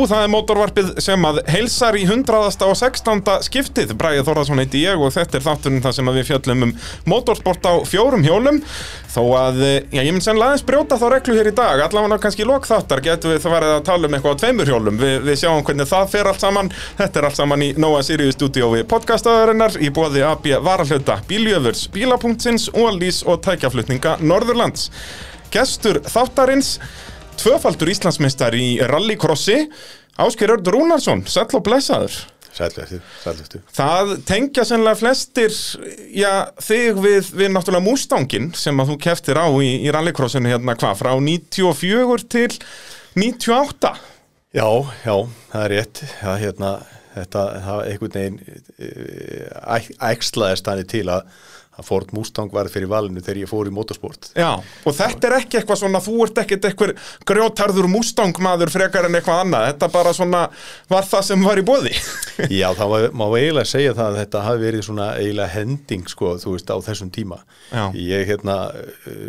Jú, það er mótorvarpið sem að heilsar í 100. og 16. skiptið Bræði Þórðarsson heiti ég og þetta er þátturinn það sem við fjöllum um motorsport á fjórum hjólum þó að, eh, já, ég minn sennilega aðeins brjóta þá reglu hér í dag allavega kannski lók þáttar getum við það verið að tala um eitthvað á tveimur hjólum Vi, við sjáum hvernig það fer allt saman þetta er allt saman í Nóa Sirius stúdíói podcastaðarinnar í bóði AB Varahluta Bíljöfurs, Bílapunktsins, Ólís og tækjaflutninga Norðurlands Gestur þáttarins tvöfaldur Íslandsmeistar í rallycrossi Ásker Örd Rúnarsson, sæll og blessaður. Sælveftu, sælveftu. Það tengja sennilega flestir já, þig við, við náttúrulega Mustangin sem að þú keftir á í, í rallycrossinu hérna hvað, frá 94 til 98 Já, já, það er rétt. Það, hérna, þetta, það einhvern veginn eh, ægslaðist þannig til að að Ford Mustang var fyrir valinu þegar ég fór í motorsport. Já, og þetta er ekki eitthvað svona þú ert ekkert eitthvað grjótarður Mustang maður frekar en eitthvað annað. Þetta bara svona var það sem var í bóði Já, þá má, eiginlega segja það að þetta hafi verið svona eiginlega hending sko, þú veist, á þessum tíma. Já. ég hérna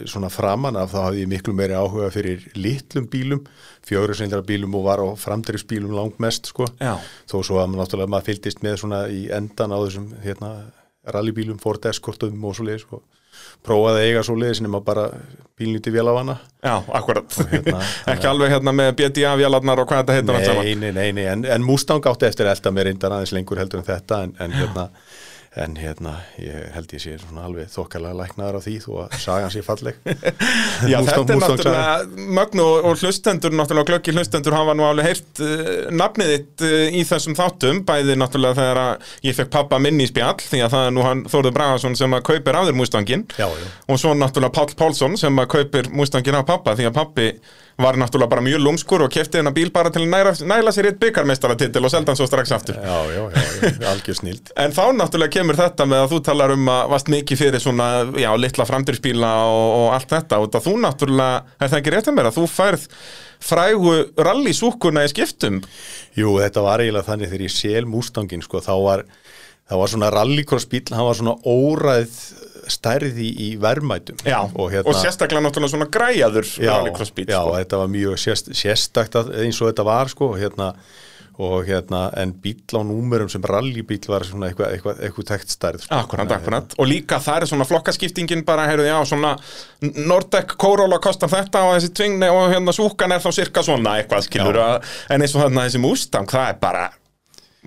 svona framan af þá hafði ég miklu meiri áhuga fyrir litlum bílum fjóruðsendra bílum og var á framdreifsbílum langt mest sko, Já. þó svo að náttúrulega maður fylgist með svona í endan á þessum hérna rallybílum, Ford Escortum og svo leiðis og prófaði að eiga svo leiðis nema bara bílnýtti hana Já, akkurat hérna, ekki alveg hérna með BDA-vélarnar og hvað þetta saman. Nei, nei, nei, en, en Mustang átti eftir elda mér reyndan aðeins lengur heldur en þetta en, en hérna en hérna, ég held ég sé svona alveg þokkalega læknaðar á því þó að sagan sé falleg. Já, Mustang- þetta er náttúrulega mögnu og, hlustendur, náttúrulega glöggi hlustendur hafa nú alveg heyrt uh, nafnið þitt uh, í þessum þáttum, bæði náttúrulega þegar að ég fekk pappa minn í spjall, því að það er nú hann Þórður Bragason sem að kaupir áður Mustangin Já, já. og svo náttúrulega Páll Pálsson sem að kaupir Mustangin á pappa, því að pappi var náttúrulega bara mjög lúmskur og kefti hennar bíl bara til að næra, næla sér eitt byggarmeistaratitil og selda hann svo strax aftur. Já, já, já, já, algjör snild. En þá náttúrulega kemur þetta með að þú talar um að varst mikið fyrir svona, já, litla framdýrspíla og, og allt þetta. Og það þú náttúrulega, er það ekki rétt að mér að þú færð frægu rallysúkuna í skiptum? Jú, þetta var eiginlega þannig þegar ég sel Mustangin sko, þá var, þá var svona rallycross bíl, hann var svona óræð stærði í verðmætum Já, og, sérstaklega náttúrulega svona græjaður já, Já, sko. þetta var mjög sérst, sérstakt að- eins og þetta var sko, hérna, og hérna, en bíl á númerum sem rallybíl var svona eitthvað eitthva, eitthva tekt stærð sko. Akkurat, akkurat, og líka það er svona flokkaskiptingin bara, heyrðu, já, svona Nordec Corolla kostar þetta og þessi tvingni og hérna súkan er þá cirka svona eitthvað skilur, að, en eins og þarna þessi Mustang, það er bara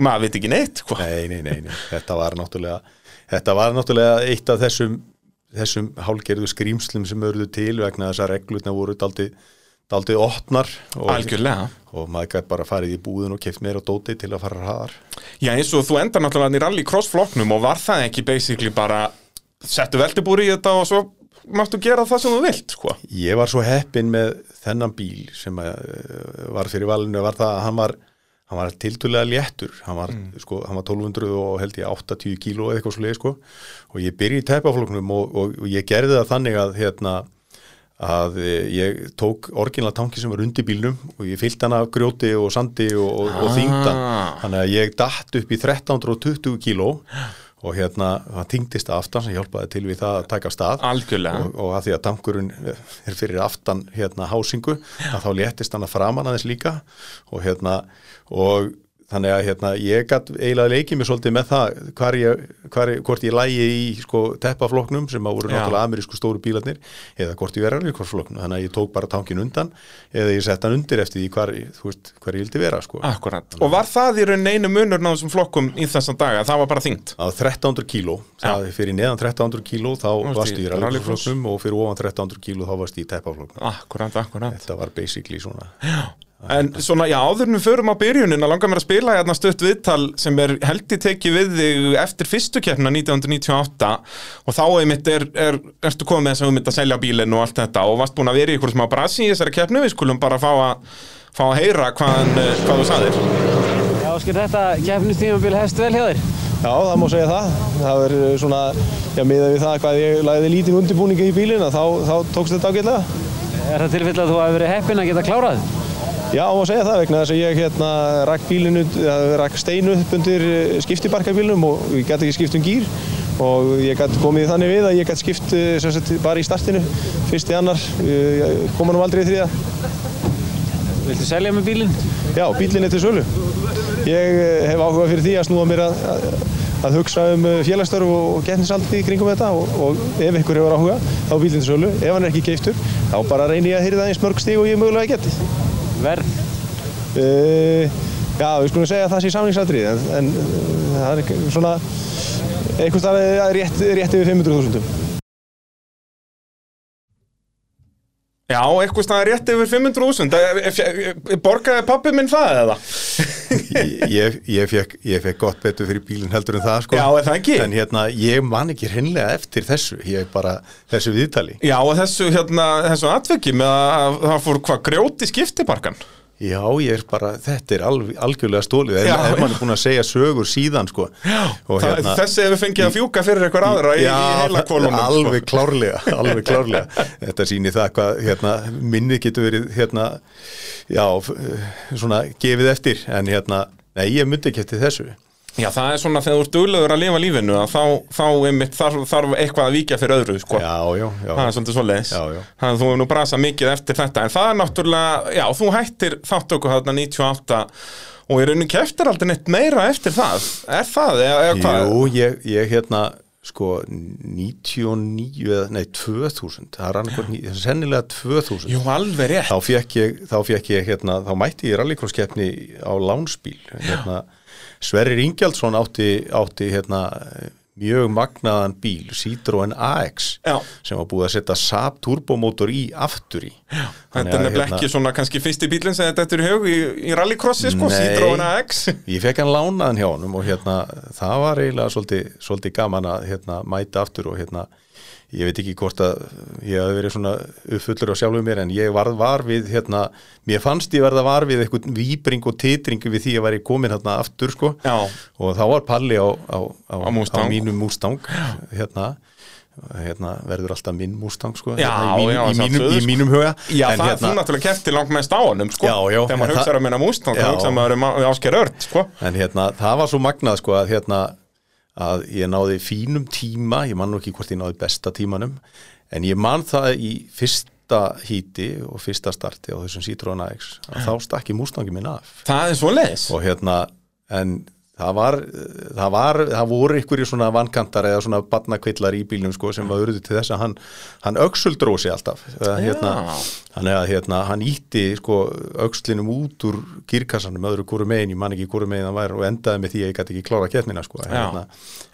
maður veit ekki neitt, hvað Nei, nei, nei, nei, þetta var náttúrulega þetta var náttúrulega eitt af þessum þessum hálgerðu skrýmslum sem örðu til vegna þess að reglurna voru daldið opnar og, Algjörlega. og maður gæti bara farið í búðin og keft meira dóti til að fara hraðar. Já, eins og þú endar náttúrulega í rallycross flokknum og var það ekki basically bara settu veltibúri í þetta og svo máttu gera það sem þú vilt, sko? Ég var svo heppinn með þennan bíl sem uh, var fyrir valinu var það að hann var, hann var tildulega léttur hann var, sko, hann var 1200 og held ég 80 kíló eða eitthvað svo leið sko. og ég byrji í tæpafloknum og, og, og ég gerði það þannig að hérna að eh, ég tók orginal tanki sem var undir bílnum og ég fyllt hann af grjóti og sandi og, og, og Ah. þingdan þannig að ég datt upp í 1320 kíló og hérna það þingdist aftan sem hjálpaði til við það að taka stað. Og, og að því að tankurinn er fyrir aftan hérna hásingu að þá léttist hann að framan aðeins líka. Og hérna og þannig að hérna ég gætt eiginlega leikið mér svolítið með það hvar ég, hvar, ég- hvort ég lægi í sko teppafloknum sem að voru Já. náttúrulega amerísku stóru bílarnir eða hvort ég verið alveg floknum þannig að ég tók bara tankin undan eða ég sett hann undir eftir því hvar, ég- veist, hvar ég vildi vera sko. Akkurat, og var það í raunin einu munur náðum sem flokkum í þessan daga, það var bara þyngt? Á 1300 kíló, það er fyrir neðan 1300 kíló þá Varstu varstu í rallycrossfloknum og fyrir ofan 1300 kíló þá varstu í teppafloknum En svona, já, áður en við förum á byrjunin að langa mér að spila hérna stutt viðtal sem er held í tekið við þig eftir fyrstu keppna 1998 og þá einmitt er, er, ertu komið með þess að þú mynd að selja bílinn og allt þetta og varst búin að vera í ykkur smá brasi í þessari keppnu, við skulum bara fá að, fá að heyra hvaðan, eh, hvað þú saðir. Já, skil þetta keppnistímabil hefst vel hjá þér. Já, það má segja það. Það er uh, svona, já, miðað við það hvað ég lagði lítið undirbúningi í bílinn, að þá, þá tókst þetta ágætlega. Er það tilfell að þú hafi verið heppinn að geta klárað? Já, má segja það vegna þess að ég hérna rakk rakk steinu upp undir uh, skiptibarkabílnum og ég gæti ekki skipt um gýr og ég gæti komið þannig við að ég gæti skipt sem sagt, bara í startinu, fyrst í annar, uh, koma nú aldrei í þriða. Viltu selja með bílinn? Já, bílinn er til sölu. Ég eh, hef áhuga fyrir því að snúa mér að, að, að hugsa um eh, félagsstörf og getnisaldi kringum þetta og, og ef ykkur hefur áhuga, þá bílinn til sölu. Ef hann er ekki keiftur, þá bara reyni ég að hýrða eins mörg stíg og ég mögulega geti. Verð? Uh, já, við skulum segja að það sé samlingsatrið, en, en uh, það er svona staðar rétt, rétt yfir 500.000. Já, eitthvað staðar rétt yfir 500.000 Borgaði pappi minn það eða? ég, ég, fekk, ég fekk gott betur fyrir bílinn heldur en það sko. Já, er það ekki? En hérna, ég man ekki hreinlega eftir þessu, ég bara þessu viðtali. Já, og þessu, hérna, þessu atveki með að það fór hvað grjóti skiptibarkan Já, ég er bara, þetta er alv, algjörlega stólið, Já, ef já. mann er búin að segja sögur síðan sko. Já, það, hérna- þessi hefur fengið að fjúka fyrir eitthvað aðra í, í heila kólunum alveg klárlega, alveg klárlega þetta sýnir það hvað hérna, minni getur verið hérna, já, svona gefið eftir en hérna, nei ég myndi ekki eftir þessu Já, það er svona þegar þú ert duglegur að lifa lífinu að þá, þá einmitt þarf, þarf eitthvað að víkja fyrir öðru sko. já, já, já, Það er svolítið svoleiðis. Já, já. Þannig að þú hefur nú brasað mikið eftir þetta. En það er náttúrulega, já, þú hættir þáttöku þarna 98 Og í rauninu keftir aldrei neitt meira eftir það. Er það, eða, eða hvað? Jú, ég, ég hérna sko 99 eða, nei 2000, það er annað sennilega 2000 Jú, alveg rétt. Þá fekk ég, þá fekk ég hérna, þá mætti ég hérna, Sverrir Ingjaldsson átti, átti hérna, mjög magnaðan bíl, Citroen AX Já. sem var búið að setja Saab turbomótor í aftur í Já, Þetta er nefnilega ekki svona kannski fyrsti bílinn sem þetta er í hug í, í rallycrossi, sko. Citroen AX Ég fekk hann lánaðan hjá honum og hérna, það var eiginlega svolítið, svolítið gaman að hérna, mæta aftur og hérna, ég veit ekki hvort að ég hef verið svona uppfullur á sjálfum mér en ég varð var við hérna, mér fannst ég verða var við eitthvað víbring og titring við því að ég væri komin hérna aftur sko. Já. og þá var Palli á, á, á, Á mínum Mustang hérna, hérna verður alltaf minn Mustang sko Já, hérna, í, mín, já, í, mínum, í sko. mínum huga. Já, En það er þú náttúrulega kefti langt mest á honum, sko Já, Þegar maður hugsaður það- um hennar Mustang, þá hugsaður maður um ásker ört, sko. En hérna, það var svo magnað sko að hérna að ég náði fínum tíma, ég man nú ekki hvort ég náði besta tímanum, en ég man það í fyrsta híti og fyrsta starti á þessum Citroen AX að þá stakki mústangi minn af. Það er svo leiðis og hérna, en það var, það var, það voru ykkur í svona vankantar eða svona barnakvillar í bílnum sko sem var urðu til þess að hann, hann öxuldró sig alltaf, hérna, hann hérna, hann ítti sko öxlinum út úr gírkassanum öðru hvori megin, ég man ekki hvori megin það var og endaði með því að ég gæti ekki klára keppnina sko, hérna,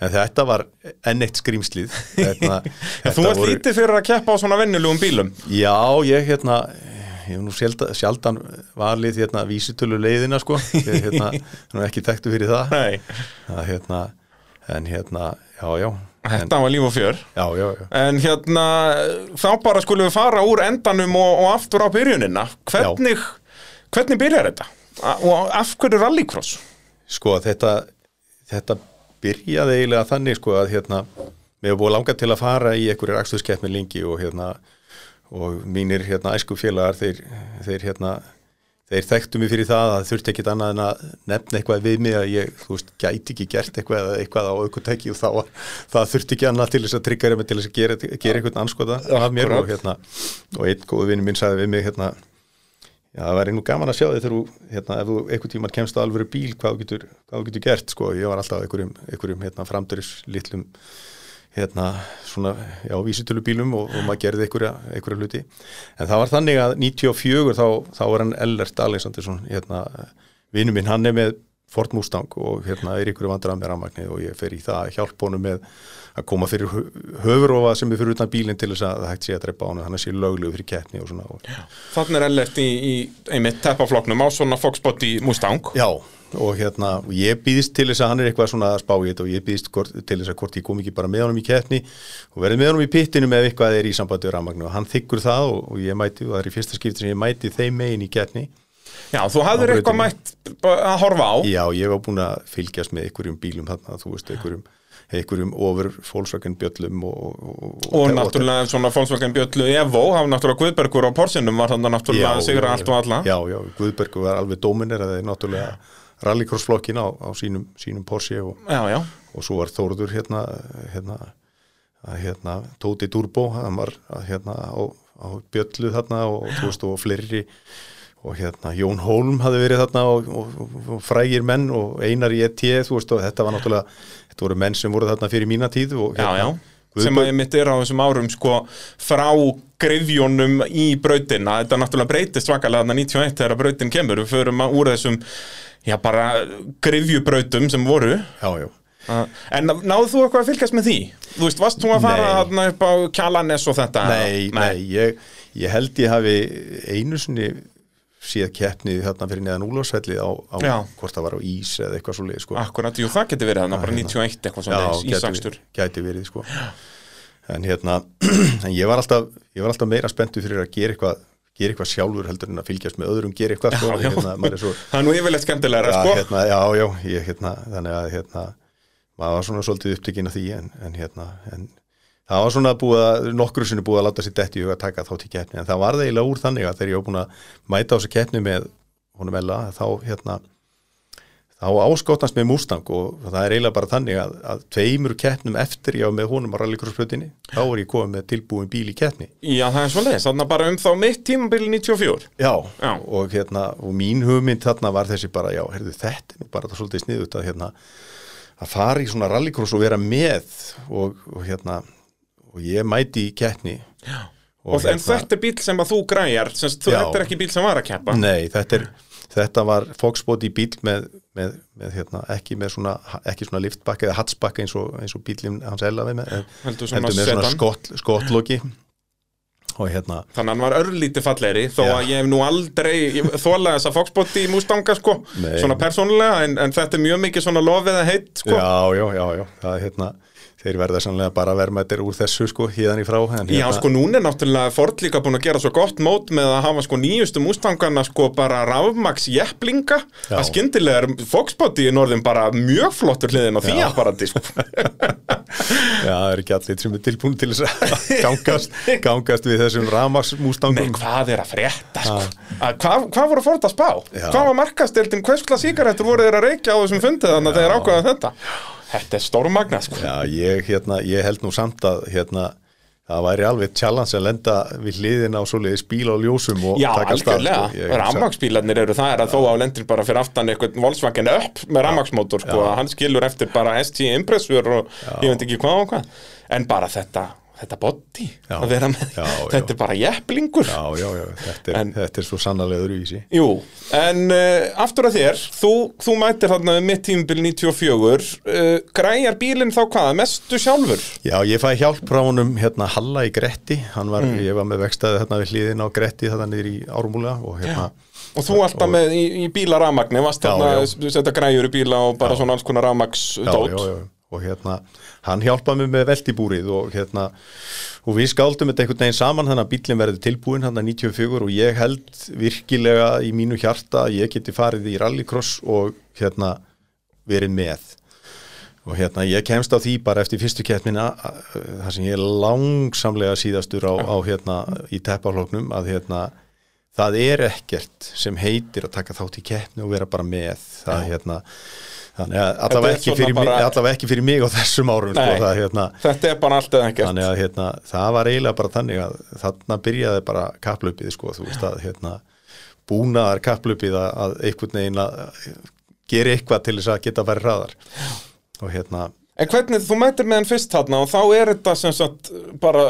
en þetta var enn eitt skrýmslið hérna, þú ert lítið fyrir að keppa á svona venjulegum bílum. Já, ég hérna ég hef nú sjaldan, sjaldan valið hérna vísitölu leiðina sko. Ég hérna, nú ekki þekktu fyrir það. Nei, að, hérna, en hérna, já, já. Þetta var líf og fjör. Já, já, já. En hérna, þá bara skulum við fara úr endanum og, og aftur á byrjunina. Hvernig, hvernig byrjar þetta? Og af hverju rallycross? sko þetta þetta byrjaði eiginlega þannig sko að hérna, mér hefur búið langað til að fara í einhverjir akstuskeppni lengi og hérna og mínir hérna æsku félagar þeir, þeir hérna þeir þekktu mig fyrir það að það þurfti ekkit annað en að nefna eitthvað við mig að ég, þú veist, gæti ekki gert eitthvað eða eitthvað á aukutæki og þá það þurfti ekki annað til þess að tryggja mig til þess að gera, gera eitthvað anskoða af mér og hérna, og einn góðu vinnu minn sagði við mig hérna, já það væri nú gaman að sjá þig þegar þú, hérna, ef þú einhvern tímann kemst á alvöru bíl, hvað þú getur, hvað getur gert, sko, ég var alltaf einhverjum, einhverjum hérna, hérna svona, já, vísitölubílum og, og maður gerði einhverja, einhverja hluti. En það var þannig að 94 þá, þá var hann Ellert Alexandersson hérna, vinnu minn, hann er með Ford Mustang og hérna er ykkur vandrað með rafmagni og ég fer í það að hjálpa honum með að koma fyrir höfurofa sem er fyrir utan bílinn til þess að það hægt sé að drepa á hann er sér löglegu fyrir keppni og svona. Þannig er ellert í, í einmitt teppafloknum á svona Foxbot í Mustang. Já, og hérna, og ég býðist til þess að hann er eitthvað svona að spá í þetta og ég býðist til þess að hvort ég kom ekki bara með honum í keppni og verði með honum í pittinu með eitthvað er í sambandi við rafmagnu og hann þykkur það og, og ég mæti og það er í fyrsta skipti sem ég mæti þeim megin í keppni. Já, þú hafðir Á eitthvað mætt að horfa á. Já, ég var búin að fylgjast með einhverjum bílum þarna, þú veist, einhverjum einhverjum ofur Volkswagen bjöllum og, og, Og náttúrulega svona Volkswagen Bjöllu Evo, hafði náttúrulega Guðbergur á Porsinum var þannig náttúrulega sigra allt og alla. Já, já, Guðbergur var alveg dóminir að það er náttúrulega rallycrossflokkin á, á sínum, sínum Porsche og, Já, já, og svo var Þórður hérna, hérna, hérna Tóti Durbo, hann var hérna á, á bjöllu þarna og, þú veist, og fleiri og hérna Jón Hólm hafði verið þarna og, og, og, og frægir menn og einar í ET þú veist og þetta var náttúrulega þetta voru menn sem voru þarna fyrir mína tíð og Já, hérna, já, sem að ég mitt er á þessum árum sko frá grifjónum í brautina, þetta náttúrulega breytist svakalega þarna 91 þegar brautin kemur. Við förum úr þessum, já bara grifjubrautum sem voru já, já. en náðu þú eitthvað að fylgjast með því? Þú veist, varst þú að fara Nei. þarna upp á Kjallanes og þetta? Nei, nei, ég, ég held ég hafi einu sinni séð keppnið þarna fyrir neðan úlásvellið á, á Já. hvort það var á ís eða eitthvað svo leið sko. Akkurat, jú, það geti verið þarna, bara 91 eitthvað svona í gæti, sakstur gæti verið sko. en hérna en ég var alltaf, ég var alltaf meira spenntu fyrir að gera eitthvað gera eitthvað sjálfur heldur en að fylgjast með öðrum gera eitthvað sko, Já, já. Hérna, svo, Það er nú yfirleitt skemmtilegra, já, sko hérna, já, já, ég, hérna, þannig að hérna, maður var svona svolítið upptekinn af því en, en hérna en það var svona búið að, nokkru sinni búið að láta sér detti í huga að taka þá til keppni en það var það eiginlega úr þannig að þegar ég var búin að mæta á þessu keppni með honum Ella þá hérna þá áskotnast með Mustang og það er eiginlega bara þannig að, að tveimur keppnum eftir var með honum á rallycrossflutinni þá er ég komið með tilbúin bíl í keppni Já, það er svo leiðis, þarna bara um þá mitt tímabili 94 Já, Já. Og, hérna, og mín hugmynd þarna var þessi bara, já, heyrðu, þetta bara það svolítið sniðut að, hérna, að fara í svona rallycross og vera með og, og hérna, og ég mæti í keppni Já. Og, en þetta er bíl sem að þú græjar, þú, Já. þetta er ekki bíl sem var að keppa Nei, þetta er, þetta var Foxbody bíl með, með, með hérna, ekki með svona, svona liftbakka eða hatsbakka eins og, eins og bílinn hans Ella við með, Heldur svona heldur með svona skott, skottloki. Hérna, Þannig að hann var örlítið fallegri þó Já. að ég hef nú aldrei þólaði þessa Foxbody í Mustanga sko. Nei. svona persónulega en, en þetta er mjög mikið svona lofið að heitt sko. Já, já, já, já, það er hérna, þeir verða sannlega bara verðmættir úr þessu sko, híðan í frá Já, hérna, sko, núna er náttúrulega Ford líka búin að gera svo gott mót með að hafa sko nýjustu Mustangana sko bara rafmax jepplinga að skyndilega er Foxbody í norðin bara mjög flottur hliðin á því Já. apparati sko Já, það er ekki allir sem er tilbúin til þess að gangast, gangast við þessum Nei, ramagsmústangum. hvað er að frétta sko að, hvað, hvað voru Ford að spá? Já. Hvað var markastildin, hvers slað sígarettur voru þeir að reykja á þessum fundið þannig að þeir ákvaða þetta? Þetta er stórmagna sko. Já, ég, hérna, ég held nú samt að hérna, það væri alveg challenge að lenda við hliðina á svoleiðis bíl á ljósum og Já, taka stað, algjörlega, sko. Ég hugsa- rammaksbílarnir eru það er að þó á lendir bara fyrir aftan eitthvað Volkswagen upp með rammaksmótor sko, hann skilur eftir bara SG Impressur og ég veit ekki hvað og hvað. En bara þetta, þetta Já. að vera með, Já, já. þetta er bara jepplingur Já, já, já, þetta er, En- þetta er svo sannarlega öðruvísi. Jú, en uh, aftur að þér þú, þú mætir þarna mitt tímabil 94 uh, græjar bílinn þá hvað, mestu sjálfur Já, ég fæ hjálp frá honum hérna Halla í Gretti, hann var, Mm. ég var með vekstaði hérna við hliðina á Gretti þarna niður í Ármúla og hérna, og þú alltaf með í, í bíla rafmagni varst þarna, setja græjur í bíla og bara svona alls konar rafmaks já, já, já, og hérna hann hjálpaði mig með veltibúrið og hérna og við skáldum þetta einhvern veginn saman þannig að bílinn verði tilbúin hann að 94 og ég held virkilega í mínu hjarta að ég geti farið í rallycross og hérna verið með. Og hérna ég kemst á því bara eftir fyrstu keppnina þar sem ég er langsamlega síðastur á, á hérna í teppafloknum að hérna það er ekkert sem heitir að taka þátt í keppni og vera bara með. Það hérna þannig að allavega ekki, fyrir mig, bara- allavega ekki fyrir mig á þessum árum sko, Nei. það, hérna, þetta er bara allt eða ekkert þannig að hérna, það var eiginlega bara þannig að þarna byrjaði bara kapplöpið sko, þú veist að hérna, búnaðar kapplöpið að, að einhvern veginn að gera eitthvað til þess að geta að fara hraðar og hérna En hvernig, þú mætir með hann fyrst þarna og þá er þetta sem sagt bara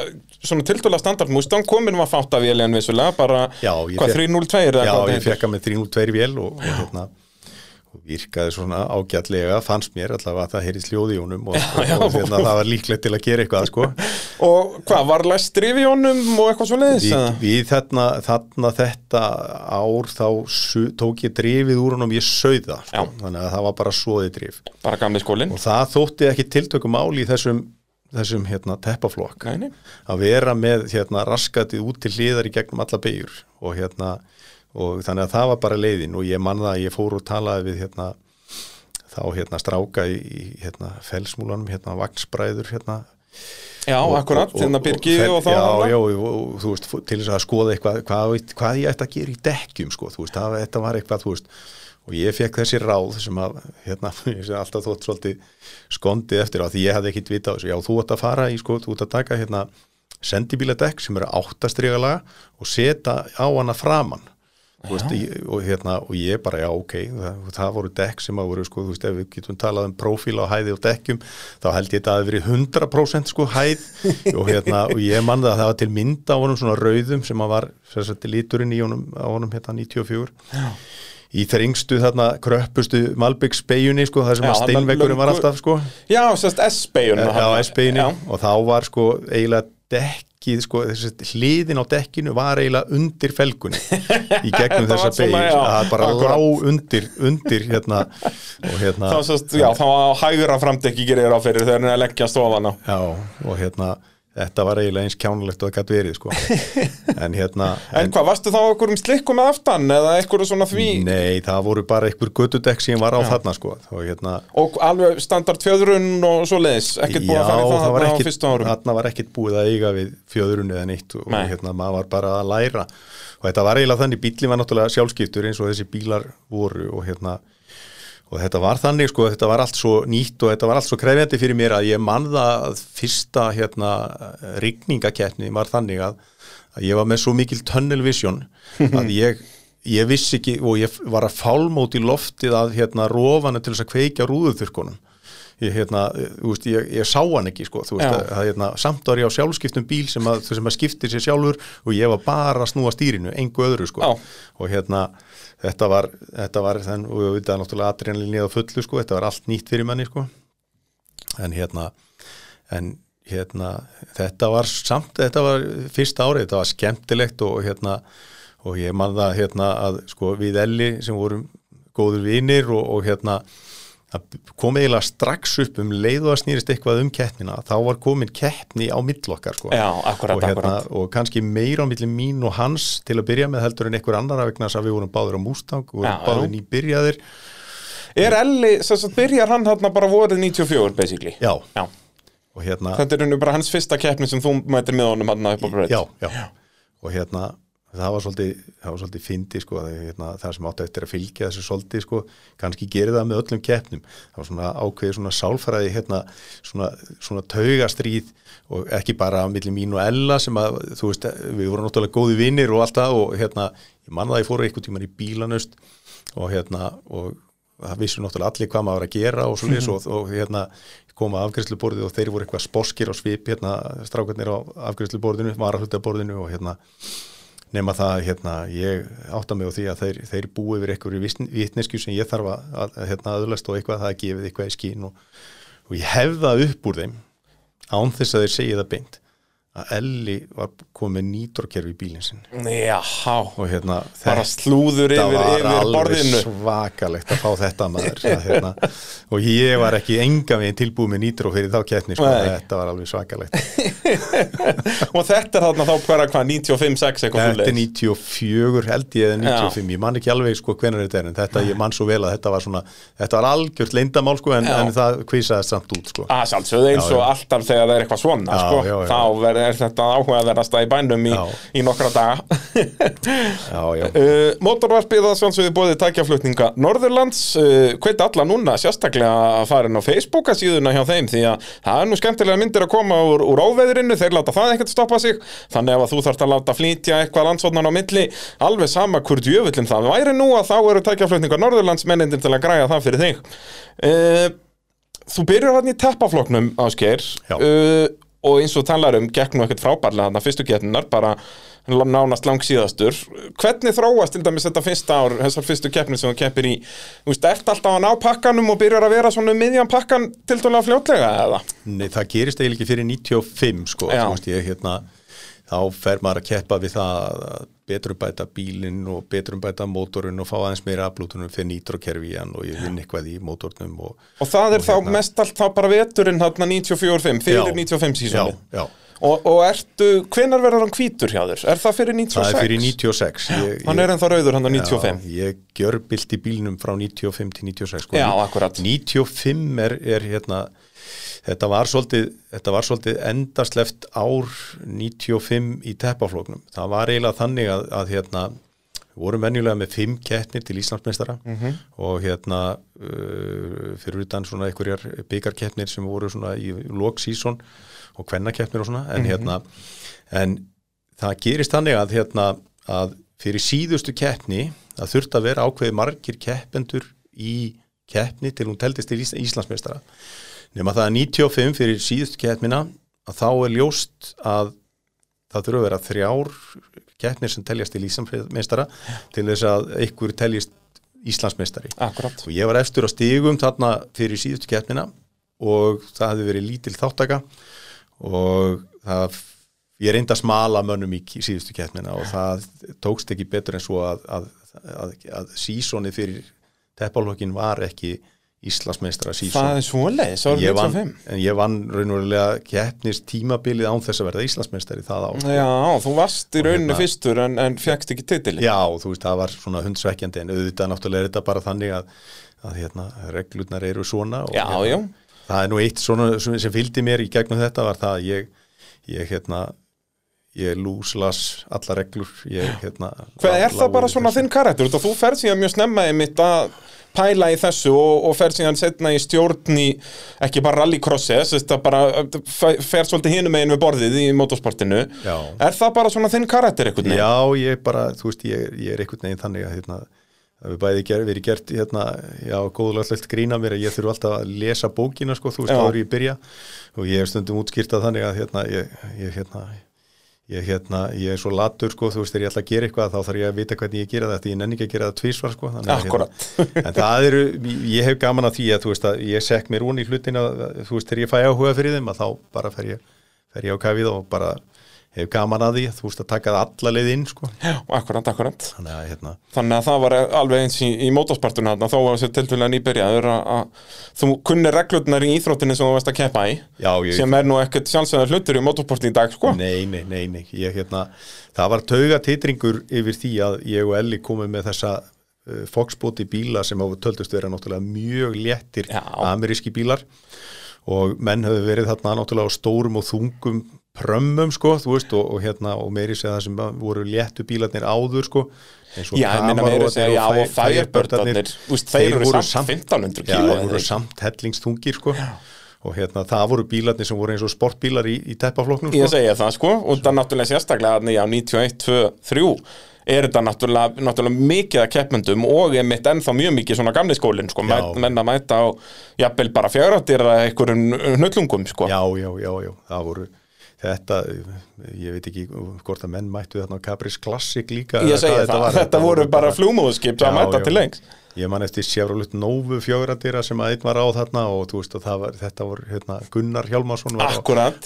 svona tildulega standard Mustang komin var fátt af vélinn vissulega, bara Já, hvað fékk- 302 eða Já, hvað það ég heitir? fekk að með 302 vél og, og hérna virkaði svona ágætlega fannst mér allavega að það heyrðist hljóði í honum og, já. og hérna, það var líklegt til að gera eitthvað sko. Og hvað, var læst drif í honum og eitthvað svo leiðis? við, við þarna, þarna þetta ár þá tók ég drifið úr honum ég sauða sko. Já. þannig að það var bara svoði drif Bara gamli skólinn? og það þótti ekki tiltökum máli í þessum, þessum hérna, teppaflokk að vera með hérna, raskatið út til hliðar í gegnum alla beigur og hérna og þannig að það var bara leiðin og ég man það að ég fór og talaði við hérna þá hérna stráka í, hérna felsmúlanum, hérna vaksbræður hérna. Já, akkurat, hérna Birgi fel- og þá já, já, og, og þú veist, til þess að skoða eitthvað hvað, hvað ég ætti að gera í dekkjum sko, þú veist, það, þetta var eitthvað, þú veist. Og ég fekk þessi ráð sem að hérna, ég sé alltaf þótt svolítið skondið eftir á því ég hefði ekkit vita á þessu, já, þú ætti að fara í, sko, þú ætti að taka hérna sendibíladekk sem eru áttastrigalaga og setja á hana framann veist, og, hérna, og ég bara, já, ok það, það voru dekk sem að voru, sko, þú veist, ef við getum talað um prófíl á hæði og dekkjum þá held ég þetta að það verið 100% sko hæð og hérna, og ég mann það að það var til mynda á honum svona rauðum sem að var sérstaklega líturinn í honum, á honum hérna 94 já. í þringstu þarna kröppustu Malbyggs beigjunni sko, það sem Já, að þarna steinvegurinn var alltaf sko Já, sérst Já, S-beginni Já. og þá var sko eiginlega dekkið, sko, hliðin á dekkinu var eiginlega undir felgunni í gegnum þessa já, það bara akkurat. lá undir, undir hérna og hérna Þá sérst, já, þá að hægra framdekki gerir á fyrir þegar hann er að leggja stofan á já, og hérna þetta var eiginlega eins kjánulegt og það gæti verið sko. En hérna En hvað, varstu þá okkur um slikku með aftan eða eitthvað svona því? Nei, það voru bara einhver göttudekk sem var á þarna sko. Og hérna og alveg standard fjöðrun og svo leiðis ekkert búið að fara í það, á fyrstu árum? þarna var ekkit búið að eiga við fjöðrun eða neitt og Nei. hérna, maður var bara að læra. Og þetta var eiginlega þannig, bílinn var náttúrulega sjálfskiptur eins og þessi bílar voru og hérna og þetta var þannig sko, þetta var allt svo nýtt og þetta var allt svo krefjandi fyrir mér að ég man það að fyrsta hérna rigningakeppni var þannig að, að ég var með svo mikil tunnel vision að ég ég vissi ekki og ég var að fálmót í loftið að hérna rófanu til þess að kveikja rúðuþurkonum ég, hérna, veist, ég, ég sá hann ekki sko, veist, að, að, hérna, samt var ég á sjálfskiptum bíl sem að, sem að skiptir sér sjálfur og ég var bara að snúa stýrinu, engu öðru sko. Og hérna, þetta var þetta var þann, og við veitum náttúrulega adrenalin á fullu sko, þetta var allt nýtt fyrir manni sko. En hérna en hérna, þetta var samt, þetta var fyrsta árið, þetta var skemmtilegt og hérna, og ég man það hérna að sko við Elli sem vorum góður vinir og, og hérna það kom eiginlega strax upp um leið og að snýrist eitthvað um keppnina þá var komin keppni á millokkar sko. Og, hérna, og kannski meira á milli mín og hans til að byrja með heldur en einhver annar vegna þess að við vorum báður á Mustang og báður nýbyrjaðir Er Elli, sem sagt, byrjar hann þarna bara vorið 94 basically já, Já. hérna Þetta er henni bara hans fyrsta keppni sem þú mætir með honum hann upp á bröð já, já. og hérna það var svolítið, það var svolítið fyndi sko, hérna, það sem átti eftir að fylgja þessu svolítið sko, kannski gerir það með öllum keppnum. Það var svona ákveðið svona sálfræði hérna, svona, svona taugastríð og ekki bara milli mín og Ella sem að, þú veist, við vorum náttúrulega góði vinnir og allt það og hérna ég manna það ég fóru einhvern tíman í bílanust og hérna, og það vissu náttúrulega allir hvað maður að gera og svo og, og hérna koma afgræsluborðið og þeir voru eitthvað sporskir á svip hérna nema það hérna ég átta mig á því að þeir, þeir búi yfir einhverju vitnesku sem ég þarf að, að, að hérna aðlast og eitthvað það gefið eitthvað í skín og, og ég hef það upp úr þeim án þess að þeir segja það beint að Elli var komið með nýtrokkerfi í bílinn sinn. Já, og hérna bara slúður þetta yfir, var yfir alveg borðinu. svakalegt að fá þetta maður að, hérna, og ég var ekki enga veginn tilbúið með nýtró fyrir þá keppni sko, þetta var alveg svakalegt. Og þetta er þarna þá bara hvað 95-6 eitthvað Þetta er svoleiðis. 94 held ég eða 95, ég man ekki alveg sko hvenar þetta er en þetta, ég man svo vel að þetta var svona þetta var algjört leyndamál sko en, Já. en það kvisaðist samt út sko. Að sjálfsögðu eins Já, og já. alltaf þegar það er eitthvað svona Já, sko, já, já. þá er þetta áhugaverðasta í bænum í, í nokkra daga. Uh, Mótorvarpið að sjálfsögðu bóðið tækjaflutninga Norðurlands. Uh, hveit alla núna sérstaklega að fara inn á Facebooka síðuna hjá þeim því að það er nú skemmtilega myndir að koma úr, úr óveðrinu, þeir láta það ekkert stoppa sig. Þannig ef að þú þarft að láta flýtja eitthvað landsvotnan á milli, alveg sama hvort djöfullin það væri nú að þá eru tækjaflutninga Norðurlands mennindir til að græja það fyrir þig. Uh, Þú byrjar hann í teppafloknum ásker uh, og eins og talar um gekk nú ekkert frábærlega þarna fyrstu keppninar bara nánast lang síðastur hvernig þróast til dæmis þetta fyrsta ár þessar fyrstu keppnir sem þú keppir í? Þú veist, ert alltaf að ná pakkanum og byrjar að vera svona um miðjan pakkan til dæmis fljótlega eða? Nei, það gerist eiginlega ekki fyrir 95 sko, veist ég hérna þá fer maður að keppa við það að betrumbæta bílinn og betrumbæta mótorinn og fá aðeins meira aflútunum fyrir nýtrokerfi og ég vinn eitthvað í mótornum og, og það er Og þá hérna- mest allt þá bara veturinn hérna 94-5 fyrir Já. 95 já, sísoni já, og, og ertu, hvenar verður hann hvítur hjá þér? Er það fyrir 96? það er fyrir 96 ég, Hann er ennþá rauður hann á 95 Já, ég gjör bilt í bílnum frá 95 til 96 sko. Já, akkurat. 95 er, er hérna þetta var svolítið, þetta var svolítið endarsleft ár 95 í teppaflóknum. Það var eiginlega þannig að, að hérna við vorum venjulega með fimm keppnir til Íslandsmeistara Mhm. og hérna uh, fyrir utan svona einhverjar byggarkeppnir sem voru svona í loksíson og kvennakeppnir og svona en hérna en það gerist þannig að hérna að fyrir síðustu keppni það þurfti að vera ákveði margir keppendur í keppni til hún teldist til Ís Íslandsmeistara nema það að 95 fyrir síðustu keppnina að þá er ljóst að það þurfa að vera þrjár keppnir sem teljast til Íslandsmeistara til þess að einhver teljist Íslandsmeistari. Akkurat. Og ég var efstur á stigum þarna fyrir síðustu keppnina og það hefði verið lítil þáttaka og það ég reyndi að smala mönnum í síðustu keppnina og það tókst ekki betur en svo að, að, að, að sísoni fyrir teppalokkin var ekki Íslandsmeistara sísón Það er árið ég vann, 95 en ég vann raunverulega keppnist tímabilið án þess að verða Íslandsmeistari það á Já, þú varst í Og rauninni hérna- fyrstur en, en fegst ekki titili Já, þú veist, það var svona hundsvekkjandi en auðvitað náttúrulega er þetta bara þannig að, að hérna, reglurnar eru svona og Já, hérna, já. það er nú eitt svona sem sem fylgdi mér í gegnum þetta var það að ég, ég hérna ég lúslas alla reglur ég, hérna, Hvað er það bara svona þinn karakter? Þú ferð síðan mjög snemma pæla í þessu og, og ferð síðan setna í stjórn í ekki bara rallycrossi þetta bara fer, fer svolítið hinum megin við borðið í motorsportinu Já. Er það bara svona þinn karakter veginn? Já, ég bara, þú veist, ég, ég er einhvern veginn þannig að hérna, við bæði ger, verið gert hérna, já, góðlega hlægt grína mér að ég þurfa alltaf að lesa bókina sko, þú veist, Já. áður ég byrja og ég er stundum útskýrtað þannig að hérna, ég, ég, hérna, ég, hérna, ég er svo latur, sko, þú veist, þegar ég ætla að gera eitthvað þá þarf ég að vita hvernig ég gera það, því ég nenni ekki að gera það tvísvar, sko, að, Akkurat. hérna, en það eru, ég hef gaman að því að, þú veist, að ég sekk mér hún í hlutina, þú veist, þegar ég fæ áhuga fyrir þeim, að þá bara fer ég, fer ég á kafið og bara hef gaman að því, þú veist, að taka það alla leið inn, sko, Já, akkurat, akkurat. Þannig að, hérna, Þannig að það var alveg eins í, í motorsportuna þarna, þó var þessi tilfælega nýbyrjaður að, þú kunni reglurnar í íþróttinni sem þú varst að keppa í já, ég, sem er nú ekkert sjálfsögðar hlutur í motorsporti í dag sko. Nei, nei, nei, nei, ég hérna það var tauga titringur yfir því að ég og Elli komum með þessa uh, Foxbóti bíla sem töldust vera náttúrulega mjög léttir Já. ameríski bílar og menn höfðu verið þarna náttúrulega á stórum og þungum prömmum sko, þú veist, og, og hérna og meiri segja það sem voru léttu bílarnir áður sko, eins og Já, ég að já, og veist, þeir eru samt 1500 já, kíló, þeir voru samt hellingsþungir sko. Og hérna það voru bílarnir sem voru eins og sportbílar í, í teppafloknum Ég sko. segja það sko, og það náttúrulega sérstaklega þarna, já, 91, 2, 3 er þetta náttúrulega, náttúrulega mikið að keppmyndum og er mitt ennþá mjög mikið svona gamli skólinn, sko, Já. Mæ- menn að mæta á jafnvel bara fjáráttir eða einhverjum hnullungum, sko Já, já, já, já, það voru þetta, ég veit ekki hvort að menn mættu þarna á Cabris Classic líka Ég hvað það, var. þetta voru bara flugmóðskip að Já, mæta já. til lengs Ég man eftir Chevrolet Novu fjögradýra sem að einn var á þarna og þú veist og það var, þetta voru hérna, Gunnar Hjálmarsson var,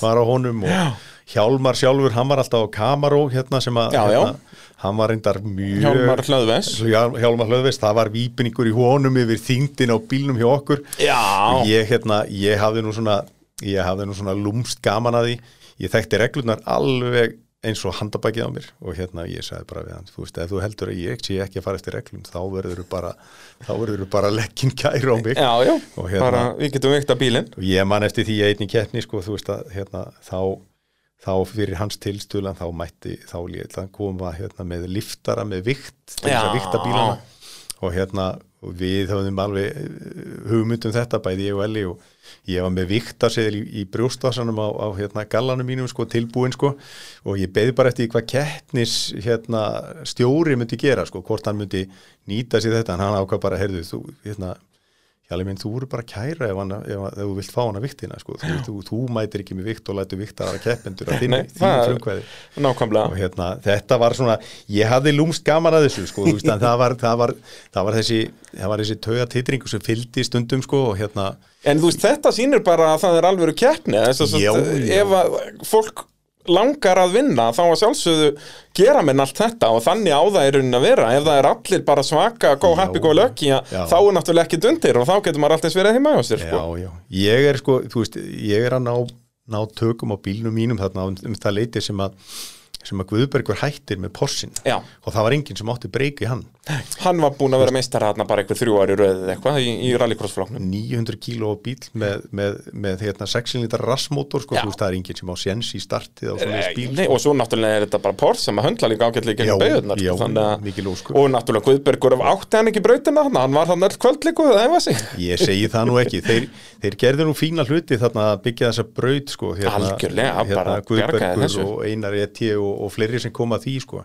var á honum og Hjálmar sjálfur, hann var alltaf á Camaro hérna sem að, Já, já. hérna, hann var reyndar mjög Hjálmar Hlöðves Hjál- Hjálmar Hlöðvist, það var vípningur í honum yfir þingdin á bílnum hjá okkur. Já, ég, hérna, ég hafði nú svona ég hafði nú svona lúmst gaman að því. Ég þekkti reglurnar alveg eins og handabækið á mér. Og hérna ég sagði bara við hann, þú veist, ef þú heldur að ég sé ekki að fara eftir reglum, þá verður þú bara þá verður þú bara leggin kæru á mig. Já, já, hérna- bara við getum veikt að bílinn. Og ég man eftir því að einni keppni sko, þú veist að hérna, þá þá fyrir hans tilstulan þá mætti þá hann koma hérna, með liftara með vikt þess að vikta bílana. Og hérna og við höfðum alveg eh, hugmynd um þetta bæði ég og Elli og ég var með viktarseðil í, í brjóstvasanum á, á hérna gallanum mínum sko tilbúin sko og ég beði bara eftir hvað keppnis hérna stjóri myndi gera sko hvort hann myndi nýta sér þetta en hann ákvað bara heyrðu þú hérna Hjalli minn, þú voru bara kæra ef, hann, ef, ef þú vilt fá hana viktina, sko. þú, þú, þú mætir ekki með vikt og lætur vikta aðra keppendur að þínu, Nei, þínu frumkvæði. og Nákvæmlega hérna, þetta var svona ég hafði lúmst gaman að þessu sko, veist, það var, það var, það var þessi það var þessi tauga titringu sem fylgdi stundum sko, og hérna, En þú veist, þetta sýnir bara að það er alvöru keppni þess að ef að fólk langar að vinna þá að sjálfsögðu gera menn allt þetta og þannig á það er raunin að vera. Ef það er allir bara svaka, go happy, go lucky þá er náttúrulega ekki dundir og þá getur maður alltaf verið heima hjá sér sko. já, já. Ég er sko, þú veist, ég er að ná, ná tökum á bílnum mínum þarna um, um það leiti sem að sem að Guðbergur hættir með Porsin Já. og það var enginn sem átti breyki hann Hann var búinn að vera meistara þarna bara einhver þrjú ári röðið eitthvað í, í rallycrossfloknum 900 kíló bíl með, með, með hérna 6 lítrar rassmótor sko, þú veist það er enginn sem á séns í startið á svona bíl Nei, og svo náttúrulega er þetta bara Porsche sem að höndla líka ágætlega Já, gegn beigurnar já, sko, mikil ósköp. og náttúrulega Guðbergur átti hann ekki brautina hann, hann var hann öll kvöld líku það hefa sig Ég segi það nú ekki, þeir, þeir gerðu nú fína hluti þarna að byggja þessa braut sko, hérna, bjargaði þessu. og Einar Eti og, og fleiri sem koma því sko.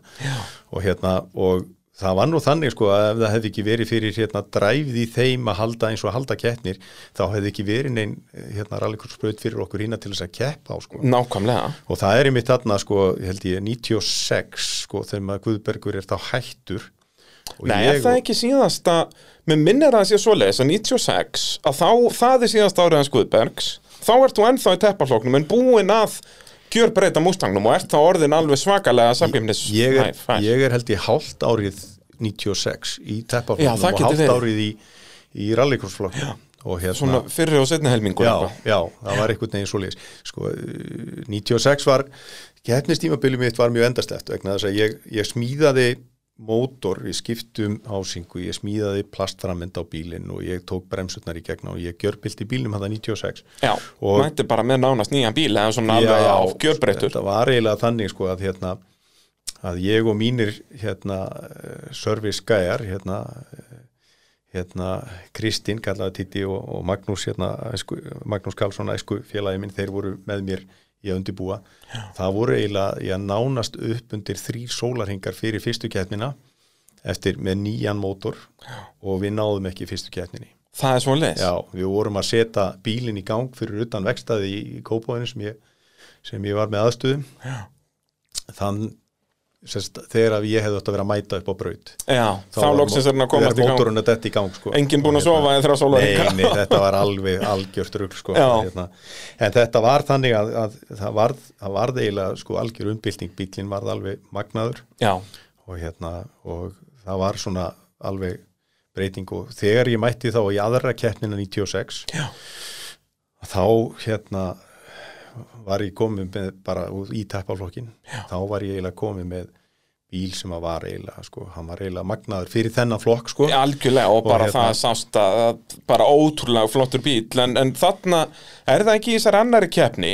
og hérna og það var nú þannig sko að ef það hefði ekki verið fyrir hérna dræfið í þeim að halda eins og að halda keppnir þá hefði ekki verið neinn hérna rallikursbraut fyrir okkur hína til þess að keppa á sko. Nákvæmlega. Og það er einmitt þarna sko, ég held ég 96 sko þegar maður Guðbergur er þá hættur. Nei, ég er það ekki síðasta Mér minnir að það sé svoleiðis að 96 að þá, það er síðast árið hans Guðbergs. Þá ert þú ennþá í teppafloknum en búin að gjör breyta mústangnum og ert þá orðin alveg svakalega samkjöfnis ég er, ég er held ég hálft árið 96 í teppafloknum og hálft árið í, í rallycrossfloknum og hérna Svona fyrri og setni helmingur já, já, það var einhvern veginn svoleiðis. Sko, eh, 96 var keppnistímabilið mitt var mjög endasleft vegna þess að ég, ég smíðaði mótor, við skiptum ásingu ég smíðaði plastframend á bílinn og ég tók bremsutnar í gegna og ég gjörbildi bílnum hann 96 Já, Og- mætti bara með nánast nýjan bíl eða svona alveg á gjörbreytur þetta var eiginlega þannig sko að hérna að ég og mínir hérna service gæjar hérna hérna Kristín kallaði Titti og, og Magnús hérna æsku, Magnús Karlsson æsku félagi minn þeir voru með mér í að undirbúa það voru eiginlega já, nánast upp undir þrý sólarhingar fyrir fyrstu keppnina eftir með nýjan mótor og við náðum ekki fyrstu keppninni. Það er svoleiðis? Já, við vorum að setja bílinn í gang fyrir utan vekstaði í, í Kópavóinu sem ég, sem ég var með aðstöðum þann sérst, þegar að ég hefði átt að vera að mæta upp á braut Já, þá loksins er hann að komast í gang mótorun að detta í gang sko. Enginn búinn að sofa í þrjá sólarhringa. Nei, nei, þetta var alveg algjört rugl sko. Hérna. En þetta var þannig að, að það varð, varð eiginlega sko, algjör umbylting, bílinn varð alveg magnaður Já, og, hérna, og það var svona alveg breyting og þegar ég mætti þá í aðra keppnina 96 Já. þá hérna var ég komið með bara í teppaflokkin þá var ég eiginlega komið með bíl sem að var eiginlega sko, hann var eiginlega magnaður fyrir þennan flokk sko. Algjörlega og bara hérna- það sást að að bara ótrúlega flottur bíl en, en þarna er það ekki í þessar annari keppni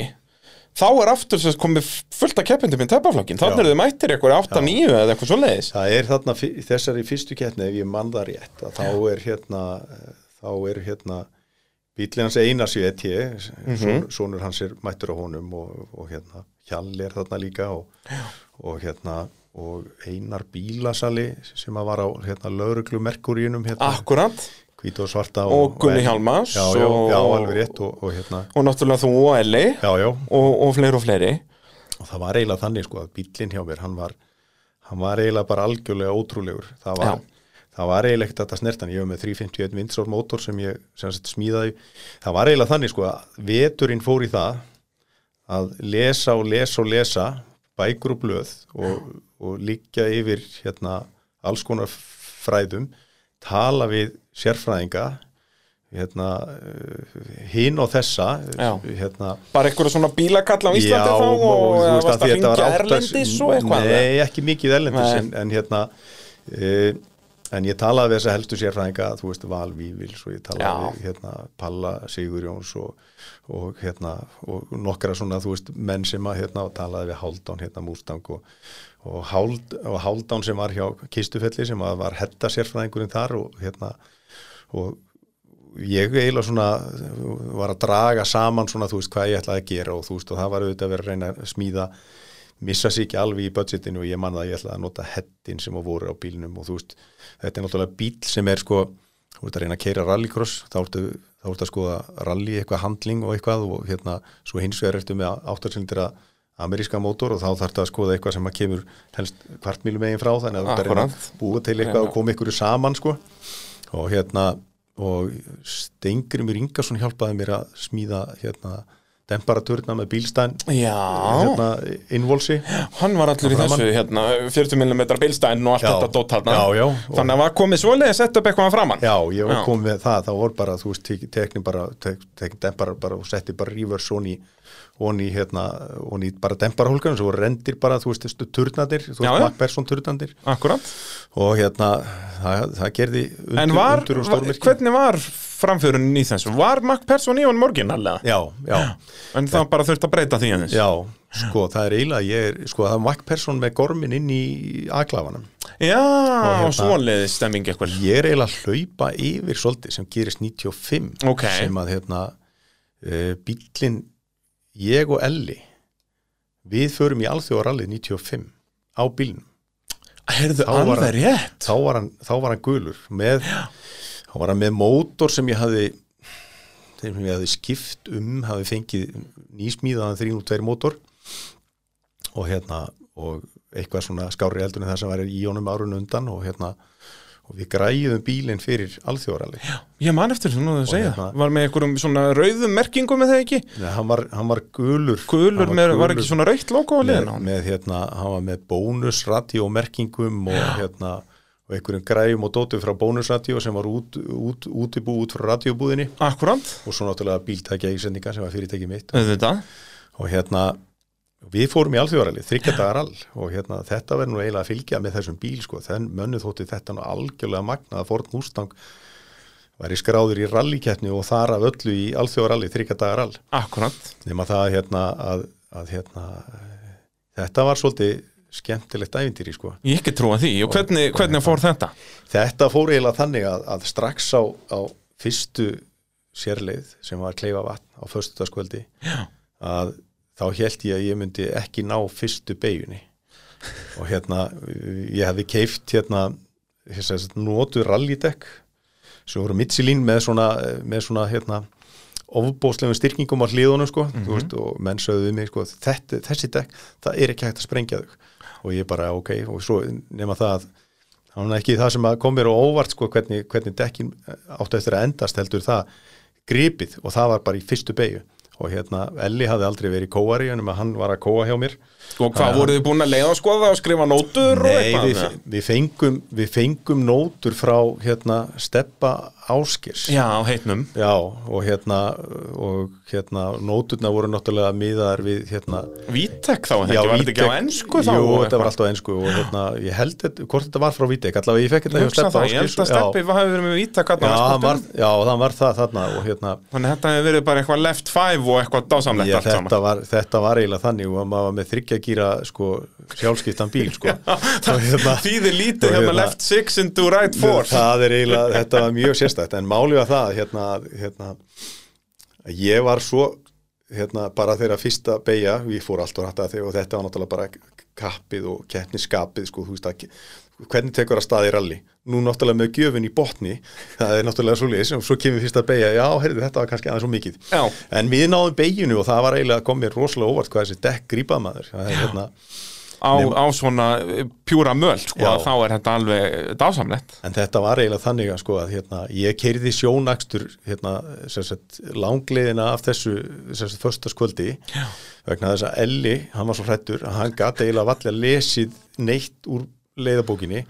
þá er aftur sem komið fullt af keppindum í teppaflokkin, þannig eru þið mættir eitthvað 8-9 eða eitthvað svo leiðis það er þarna þessari fyrstu keppni ef ég mann það rétt að þá er hérna þá er hérna bílinn hans Einars í ET Mhm. sonur hans er mættur á honum og, og hérna Hjall er þarna líka og, og hérna og Einar Bílasali sem að var á hérna lauruglu Merkuríunum hérna, akkurat. Hvít og svarta Og Gunni Hjálmars já, já, og- já, alveg rétt og, og hérna, og náttúrulega þú og Elli. Já, já. Og, og fleiri og fleiri. Og það var eiginlega þannig sko að bílinn hjá mér hann var, hann var eiginlega bara algjörlega ótrúlegur. Það var, það var eiginlega ekkert að snertan ég hef með 351 vindsár mótor sem ég sem smíðaði, það var eiginlega þannig sko að veturinn fór í það að lesa og lesa og lesa bækur og blöð og, og liggja yfir hérna alls konar fræðum tala við sérfræðinga hérna hinn og þessa Já. hérna. Bara eitthvað svona bílakall á Íslandi þá og, og þú eða veist að að þetta var ringja áttas- erlendis og eitthvað Nei, ekki mikið erlendis en, en hérna e, en ég talaði við þessa helstu sérfræðinga þú veist Val Vífils og ég talaði við hérna Palla Sigurjóns og, og hérna og nokkra svona þú veist menn sem að hérna talaði við Haldán hérna Mustang og, og, Hald, og Haldán sem var hjá Kistufelli sem að var hetta sérfræðingurinn þar og hérna og ég eiginlega svona var að draga saman svona þú veist hvað ég ætlaði að gera og þú veist og það var auðvitað að vera að reyna að smíða missa sér ekki alveg í budgetinu og ég man að ég ætlaði að nota hettin sem að voru á bílnum og þú veist þetta er náttúrulega bíl sem er sko þú ert að reyna að keira rallycross þá ertu, þá ertu að skoða rally eitthvað handling og eitthvað og hérna svo hins vegar ertu með áttarsilindra ameríska mótor og þá þarf að skoða eitthvað sem að kemur helst kvartmílu megin frá þannig að þú ert að reyna að búa til eitthvað og koma ykkur saman sko. Og hérna og Stengrimur Ingarsson hjálpaði mér að smíða hérna temperaturna með bílstæn hérna, innvolsi hann var allur í þessu hérna, 40 mm bilstæn og allt Já. þetta dótt já. Þannig að var komið svoleiði sett upp eitthvað framann Já, ég Já. komið með það, þá voru bara, þú veist, tek- tekni bara, tek, tekni dempara bara og setti bara reverse onni, onni hérna, onni bara demparahólkan, svo voru rendir bara, þú veist, turnadir, þú veist. Macpherson turnadir Akkurat og hérna, það, það gerði undur, En var, undur hvernig var framförunin í þessu? Var Mac Persson í honum morginallega? Já, já, En það bara þurft að breyta því aðeins já, sko, það er eiginlega, ég er, sko, það er Macpherson með gormin inn í aklafanum. Já, og hérna- svoleiði stemming eitthvað Ég er eiginlega að hlaupa yfir svolítið sem gerist 95 Ok. sem að hérna uh, bílinn, ég og Elli við förum í alþjóðarallið 95 á Þá var alveg hann- rétt þá var hann, hann gulur með, þá var hann með mótor sem ég hafði þeim sem ég hafði skipt um hafði fengið nýsmíðaðan 302 mótor. Og hérna og eitthvað svona skári eldur en það sem var í honum árun undan og hérna og við græðum bílinn fyrir alþjóðarallið. Ég man eftir svona að segja. hérna- Var með einhverjum svona rauðum merkingum með það ekki? Nei, hann var, hann var gulur. Gulur Hann með, var gulur. ekki svona rautt logo með, með hérna, hann var með bónusradíómerkingum og hérna og einhverjum græjum og dótu frá bónusradíó sem var út, út, útibú út frá radíóbúðinni Akkurant, og svo náttúrulega bíltækja ísendinga sem var fyrirtæki mitt. Auðvitað. Og hérna við fórum í alþjóðaralli, þryggjadagarall og hérna þetta verður nú eiginlega að fylgja með þessum bíl sko, þenn mönnu þótti þetta nú algjörlega magna að Ford Mustang væri skráður í rallikeppni og þar af öllu í alþjóðaralli, þryggjadagarall Akkurant nema það hérna að, að hérna þetta var svolítið skemmtilegt ævintýri sko. Ég ekki trúa því, og hvernig, hvernig fór þetta? Þetta fór eiginlega þannig að, að strax á, á fyrstu sérleið sem var kleifa vatn á föstudagskvöldi að þá held ég að ég myndi ekki ná fyrstu beigunni og hérna ég hefði keift hérna notu rallydekk sem voru Michelin með svona, með svona hérna ofbóðslegum styrkingum á hliðunum sko, þú veist, og menn sögðu við mig sko, þetta, þessi dekk, það er ekki hægt að sprengja þau og ég bara, ok, og svo nema það að hann er ekki það sem kom mér á óvart sko, hvernig, hvernig dekkin áttu eftir að endast heldur það gripið og það var bara í fyrstu beigju og hérna, Elli hafði aldrei verið kóari en hann var að kóa hjá mér Og hvað voruð þið búin að leiða að skoða og skrifa nótur og Nei, eitthvað? við, við, fengum, við fengum nótur frá hérna, Steppa Áskirs. Já, heitnum. Já, og hérna og hérna, nóturna voru náttúrulega miðaðar við hérna Vítek þá, þetta var ekki á ennsku þá? Jú, og þetta var alltaf á ennsku og hérna, ég held þetta, hvort þetta var frá Vítek allavega ég fekk þetta hjá Steppa það, ég held Áskirs að Steppi hafi verið með Vítek Já, já, var, já, það var það þarna og hérna Þannig þetta hefði verið bara eitthvað left five og eitthvað dásamlegt allt saman. þetta, var, þetta var eiginlega þannig og maður var með þryggja gíra sko, sjálfskiptan bíl sko. Og hérna- Þýðir lítið hérna hérna- left six into right four. það er eiginlega, þetta var mjög sérstætt en málið var það hérna, hérna, að ég var svo hérna, bara þeirra fyrsta beigja ég fór allt og rætta þegar og þetta var náttúrulega bara kappið og keppniskapið sko, að hvernig tekur að staði ralli nú náttúrulega með gjöfin í botni. Það er náttúrulega svo liðs og svo kemur fyrst að beigja já, heyrðu, þetta var kannski aðeins svo mikið. Já. en við náðum beigjunu og það var eiginlega kom mér rosalega óvart hvað þessi dekk grípað maður. Hérna á, á svona eh, pjúra möl sko, að þá er þetta alveg dásamlegt. En þetta var eiginlega þannig að sko að hérna, ég keirði sjónakstur hérna, langleiðina af þessu Já. vegna þess að Elli, hann var svo hrættur að hann gati eiginlega vallega lesið neitt úr leiðabókinni.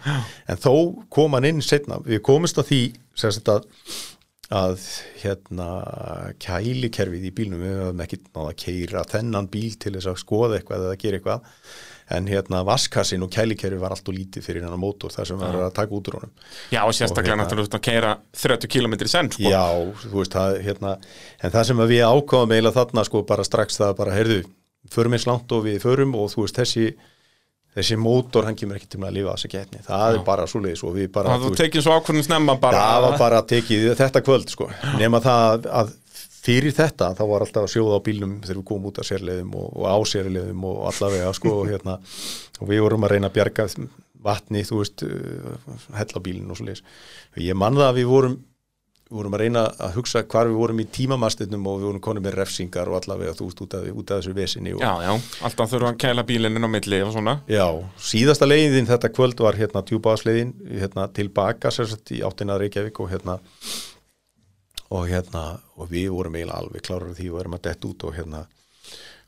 En þó kom hann inn setna við komumst að því að, að hérna kælikerfið í bílnum við höfum ekki náða að keira þennan bíl til þess að skoða eitthvað eða gera eitthvað. En hérna vaskassin og kælikerfi var allt og lítið fyrir hennar mótor þar sem var að taka út úr honum. Já, og sérstaklega hérna- náttúrulega að keira 30 km í senn sko. Já, þú veist það, hérna, en það sem við ákváðum eiginlega þarna sko bara strax það bara, heyrðu, förum eins langt og við förum og þú veist þessi, þessi mótor, hann kemur ekki til að lifa þessi keppni, það er bara svo leiðis og við bara, að þú veist, tekið svo ákvörðin snemma bara. Það var bara tekið þetta kvöld sko, nema það að, fyrir þetta, þá var alltaf að sjóða á bílnum þegar við komum út af sérleiðum og, og á sérleiðum og allavega sko og hérna, og við vorum að reyna að bjarga vatni, þú veist, uh, hellabílinn og svo leiðis. Ég man það að við vorum við vorum að reyna að hugsa hvar við vorum í tímamastinum og við vorum konum með refsingar og allavega þú veist út af, út af þessu vesinni og, Já, já, alltaf þurfa að kæla bílinn inn á milli og svona. Já, síðasta leiðin þetta kvöld var hérna djúbáðsleiðin hérna tilbaka sérsagt í áttina Reykjavík og hérna og hérna og við vorum eiginlega alveg klárar því og erum að dett út og hérna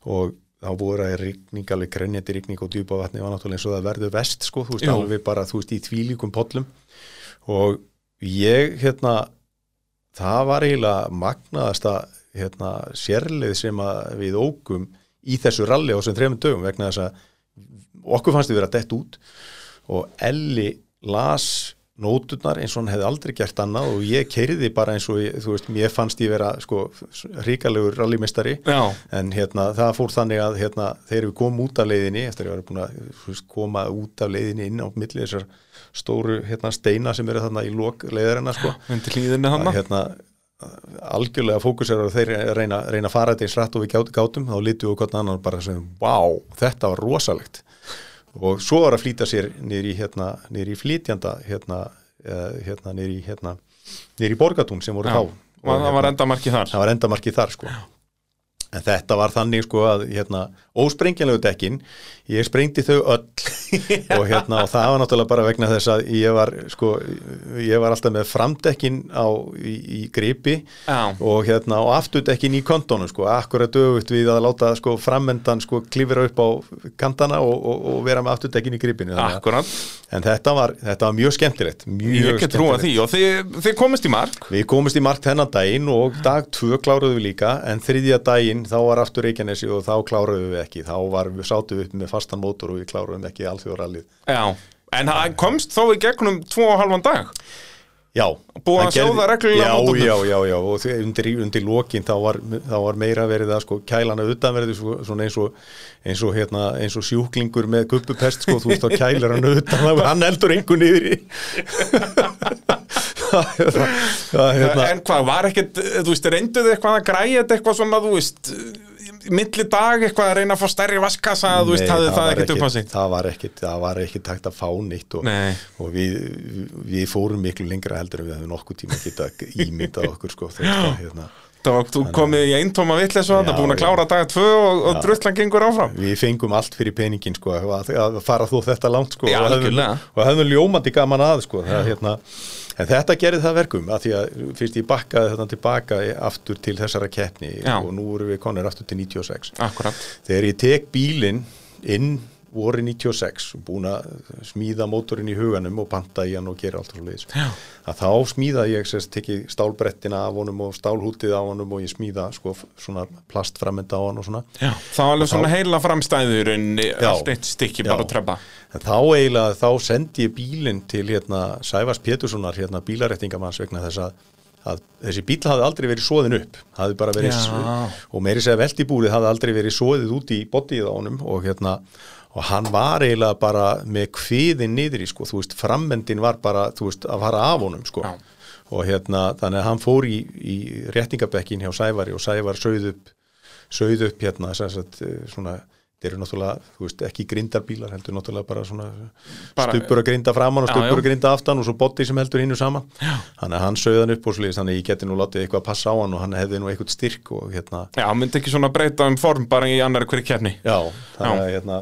og þá voru að rigning, alveg grenjandi rigning og djúpa vatni var náttúrulega eins og það verður vest sko, þú veist, það var eiginlega magnaðasta hérna, sérlið sem við ógum í þessu ralli á þessum þremur dögum vegna þess að okkur fannst við vera dett út og Elli las nóturnar eins og hann hefði aldrei gert annað og ég keiriði bara eins og ég, þú veist, mér fannst ég vera sko ríkalegur rallymistari en hérna það fór þannig að hérna þegar við komum út af leiðinni eftir að ég var búin að veist, koma út af leiðinni inn á milli þessar stóru hérna steina sem eru þarna í lok leiðarinnar sko. Að hérna algjörlega fókusera og þeir reyna, reyna að fara þetta eins rætt og við gát- gátum. Þá lítum við hvort annan bara sem wow, þetta var rosalegt. Og svo var að flýta sér í hérna, í hérna, hérna í hérna, niður í borgatún sem voru Já, þá. Og það var endamarkið þar. það var endamarkið þar sko. En þetta var þannig sko að hérna, ósprengjanlegu dekkin ég sprengdi þau öll. Og hérna og það var náttúrulega bara vegna þess að ég var sko, ég var alltaf með framdekkin á, í, í gripi. Já, og hérna og afturdekkin í kontónu sko, akkurat dögugt við að láta sko framendan sko klifra upp á kantana og, og, og vera með afturdekkin í gripinu. Akkurat en þetta var, þetta var mjög skemmtilegt mjög Ég get trúa því og þið, þið komist í mark. Við komumst í mark þennan daginn og dag tvö kláruðu við líka en þriðja daginn þá var aftur Reykjanesi og þá kláruðu við ekki. Þá var, við sátum upp með fastan mótor og við kláruðum ekki alþjóðarallið Já, en það komst þó í gegnum tvo og halvan dag. Já. Búið að sjóða reglulega mótornum. já, já, já og því- undir, undir lokin þá þá var meira verið að sko kælana utanverði svo, svona eins og eins og, hérna, eins og sjúklingur með guppupest sko, þú veist þá kælir hann utan og hann eldur einhver niður í. Það, hérna, En hvað, var ekkert, þú veist, reynduð eitthvað að græja þetta eitthvað svona, þú veist milli dag eitthvað að reyna að fá stærri vaskassa, þú veist, Nei, hafði það var sig það var ekkit, það var ekkit takt að fá neitt og, Nei. og við, við fórum miklu lengra heldur en við hefum nokkuð tíma geta ímyndað okkur sko, þetta, hérna. Það var, þú komið í eintóma og þetta, Já, búin að klára daga tvö og, og drullan gengur áfram. Við fengum allt fyrir peningin sko, að, að fara þú þetta langt sko, Já, og hefðum- ljómandi gaman að sko, það, hérna, en þetta gerði það verkum að því að fyrst ég bakkaði þetta tilbaka aftur til þessara keppni Já. og nú erum við konir aftur til 96 Akkurat. Þegar ég tek bílinn inn voru 96 og búin að smíða mótorinn í huganum og panta í hann og gera allt svo leiðis að þá smíða ég sérst tekið stálbrettina af honum og stálhútið á honum og ég smíða sko svona plastframenda á hann og svona. Já, var alveg svona heila framstæður en allt eitt stykki bara að trefba en þá eiginlega þá sendi ég bílinn til hérna Sævars Péturssonar hérna bílarettingamanns vegna þess að að þessi bíl hafði aldrei verið svoðin upp hafði bara verið Já. og meiri segja veltibúrið hafði aldrei verið svoðið út í bodyið á honum og hérna og hann var eiginlega bara með kviðin niður í sko, þú veist, frammendin var bara, þú veist, að fara af honum sko Já. og hérna, þannig að hann fór í, í réttingabekkin hjá Sævari og Sævar sögð upp, sögð upp hérna, sem sagt, eh, svona þeir eru náttúrulega, þú veist, ekki grindarbílar heldur náttúrulega bara svona Bara- stuppur að grinda framan og Já, stuppur já. að grinda aftan og svo body sem heldur hinnu saman já. þannig að hann sögð hann upp og sliðis þannig að ég geti nú látið eitthvað að passa á hann og hann hefði nú eitthvað styrk og hérna, Já, myndi ekki svona breyta um form bara í annari hverju keppni já, þannig að hérna,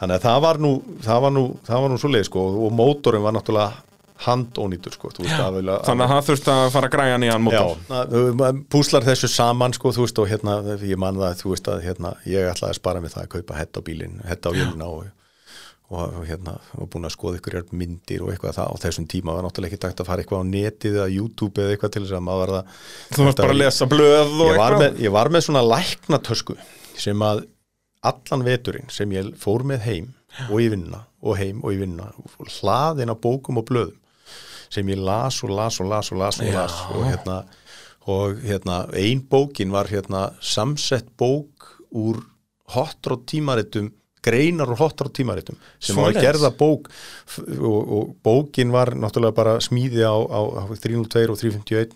þannig að það var nú það var nú, það var nú svo leið sko og mótorin var náttúrulega handónýtur sko, veist, að vilja Þannig að það þurfti að fara að græja nýjan mótor. Púslar þessu saman sko, þú veist, og hérna, ég man það þú veist að hérna, ég ætlaði að spara mig það að kaupa hetta á bílinn, hetta á vélina og, og, og hérna, og búin að skoða ykkur myndir og eitthvað það. Á þessum tíma var náttúrulega ekki dægt að fara eitthvað á netið eða YouTube eða eitthvað til þess að maður var það Þú varst bara að lesa blöð og ég var, eitthvað. með, ég var með svona læknatösku sem að allan veturinn sem ég fór með heim og í vinna og heim og í vinna hlaðin á bókum og blöðum sem ég las og las og las og las og las og hérna, og hérna ein bókin var hérna samsett bók úr hotrótt tímaritum greinar og hotrótt tímaritum sem var gerða bók og, og bókin var náttúrulega bara smíði á, á, á 302 og 351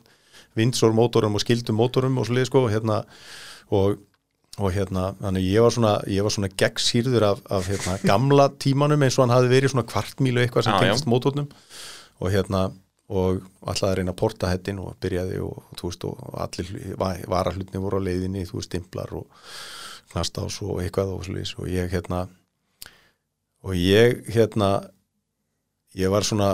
vindsor mótorum og skildum mótorum og svoleið sko hérna og og hérna, þannig ég var svona ég var svona gegnsýrður af, af hérna, gamla tímanum eins og hann hafi verið svona kvartmílu eitthvað sem já. tengist mótornum og hérna og alltaf að reyna að porta hettin og byrjaði og, þú veist, og allir varahlutni voru á leiðinni, þú veist, stimplar og knastás og eitthvað og svolítið og ég hérna og ég hérna ég var svona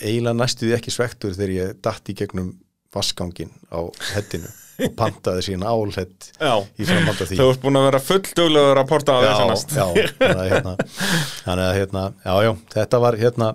eiginlega næstuði ekki svektur þegar ég datt í gegnum vaskangin á hettinu og pantaði síðan álhett Já. í framhald af því. Þú ert búin að vera fullduglegur að porta á já, þessu næst. já, þannig að hérna, þannig að hérna, já, já, þetta var hérna,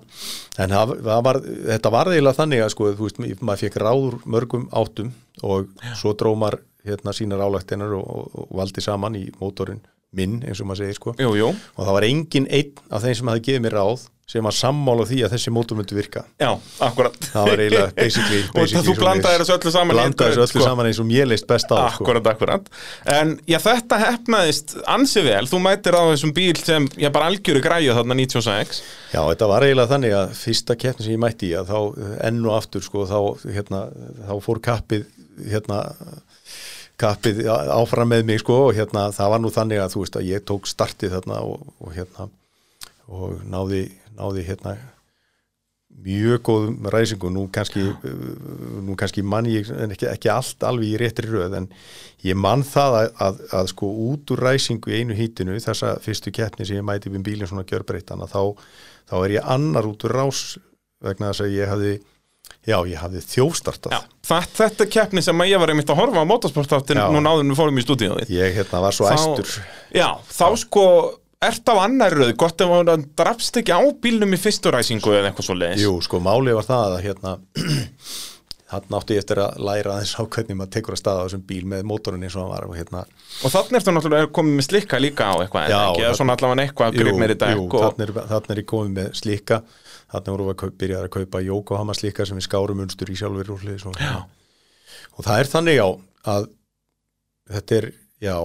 en það, var, þetta var eiginlega þannig að sko, þú veist, maður fekk ráður mörgum áttum og svo drómar hérna sínar álægtinar og, og, og valdi saman í mótorinn minn, eins og maður segir, sko, Jú, jú, og það var engin einn af þeim sem hafði gefið mér ráð sem var sammála því að þessi mótor myndi virka. já, akkurat Það var eiginlega basically, Og basically þú blandaðir þessu öllu saman Blandaði þessu öllu sko. saman eins og mér leist best á, sko. Akkurat, akkurat En já, þetta hefnaðist ansi vel Þú mætir á þessum bíl sem, já, bara algjöru græju þarna 96 Já, þetta var eiginlega þannig að fyrsta keppni sem ég mætti í að þá enn og aftur sko, þá, hérna, þá fór kappið hérna, kappið áfram með mig sko, og hérna, það var nú þannig að þú veist að náði, hérna mjög góðum ræsingu nú kannski, uh, nú kannski mann ég en ekki, ekki allt alveg í réttri röð en ég mann það að, að, að sko út úr ræsingu í einu hítinu þessa fyrstu keppni sem ég mæti við bílinn svona gjörbreytana þá, þá er ég annar út úr rás vegna þess að ég hafði já, ég hafði þjófstartað. Þetta er keppni sem ég var einmitt að horfa á motorsportáttin Já. nú náður við fórum í stúdíóið. Ég hérna var svo æstur. Já, þá sko ert á annar röð, gott ef hann drafst ekki á bílnum í fyrstu ræsingu eða eitthvað svo leiðis Jú, sko, málið var það að hérna hann átti ég eftir að læra aðeins á hvernig maður tekur að staða á þessum bíl með mótorinn eins og hann var og hérna. Og þannig ertu náttúrulega komið með slikka líka á eitthvað eða ekki, eða svona allavega eitthvað grip meiri dekk jú, og... þannig er, þarna er ég komið með slíka þarna vorum við að byrjaði að kaupa Yokohama slíka sem við skárum unstur í sjálfur og, og, og það er þannig já að þetta er já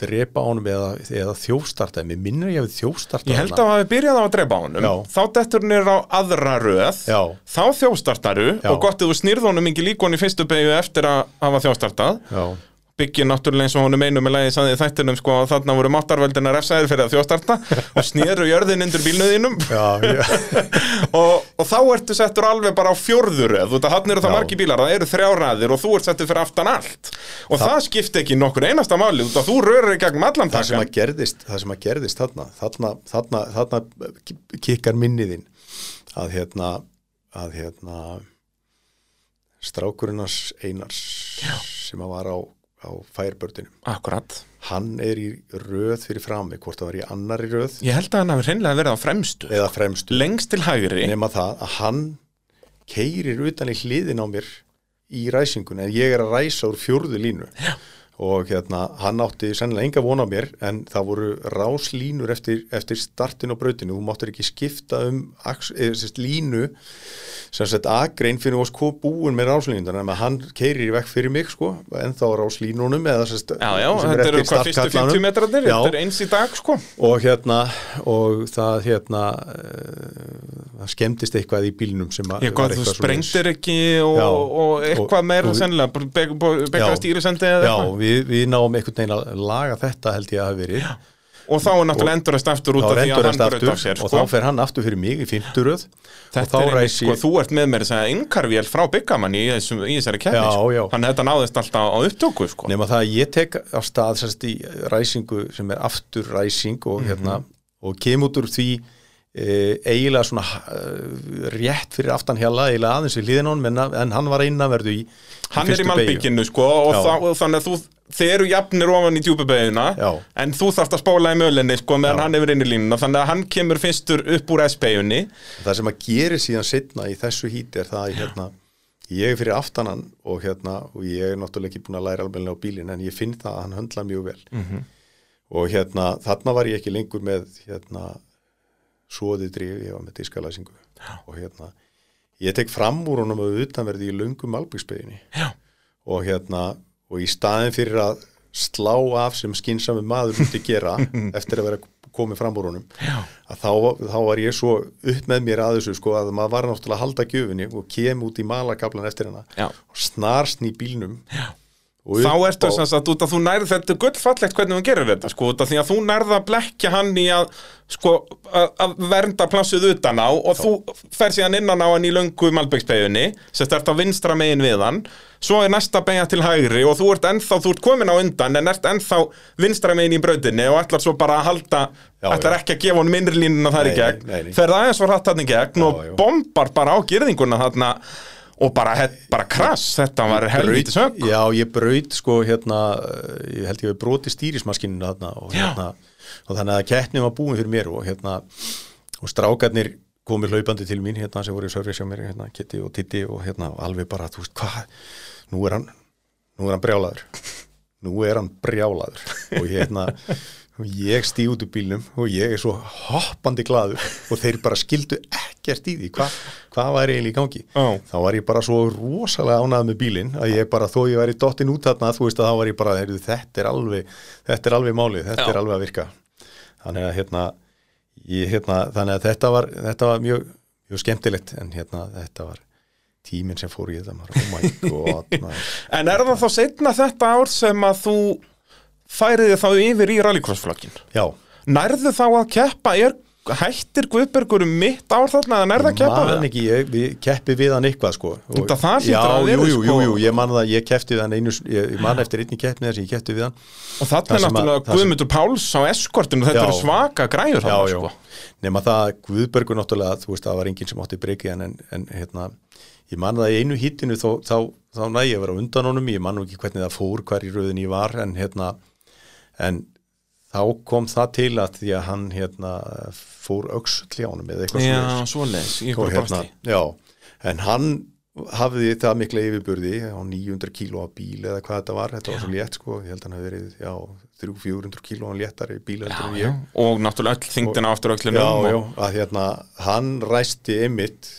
drepa ánum eða, eða þjófstarta mér minnir ég að við þjófstarta Ég held að hafi byrjað á að drepa á honum Já. Þá dettur nýr á aðra röð Já. Þá þjóstartaru Já. og gott ef þú snýrð honum ekki líka honum í fyrstu beigju eftir að hafa þjóstartað já, Byggir náttúrulega eins og honum einu með saði í þættinum sko að þarna voru máttarvöldina refsaðir fyrir að þjóstarta og snýru jörðin undir bílnuðinum og, og þá ertu settur alveg bara á fjórðuröð þú veit að hann eru það margi bílar, það eru þrjáraðir og þú ert settur fyrir aftan allt. Og það, skipti ekki nokkur einasta máli þú, þú rörir í gegnum allan það sem að gerðist það sem að gerðist þarna þarna, þarna, þarna kikkar minniðinn að hérna að hérna strákurinnars Einars já. sem að var á, á færbördinum Akkurat. Hann er í röð fyrir frammi hvort það var í annari röð Ég held að hann hafi hreinlega verið á fremstu. Eða fremstu. Lengst til hægri. Nema það að hann keirir utan í hliðin á mér í ræsingun en ég er að ræsa úr fjórðu línu. Já. Og hérna hann átti sennilega enga von á mér en það voru ráslínur eftir, eftir startin og brautinu, þú máttur ekki skipta um eða, sérst, línu sem sett agrein fyrir oss búin með ráslínundar en hann keirir í vekk fyrir mig sko, en þá ráslínunum eða sérst, Já, já, sem er þetta eru eftir hvað fyrstu startkatlanum. 50 metrarnir, Já. þetta er eins í dag sko og hérna og það hérna uh, það skemmtist eitthvað í bílnum sem að þú eitthvað sprengtir ekki og, Já. og eitthvað Og- meira og- sennilega, begga Já. stýrisendi eða eitthvað við, við náum einhvern veginn að laga þetta held ég að hafa verið. Og þá er náttúrulega endurast aftur út af því að hann aftur af sér og sko. þá fer hann aftur fyrir mig í fimmturöð og Þetta er einmitt, sko, þú ert með mér þess að yngarvél frá byggamanni í, þessum, í þessari kefni, sko. þannig að þetta náðist alltaf á upptöku, sko. nema það að ég tek á stað sérst í ræsingu sem er aftur ræsing og hérna og kem út úr því e, eiginlega svona e, rétt fyrir aftan hjalla eiginlega aðeins við hliðin á honum en, hann var innanverðu í Hann er í fyrstu malbygginu, sko, og, þá, og þannig að þú, þið eru jafnir ofan í djúpubegina, Já. en þú þarft að spóla í mölinni, sko, meðan hann er inn í línuna, þannig að hann kemur fyrstur upp úr S-beginni. það sem að gera síðan setna í þessu híti er það að hérna, ég er fyrir aftanan og, hérna, og ég er náttúrulega ekki búin að læra alveg á bílinn en ég finn það að hann höndla mjög vel. -hmm. og hérna þarna var ég ekki lengur með hérna svoðið drif, ég var með diskalæsingu. Og hérna ég tek fram úr honum að utanverði í löngum albyggspeginni og hérna og í staðin fyrir að slá af sem skynsami maður myndi gera eftir að vera komið fram úr honum að þá, þá var ég svo upp með mér að þessu sko að maður var náttúrulega að halda gjöfinni og kem út í malakablan eftir hana Já. og snarsn í bílnum Já. Þá ertu sagt út að þú nærð þetta gullfallegt hvernig þú gerir þetta sko því að þú nærð að blekja hann í að sko að, að vernda plássið utan á og þú fer síðan innan á hann í löngu malbyggsbeginni sem stert á vinstra megin við hann svo er næsta beigja til hægri og þú ert ennþá, þú ert komin á undan en ert ennþá vinstra megin í brautinni og ætlar svo bara að halda Já, ætlar já. ekki að gefa honum innri línuna þar í Nei, gegn nei, nei. fer það aðeins var hratt hann í gegn Já, og bombar bara á girðinguna þarna og bara, bara krass, þetta var helvítið sög Já, ég braut sko hérna, ég held ég við broti stýrismaskininu þarna og, hérna, og þannig að keppnin var búin fyrir mér og hérna, og strákarnir komið hlaupandi til mín hérna sem voru í service hjá mér, hérna, Kitty og Titti og hérna, alveg bara, þú veist, hvað nú er hann, nú er hann brjálaður. Nú er hann brjálaður. Og hérna, og ég stíg út úr bílnum og ég er svo hoppandi glaður og þeir bara skildu ekkert í því hvað hva var eiginlega í gangi Já. þá var ég bara svo rosalega ánægð með bílinn að ég bara, þó ég væri dottin út þarna þú veist að þá var ég bara, heyrðu, þetta er alveg þetta er alveg málið, þetta Já. er alveg að virka þannig að hérna, ég, hérna þannig að þetta var, þetta var mjög, mjög skemmtilegt en hérna þetta var tíminn sem fór þetta maður, oh my god maður. En er það þá setna þetta ár sem að þú færiði þá yfir í rallycrossflokkin? já, Nærðu þá að keppa, er hættir Guðbergur um mitt ár þarna eða nærðu að keppa við það? ekki, ég, við keppi við hann eitthvað sko Og- það hlýtur já, að jú, sko. jú, jú, ég man það, ég keppti við hann einu, ég, ég man eftir einni keppni þess að ég keppti við hann Og þarna Það er náttúrulega það Guðmundur Páls á eskortinu, þetta Já. eru svaka græjur já, þarna, já, sko. nema það að Guðbergur náttúrulega, þú veist, það var enginn sem átti breykið en, en, en hérna, ég man það í einu hittinu þá, þá, þá næ ég vera undan honum, ég man ekki hvernig það fór, hver í ég en hérna, en þá kom það til að því að hann hérna fór öxull í ánum eða eitthvað Já, svoleiðis. í og hérna, já, en hann hafði það mikla yfirburði á 900 kíló af bíl eða hvað þetta var, þetta var svo létt sko, ég held að hann hafi verið, já, 300-400 kíló hann léttari bíl heldur en já, ég. og náttúrulega öll þingdina aftur öllinu já, já, að hérna hann ræsti einmitt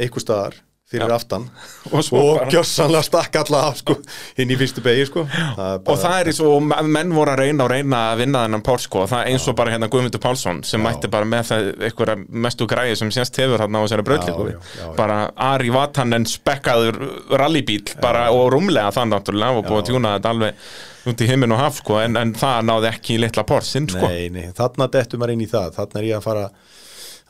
einhver staðar fyrir Já. aftan og, og bara- gjössanlega stakk alla af sko, inn í fyrstu beigi sko. það er og það er eins og menn voru að reyna og reyna að vinna þennan Pál sko, og það er eins og bara hérna Guðmundur Pálsson sem mætti bara með það einhverja mestu græði sem sést hefur hérna á þessari Já, já, já, já. bara Ari Vatanen spekkaður rallybíl bara og rúmlega það náttúrulega og búið að tjúna þetta alveg út í himmin og haf sko, en, en það náði ekki í litla Pálsinn sko. nei, nei, þarna dettum maður inn í það þarna er ég að fara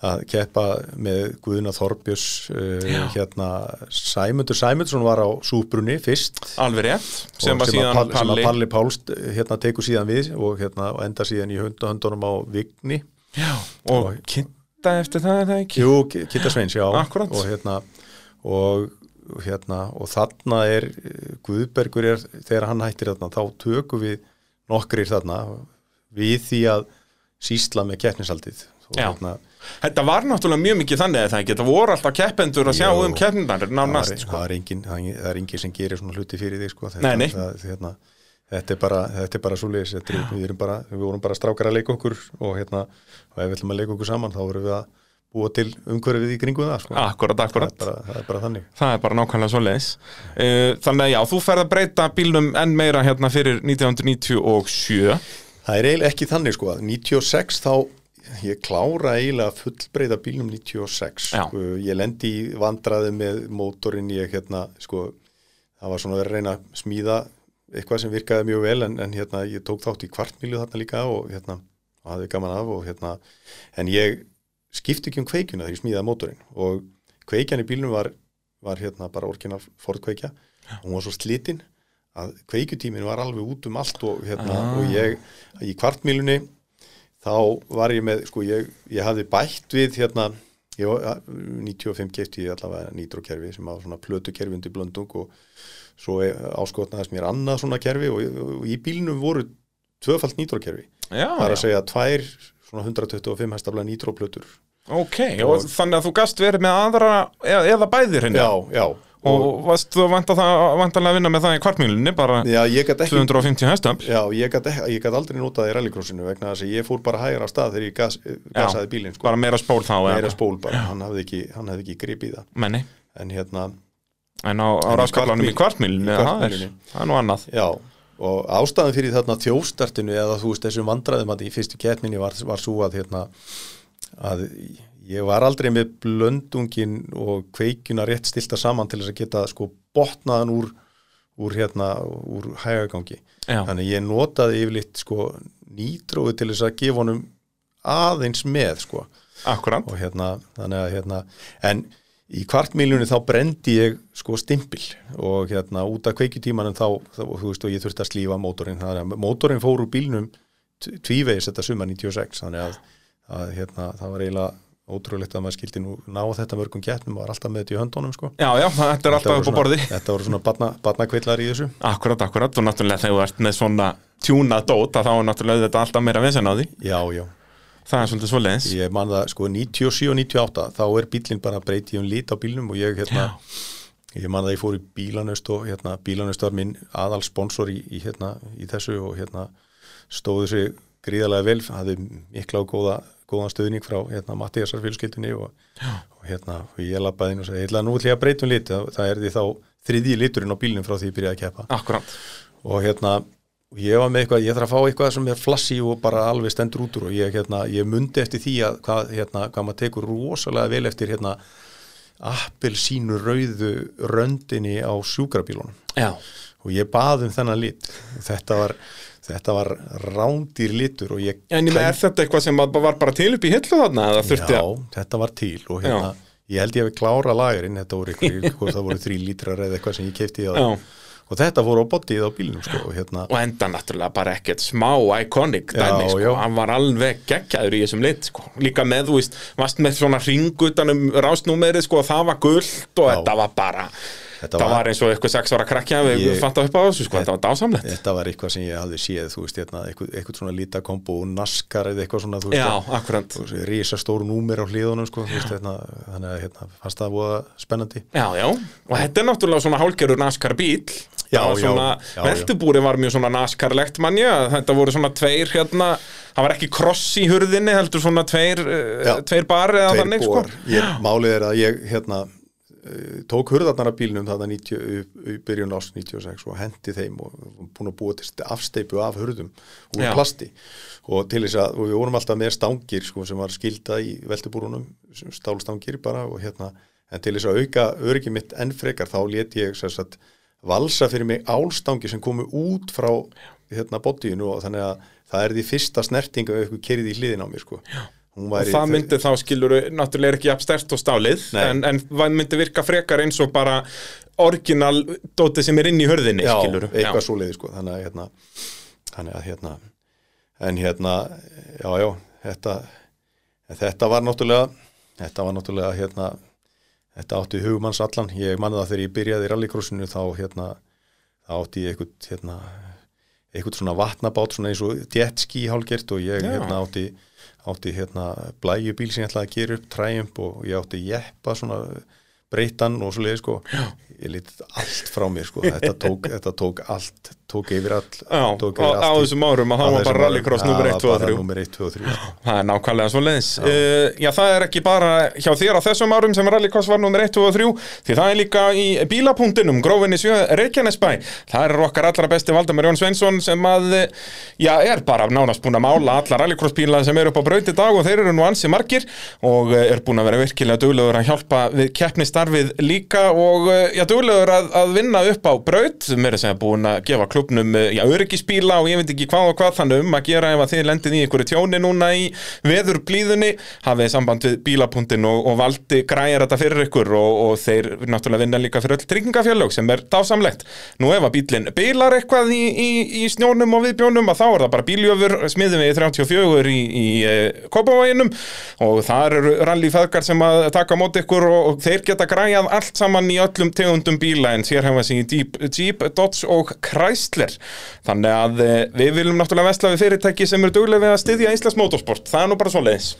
að keppa með Guðuna Þorbjörns uh, hérna Sæmundur Sæmundsson var á súbrunni fyrst. Alveg rétt sem og að síðan Pall- sem að Palli Pálst hérna tekur síðan við og hérna og enda síðan í hundahöndunum á Vigni. Já, og kynnta eftir það er það ekki? Jú, Kitta Sveins, já. Akkúrat. og hérna og, hérna, og þarna er Guðbergur er, þegar hann hættir þarna þá tökum við nokkrir þarna við því að sísla með keppnisaldið. Og Já. hérna, Þetta var náttúrulega mjög mikið þannig að það ekki, þetta voru alltaf keppendur að sjá um keppnindar það, nánast er, sko. það, er engin, það, er, það er engin sem gerir svona hluti fyrir þig sko, þetta, Nei, nei. Það, hérna, þetta er bara, þetta er bara svo leis við, erum bara, við vorum bara strákar að leika okkur og, hérna, og ef við ætlum að leika okkur saman þá vorum við að búa til umhverfið í kringum það sko. Akkurat, það, akkurat er bara, það er bara þannig. Það er bara nákvæmlega svo leiðis Þannig að já, þú ferð að breyta bílnum enn meira hérna fyrir 1997 Það er eiginlega ekki þannig sko að 96 þá ég klára eiginlega að fullbreyta bílnum 96 Já. sko, ég lendi í vandraði með mótorinn ég hérna sko það var svona að vera reyna að smíða eitthvað sem virkaði mjög vel en, en hérna ég tók þátt í kvartmílu þarna líka og hérna og hafði gaman af og hérna en ég skipti ekki um kveikjuna þegar ég smíðaði mótorinn og kveikjan í bílnum var, var hérna bara orginal Ford kveikja hún var svo slitinn að kveikjutíminn var alveg út um allt og hérna Ah. og ég í kvartmílunni þá var ég með, sko ég, ég hafði bætt við hérna ég, var- 95 kefti ég allavega nýtrókerfi sem var svona plötukerfi undir blöndung og svo áskotnaðist mér annað svona kerfi og, og í bílnum voru tvöfalt nýtrókerfi Já, það er að segja tvær svona 125 hestafla nýtróplötur ok og þannig að þú gast verið með aðra eða, eða bæðir hérna já, já og varst þú vantanlega að vinna með það í kvartmílunni bara já, ekki 250 hestöfl? Já, ég gat aldrei notað í rallycrossinu vegna þess að ég fór bara hægara af stað þegar ég gas, gasaði bílinn sko. bara meira spól þá meira spól bara, hann hafði ekki, ekki gripið það. Menni, en hérna, en á, á En í raskaflanum í kvartmíl- kvartmílunni í það er, er nú annað. Já og ástæðan fyrir þarna þjóstartinu eða þú veist þessum vandræðum að í fyrstu keppninni var, var svo að hérna að ég var aldrei með blöndungin og kveikjuna rétt stilta saman til þess að geta sko botnaðan úr, úr hérna úr hægagangi. Já. þannig ég notaði yfirleitt sko nýtrófi til þess að gefa honum aðeins með sko. Akkurat, og hérna, þannig að hérna en í kvartmíljunni þá brendi ég sko stimpil og hérna út af kveikjutímanum þá, þá þú veist og ég þurfti að slífa mótorinn, þannig að mótorinn fór úr bílnum tvívegis þetta sumar 96 þannig að, að hérna, það var eiginlega ótrúlegt að maður skildi nú ná þetta mörgum keppnum og var alltaf með þetta í höndunum sko. Já, já, þetta er alltaf upp á borði Þetta voru svona barna, barnakvillar í þessu. Akkurat, akkurat, og náttúrulega þegar þú ert með svona tjúnað dót að þá er náttúrulega þetta alltaf meira vesen á því. Já, já, Það er svolítið svoleiðis. Ég man það sko 97 og 98 þá er bílinn bara breytið um lit á bílnum og ég hérna ég man það ég fór í bílanöst og hérna bílanöst var minn aðal sponsor í, í, hérna, í þessu og hérna stóðu sig gríðarlega vel hafði mikla og góða, góðan stöðning frá hérna Mattiasar fjölskyldunni og, og hérna og ég labbaði inn og sagði, ætla nú ætla ég að breytum lit það, það er því þá þriðji liturinn á bílnum frá því ég byrjaði að keppa. Akkurat. Og hérna og ég var með eitthvað, ég þarf að fá eitthvað sem er flassi og bara alveg stendur út úr og ég, hérna, ég mundi eftir því að hvað, hérna, hvað maður tekur rosalega vel eftir hérna appelsínu rauðu röndinni á sjúkrabílunum. Já, og ég bað um þennan lit. Þetta var, þetta var rándir litur og ég en ég með er þetta eitthvað sem að var bara til upp í hillu þarna eða þurfti Já, að þetta var til og hérna, ég held ég hefði klára lagarinn, þetta voru ykkur, það voru þrý lítrar eða eitthvað sem ég keipti í það Já. og þetta voru á bodyið á bílnum sko, og hérna, og enda náttúrulega bara ekkert smá iconic Já, dæmi, sko, já. hann var alveg geggjaður í þessum lit, sko, líka með, þú veist varst með svona ring utanum rásnúmerið, sko, og það var gullt og Já. þetta var bara, Þetta var- var eins og eitthvað sex ára krakkja við Ég- fatt upp á þessu, sko, þetta var dásamlegt. Þetta var eitthvað sem ég hafði séð þú veist, hérna, eitthvað, eitthvað svona lítakombo og naskar eða eitthvað svona, þú veist, Já, að- veist, risastór númer á hliðunum, sko, veist, hérna, þannig að, hérna, fannst það voða spennandi. Já, já, og þetta er náttúrulega svona hálgerur NASCAR bíl Já, svona, já, veltubúri var mjög svona NASCAR-legt manja, þetta voru svona tveir hérna, það var ekki kross í hurðinni heldur svona tveir, uh, tveir bar eða Tveir þannig, sko. málið er að ég, hérna eh, tók hurðarnar af bílnum þarna 90, upp- í byrjun ás 96 og hendi þeim og búin að búa til afsteipu af hurðum úr Já. plasti. Og til þess að, við vorum alltaf með stangir sko, sem var skilda í veltubúrunum stálstangir bara og hérna en til þess að auka öryggi mitt enn frekar þá let ég sagt valsa fyrir mig álstangi sem komu út frá hérna bodyinu og þannig að það er því fyrsta snertinga ef eitthvað kerið í hliðin á mér sko. Hún og það myndi þá skilur náttúrulega ekki jafn stert og stálið en, en myndi virka frekar eins og bara orginal dótið sem er inn í hurðinni já, skilur eitthvað svo leiði sko þannig að hérna, þannig að hérna en hérna, já já þetta, þetta var náttúrulega þetta var náttúrulega hérna þetta átti hugmanns allan, ég manna það þegar ég byrjaði í rallycrossinu þá hérna átti ég eitthvað hérna eitthvað svona vatnabát svona eins og jetski hálgert og ég Já. hérna átti átti hérna blæjubíl sem ég ætlaði að gera upp Triumph og ég átti jeppa svona breytan og svo leiði sko Já. ég lítið allt frá mér sko þetta tók, þetta tók allt, tók yfir all Já, tók á, á í- þessum árum að á það var bara rallycross Já, nummer 1, 2 og bara 3 númer 1, 2 og 3 Það er nákvæmlega svo leiðis. Uh, já, það er ekki bara hjá þér á þessum árum sem rallycross var nummer 1, 2 og 3, því það er líka í bílapunktinum, grófinni sjö Reykjanesbæ. Það er okkar allra besti Valdemar Jón Sveinsson sem að, eh, já, er bara nánast búin að mála alla rallycross bíla sem eru upp á brauti dag og þeir eru nú ansi margir og eh, er búin að vera virkilega duglegur að hjálpa við keppnistarfið líka og, já, duglegur að, að vinna upp á braut, sem er að segja búin að gefa klubnum, eh, já, öryggisbíla og ég veit ekki hvað og hvað þannig um að gera ef að þið lendið í einhverju tjóni núna í veður blíðunni hafið samband við bílapunktin og, og valdi græjar þetta fyrir ykkur og, og þeir náttúrulega vinna líka fyrir öll tryggingafjölög sem er dásamlegt. Nú ef að bílinn bílar eitthvað í, í, í snjónum og viðbjónum að þá er það bara bíljöfur smiðum við 34 í, í e, Kópavoginum og þar eru rallyfæðgar sem að taka á móti ykkur og, og þeir geta græjað allt saman í öllum tegundum bíla en sér hefa sig í Jeep, Dodge og Chrysler. Þannig að e, við viljum náttúrulega vesla við fyrirtæki sem eru duglega við að styðja Íslands motorsport. Það er nú bara svoleiðis.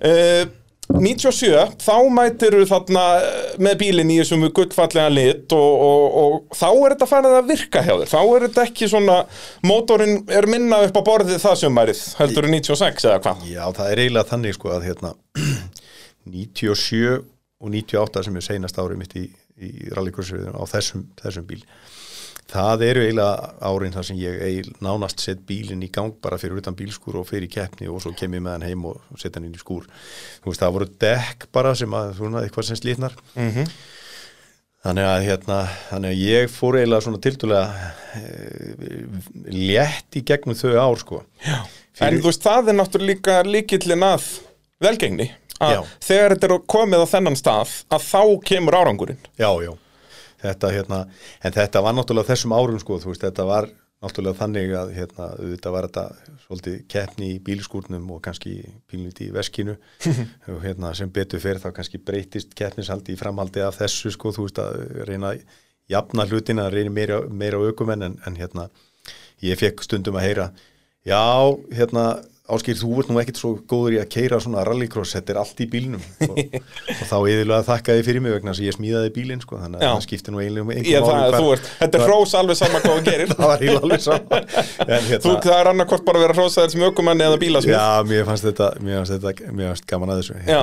Uh, 97, þá mætiru þarna eh, með bílinn í þessum gullfallega lit og, og, og þá er þetta farið að virka hjá þér þá er þetta ekki svona, mótorinn er minna upp á borðið það sömarið heldur en 96 eða hvað Já, það er eiginlega þannig sko að hérna 97 og 98 sem er seinast árið mitt í, í rallycrossriðinu á þessum, þessum bíl það eru eiginlega árin þar sem ég eil, nánast sett bílinn í gang bara fyrir utan bílskúr og fyrir keppni og svo kem ég með hann heim og setja hann inn í skúr veist það voru dekk bara sem að svona eitthvað sem slítnar Mhm. þannig að hérna þannig að ég fór eiginlega svona tildulega e, létt í gegnum þau ár sko Já. en þú veist, það er náttúrulega líkillin að velgengni að Já. þegar þetta er komið á þennan stað að þá kemur árangurinn Já, já, þetta hérna, en þetta var náttúrulega þessum árum sko, þú veist, þetta var, náttúrulega þannig að hérna, þetta var þetta svolítið keppni í bílskúrnum og kannski bílnit í veskinu. Og hérna, sem betur fyrir þá kannski breytist keppnisaldi í framhaldi af þessu sko, þú veist að reyna að jafna hlutina, að reyna meira, meira aukumenn en, en hérna, ég fekk stundum að heyra já, hérna Áskýr, þú ert nú ekkert svo góður í að keira svona rallycross, þetta er allt í bílnum. Og, og þá yfirlega þakkaði fyrir mig vegna að ég smíðaði bílinn, sko, þannig að það skiptir nú eiginlega um þú ert, þetta er hrós alveg sama hvað þú gerir. Það var eiginlega alveg saman en, Þú, hérna, það er annarkvort bara að vera hrósaðir sem ökumanni eða bílasmið Já, mér fannst þetta, mér fannst þetta mér fannst gaman að þessu. Já,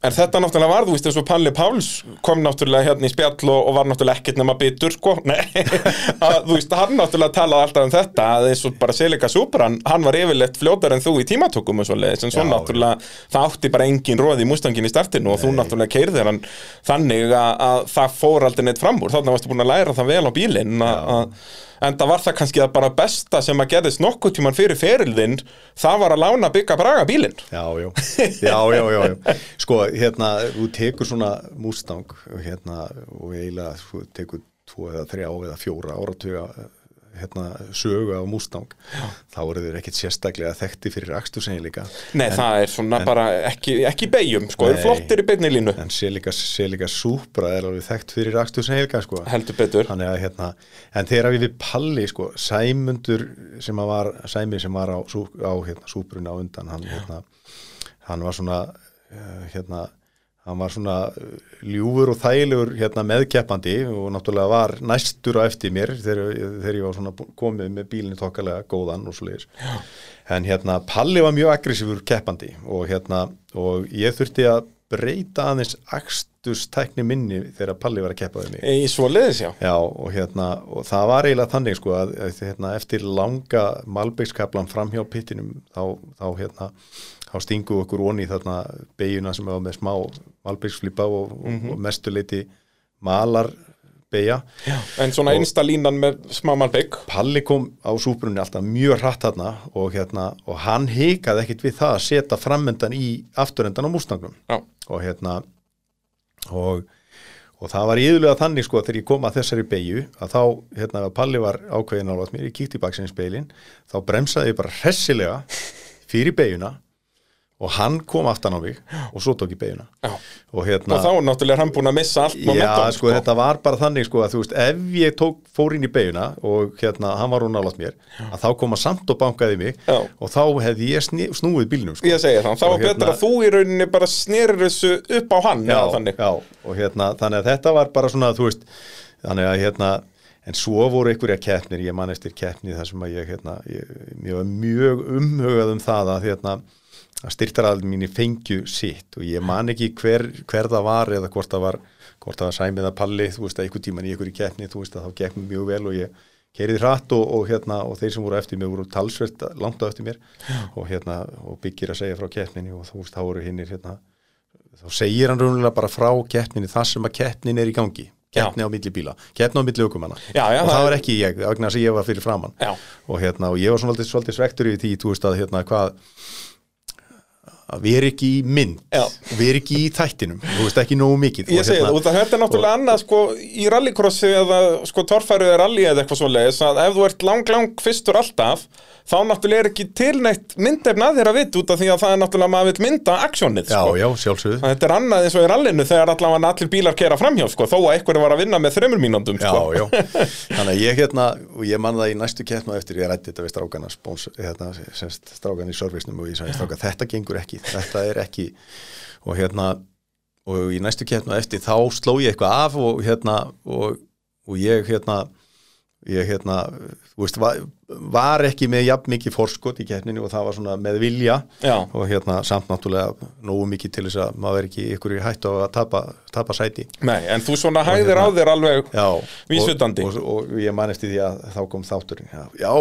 en þetta náttúrulega var, þú veist, eins og Palli Páls kom náttúrulega hérna í spjall og, og var náttúrulega ekkert nema bitur, sko. Nei, að, þú veist, hann náttúrulega talaði alltaf um þetta að eins og bara Selika Supran hann var yfirleitt fljótar en þú í tímatökum og svoleiðis, en svo Já, náttúrulega það átti bara engin róð í mústangin í startinu og þú náttúrulega keirðir hann þannig að, að það fór aldrei neitt fram úr. Þannig varstu búin að læra það vel á bílinn að, að, en það var það kannski að bara besta sem að gerðist nokkuð tíman fyrir ferilðinn það var að lána bygga braga bílinn Já, já, já, já, já. Sko, hérna, þú tekur svona Mustang hérna, og eiginlega þú tekur tvo eða þrjá eða fjóra áratuga hérna, sögu af Mustang þá eru þeir ekkit sérstaklega þekkti fyrir akstursengileika Nei, það er svona bara ekki, ekki beigjum, sko, Nei. eru flottir í beinni línu. En Selika, Selika Supra er alveg þekkt fyrir akstursengileika sko. heldur betur. Að hérna, en þegar við Palli sko, Sæmundur sem var Sæmi sem var á, á hérna, súbruna á undan, hann, hérna, hann var svona uh, hérna, hann var svona uh, ljúfur og þægilegur hérna, meðkeppandi og náttúrulega var næstur á eftir mér þegar, þegar ég var svona komið með bílinni tokkalega góðan og svo leiðis en hérna Palli var mjög aggressífur keppandi og hérna og ég þurfti að breyta aðeins akstustækni minni þegar Palli var að keppa við mig. Í svo liðis, já. Já, og hérna, og það var eiginlega þannig sko að, hérna, eftir langa malbygskaplan fram hjá pittinum þá, þá hérna, þá stingu okkur onni þarna beiguna sem var með smá malbyggsflipa og, Mhm. og mestuleiti malar beigja. En svona einsta línan með smá malbygg Palli kom á súbrunni alltaf mjög hratt þarna og hérna, og hann hikaði ekkit við það að setja framöndan í afturendan á mústangnum og hérna og, og það var yðurlega þannig sko þegar ég kom að þessari beigju að þá, hérna, ef Palli var ákveðin álvað mér, ég kíkti í baksins beilin þá bremsaði ég bara hressilega fyrir beigjuna og hann kom aftan á mig og svo tók ég beiguna já. Og hérna Og þá náttúrulega hann búin að missa allt Já, momentum, sko, þetta var bara þannig sko að þú veist, ef ég tók, fór inn í beiguna og hérna, hann var hún nálátt mér að þá koma samt og bankaði mig Já. og þá hefði ég sni, snúið bílnum sko. Ég segi það, þá var hérna- að þú í rauninni bara snerir þessu upp á hann já, já, og hérna, þannig að þetta var bara svona, þú veist, þannig að hérna, en svo voru einhverja keppnir, ég man eftir keppni þar sem að ég, hérna, ég, ég var mjög umhugað um það að, hérna, að styrtaraðal mínir fengju sitt og ég man ekki hver, hver það var eða hvort það var, hvort það var sæmið að palli, þú veist, að einhver tíman í einhverju keppni, þú veist, að þá gekk mjög vel og ég keiriði hratt og, og hérna, og þeir sem voru eftir mér voru talsvert langt á eftir mér og hérna, og byggir að segja frá keppninni og þú veist, þá voru hinnir, hérna, þá segir hann raunverulega bara frá keppninni það sem að keppnin er í gangi keppni á milli bíla, keppni á milli aukumanna og það var ekki ég, að ég var fyrir framann Já. og hérna, og ég var svona svolítið svektur yfir því, þú veist að hérna, hvað að vera ekki í mynd Já. vera ekki í þættinum, þú veist ekki nógu mikið Ég Og segi hérna- það, og þetta er náttúrulega annað sko í rallycrossi eða sko torfæru eða rally eða eitthvað svoleiðis að ef þú ert lang, lang fyrstur alltaf þá náttúrulega er ekki tilnætt myndefn að þér að vita út af því að það er náttúrulega maður vil mynda aksjónið já, sko. já, sjálfsögðu Þetta er annað eins og í rallinu þegar allavega allir bílar kera framhjá sko, þó að einhverju var að vinna með þreymur mínúndum Já, sko. já, þannig að ég hérna og ég man það í næstu keppna eftir ég rætti þetta við strákana spóns, hérna, semst strákan í servicenum og ég sagði stráka þetta gengur ekki, þetta er ekki og hérna og í næstu keppna eftir þá sló ég eitthvað af og hérna og, og ég hérna ég hérna, þú veist, var, ekki með jafn mikið forskot í keppninu og það var svona með vilja. Já. og hérna samt náttúrulega nógu mikið til þess að maður er ekki ykkur í hættu að tapa, tapa sæti. Nei, en þú svona hæðir á þér alveg Já, Vísvitandi. og, og, og ég man eftir því að þá kom þátturinn. Já,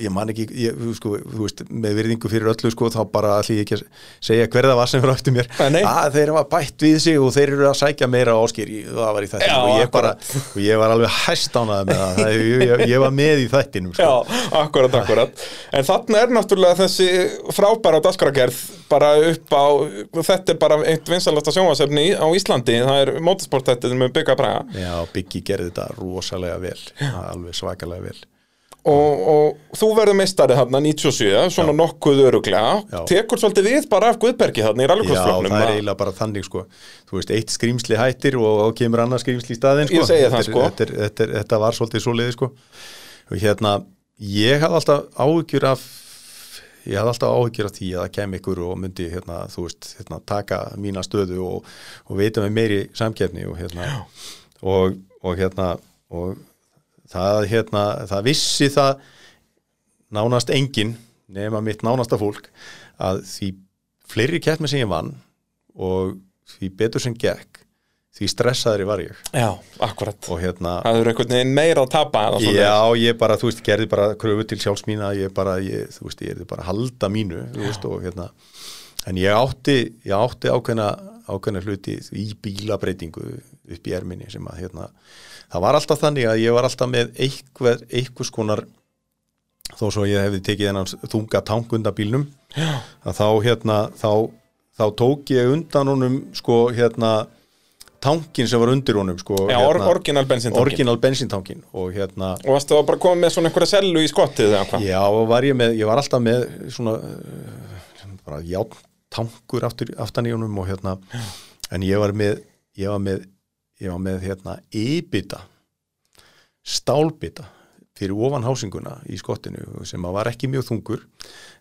ég man ekki, ég, sko, þú veist, með virðingu fyrir öllu sko, þá bara ætli ég ekki að segja hver það var sem fyrir eftir mér. Að þeir hafa bætt við sig og þeir eru að sækja meira áskir í, það var í þættinum og ég, bara, og ég var alveg hæstánaði með það, það ég, ég, ég var með í þættinum sko. Já, akkurat, akkurat. En þarna er náttúrulega þessi frábæra daskragerð bara upp á þetta er bara eitt vinsalasta sjónvasefni á Íslandi, það er motorsportættið með bygga braga. Já, Biggi gerði þetta rosalega vel. Alveg svakalega vel. Og, og þú verður meistari þarna 97, svona nokkuð öruglega, Já. tekur svolítið við bara af Guðbergi þarna í Já, rallycrossflokknum það er eiginlega bara þannig sko. Þú veist, eitt skrýmsli hættir og þá kemur annað skrýmsli í staðinn sko. Ég segi það, Þetta er- sko. þetta, þetta, þetta var svolítið svoleiði sko. Og hérna, ég hafði alltaf áhyggjur af Ég hafði alltaf áhyggjur af því að það kem ykkur og myndi, hérna, veist, hérna, taka mína stöðu og, og veita mig meiri samkeppni og hérna og, og hérna og það, hérna, það vissi það nánast engin nema mitt nánasta fólk að því fleiri keppni sem ég vann og því betur sem gekk því stressaðri var ég Já, akkurat og hérna Það eru einhvern veginn meira að tapa eða svoleiðis. Já, ég bara, þú veist, gerði bara kröfu til sjálfs mína, ég bara, ég, þú veist, ég er bara að halda mínu, þú veist, og hérna en ég átti, ég átti ákveðna ákveðna hluti í bílabreitingu upp í erminni sem að, hérna það var alltaf þannig að ég var alltaf með eitthvað, eitthvað skonar þó svo ég hefði tekið þennan þunga tankunda bílnum Já. að þá, hérna, þá, þá tók ég undan honum, sko, hérna tankin sem var undir honum, sko hérna, or, orginal bensintankin orginal bensintankin og hérna Og varstu þá bara komið með svona einhverja sellu í skottið? Já, og var ég með, ég var alltaf með svona uh, bara játn tankur aftur, aftan í honum og hérna, en ég var með ég var með, ég var með hérna e-bita stálbita fyrir ofan hásinguna í skottinu sem var ekki mjög þungur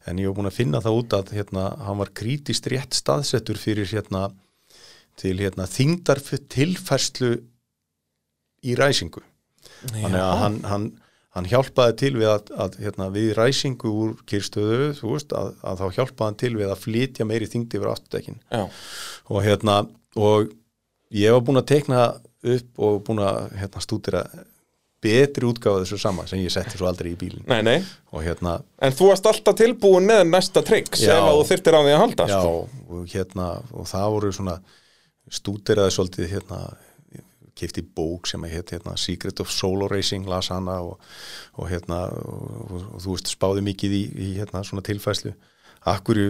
en ég var búin að finna það út að hérna, hann var krítist rétt staðsettur fyrir hérna til hérna þingdar tilfærslu í ræsingu. Þannig að hann, hann, hann hjálpaði til við að, að hérna, við ræsingu úr kyrstöðu veist, að, að þá hjálpaði hann til við að flytja meiri þingdi yfir afturdekkin Já, og hérna og ég var búin að tekna upp og búin að hérna, stúdira betri útgáfa þessu sama sem ég setti svo aldrei í bílinn. Nei, nei. Hérna, En þú varst alltaf tilbúin með næsta tricks Já. ef að þú þyrtir á því að halda já sko. og hérna og það voru svona stúdiraði svolítið hérna kefti bók sem hétt hérna, Secret of Solo Racing, las hana og, og hérna og, og, þú veist spáði mikið í, í hérna svona tilfæslu akkur,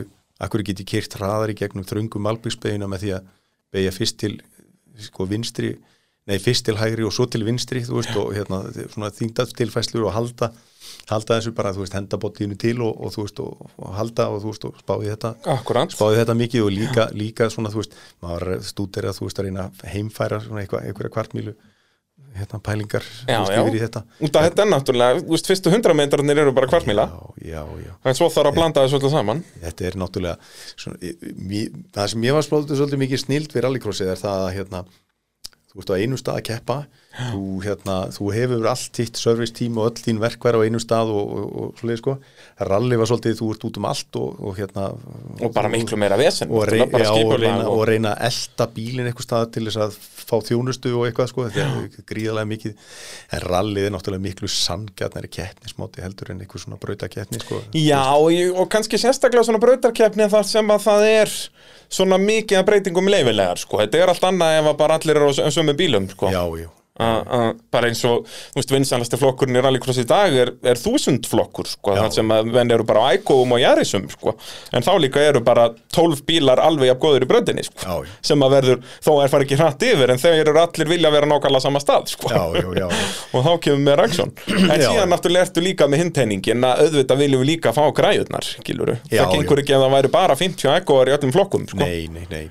akkur geti kert hraðar í gegnum þröngum malbyggsbegina með því að begja fyrst til sko vinstri nei fyrst til hægri og svo til vinstri þú veist og hérna tilfæslur og halda halda þessu bara þú veist henda bóttinu til og, og þú veist og, og halda og þú veist og spáði þetta. Akkurat spáði þetta mikið og líka, líka svona þú veist, maður stútir að þú veist að reyna heimfæra einhverja kvartmílu hérna pælingar Já, veist, já, þetta. Út af þetta er náttúrulega, þú veist, fyrstu hundra metrarnir eru bara kvartmíla. En svo þarf að blanda þessu öllu saman. Þetta er náttúrulega svona, mý, það sem ég var spáðið svolítið mikið snild við rallycrossið er það að hérna, þú veist á einu stað að keppa þú, hérna, þú hefur allt þitt service tím og öll þín verkværi á einu stað og, og, og svoleið sko rally var svolítið, þú ert út um allt og, og hérna og bara miklu meira vesen og, rey, bara já, reyna, og- reyna að elda bílinn eitthvað stað til þess að fá þjónustu og eitthvað sko, þetta er gríðalega mikið en rallið er náttúrulega miklu sanngjarnari keppnismóti heldur en eitthvað svona brauta keppni sko. Já, og, kannski sérstaklega svona brautarkeppni þar sem að það er svona mikið að breytingum leifilegar, sko. Þetta er allt annað ef að bara allir eru á sö- sömu bílum, sko. já, já, A- a- bara eins og, þú veist, vinsanlasti flokkurinn í rallycross í dag er, er þúsund flokkur, sko, þar sem að venn eru bara á ægóum og jarisum, sko. En þá líka eru bara 12 bílar alveg jafn góður í brautinni, sko. Já, já. Sem að verður, þó er fara ekki hratt yfir, en þeir eru allir vilja vera nákvæmlega sama stað, sko. já, og þá kemur með Raksson en síðan náttúrulega ertu líka með hinteiningin að auðvitað viljum við líka fá græjurnar skiluru, Já, það gengur ekki að það væri bara 50 ekkoar í öllum flokkum sko. Nei, nei, nei,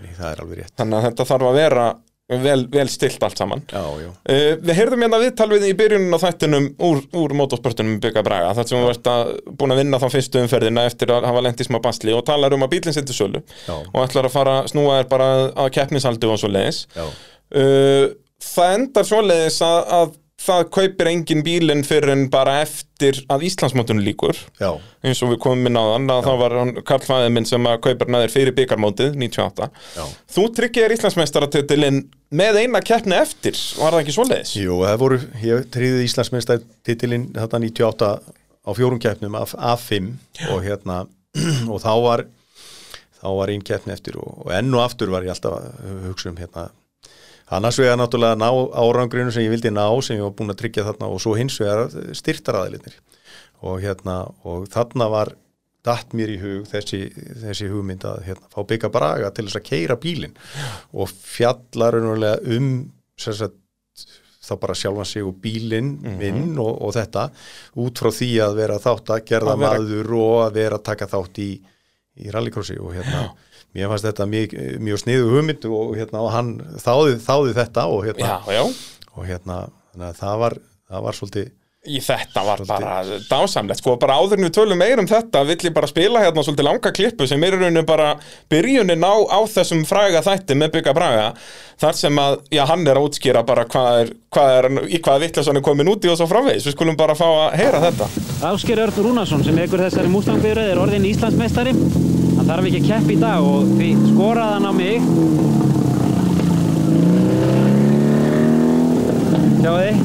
er vel, vel stilt allt saman. Já, já, Uh, við heyrðum hérna viðtal við í byrjunin á þættinum úr, úr motorsportunum Bygga Braga þar sem við að búin að vinna þá fyrstu umferðina eftir að hafa lent í smá basli og talar um að bílinn sinni sölu Já. og ætlar að fara snúa þér bara að keppnisaldi og svo leiðis uh, það endar svoleiðis að, að það kaupir engin bílinn fyrir en bara eftir að Íslandsmótunum líkur já, eins og við komum inn á þann að þá var Karl Fæðið minn sem að kaupir næðir fyrir byggarmótið 98 já. Þú tryggir Íslandsmeistaratitilinn með eina keppni eftir var það ekki svoleiðis? Jú, það voru, ég tríði Íslandsmeistar titilinn þetta 98 á fjórum keppnum af, af fimm og hérna og þá var þá var einn keppni eftir og, og enn og aftur var ég alltaf að hugsa um hérna annars vegar náttúrulega ná árangrinu sem ég vildi ná sem ég var búin að tryggja þarna og svo hins vegar styrtaraðilinnir og hérna og þarna var datt mér í hug þessi, þessi hugmynd að hérna, fá bygga braga til þess að keira bílinn og fjallar um sagt, þá bara sjálfan sig og bílinn minn og, og þetta út frá því að vera þátt að gerða Að vera- maður og að vera að taka þátt í, í rallycrossi og hérna mér fannst þetta mjög, mjög sniðu hugmynd og, hérna, og hann þáði, þáði þetta og hérna, Já, já. og hérna það var, það var svolítið Í þetta var bara dásamlegt sko, bara áður en við tölum meir um þetta vill ég bara spila hérna svolítið langa klippu sem er í rauninu bara byrjunin á, á þessum fræga þætti með Bygga Braga þar sem að, já, hann er að útskýra bara hvað er, hvað er í hvaða vittlason er komin úti og svo framvegis, við skulum bara fá að heyra þetta. Ásker Örn Rúnarsson sem ekur þessari Mustang-bifröð er orðin Íslandsmeistari. Hann þarf ekki að keppa í dag og því skoraði hann á mig. Sjáu þið?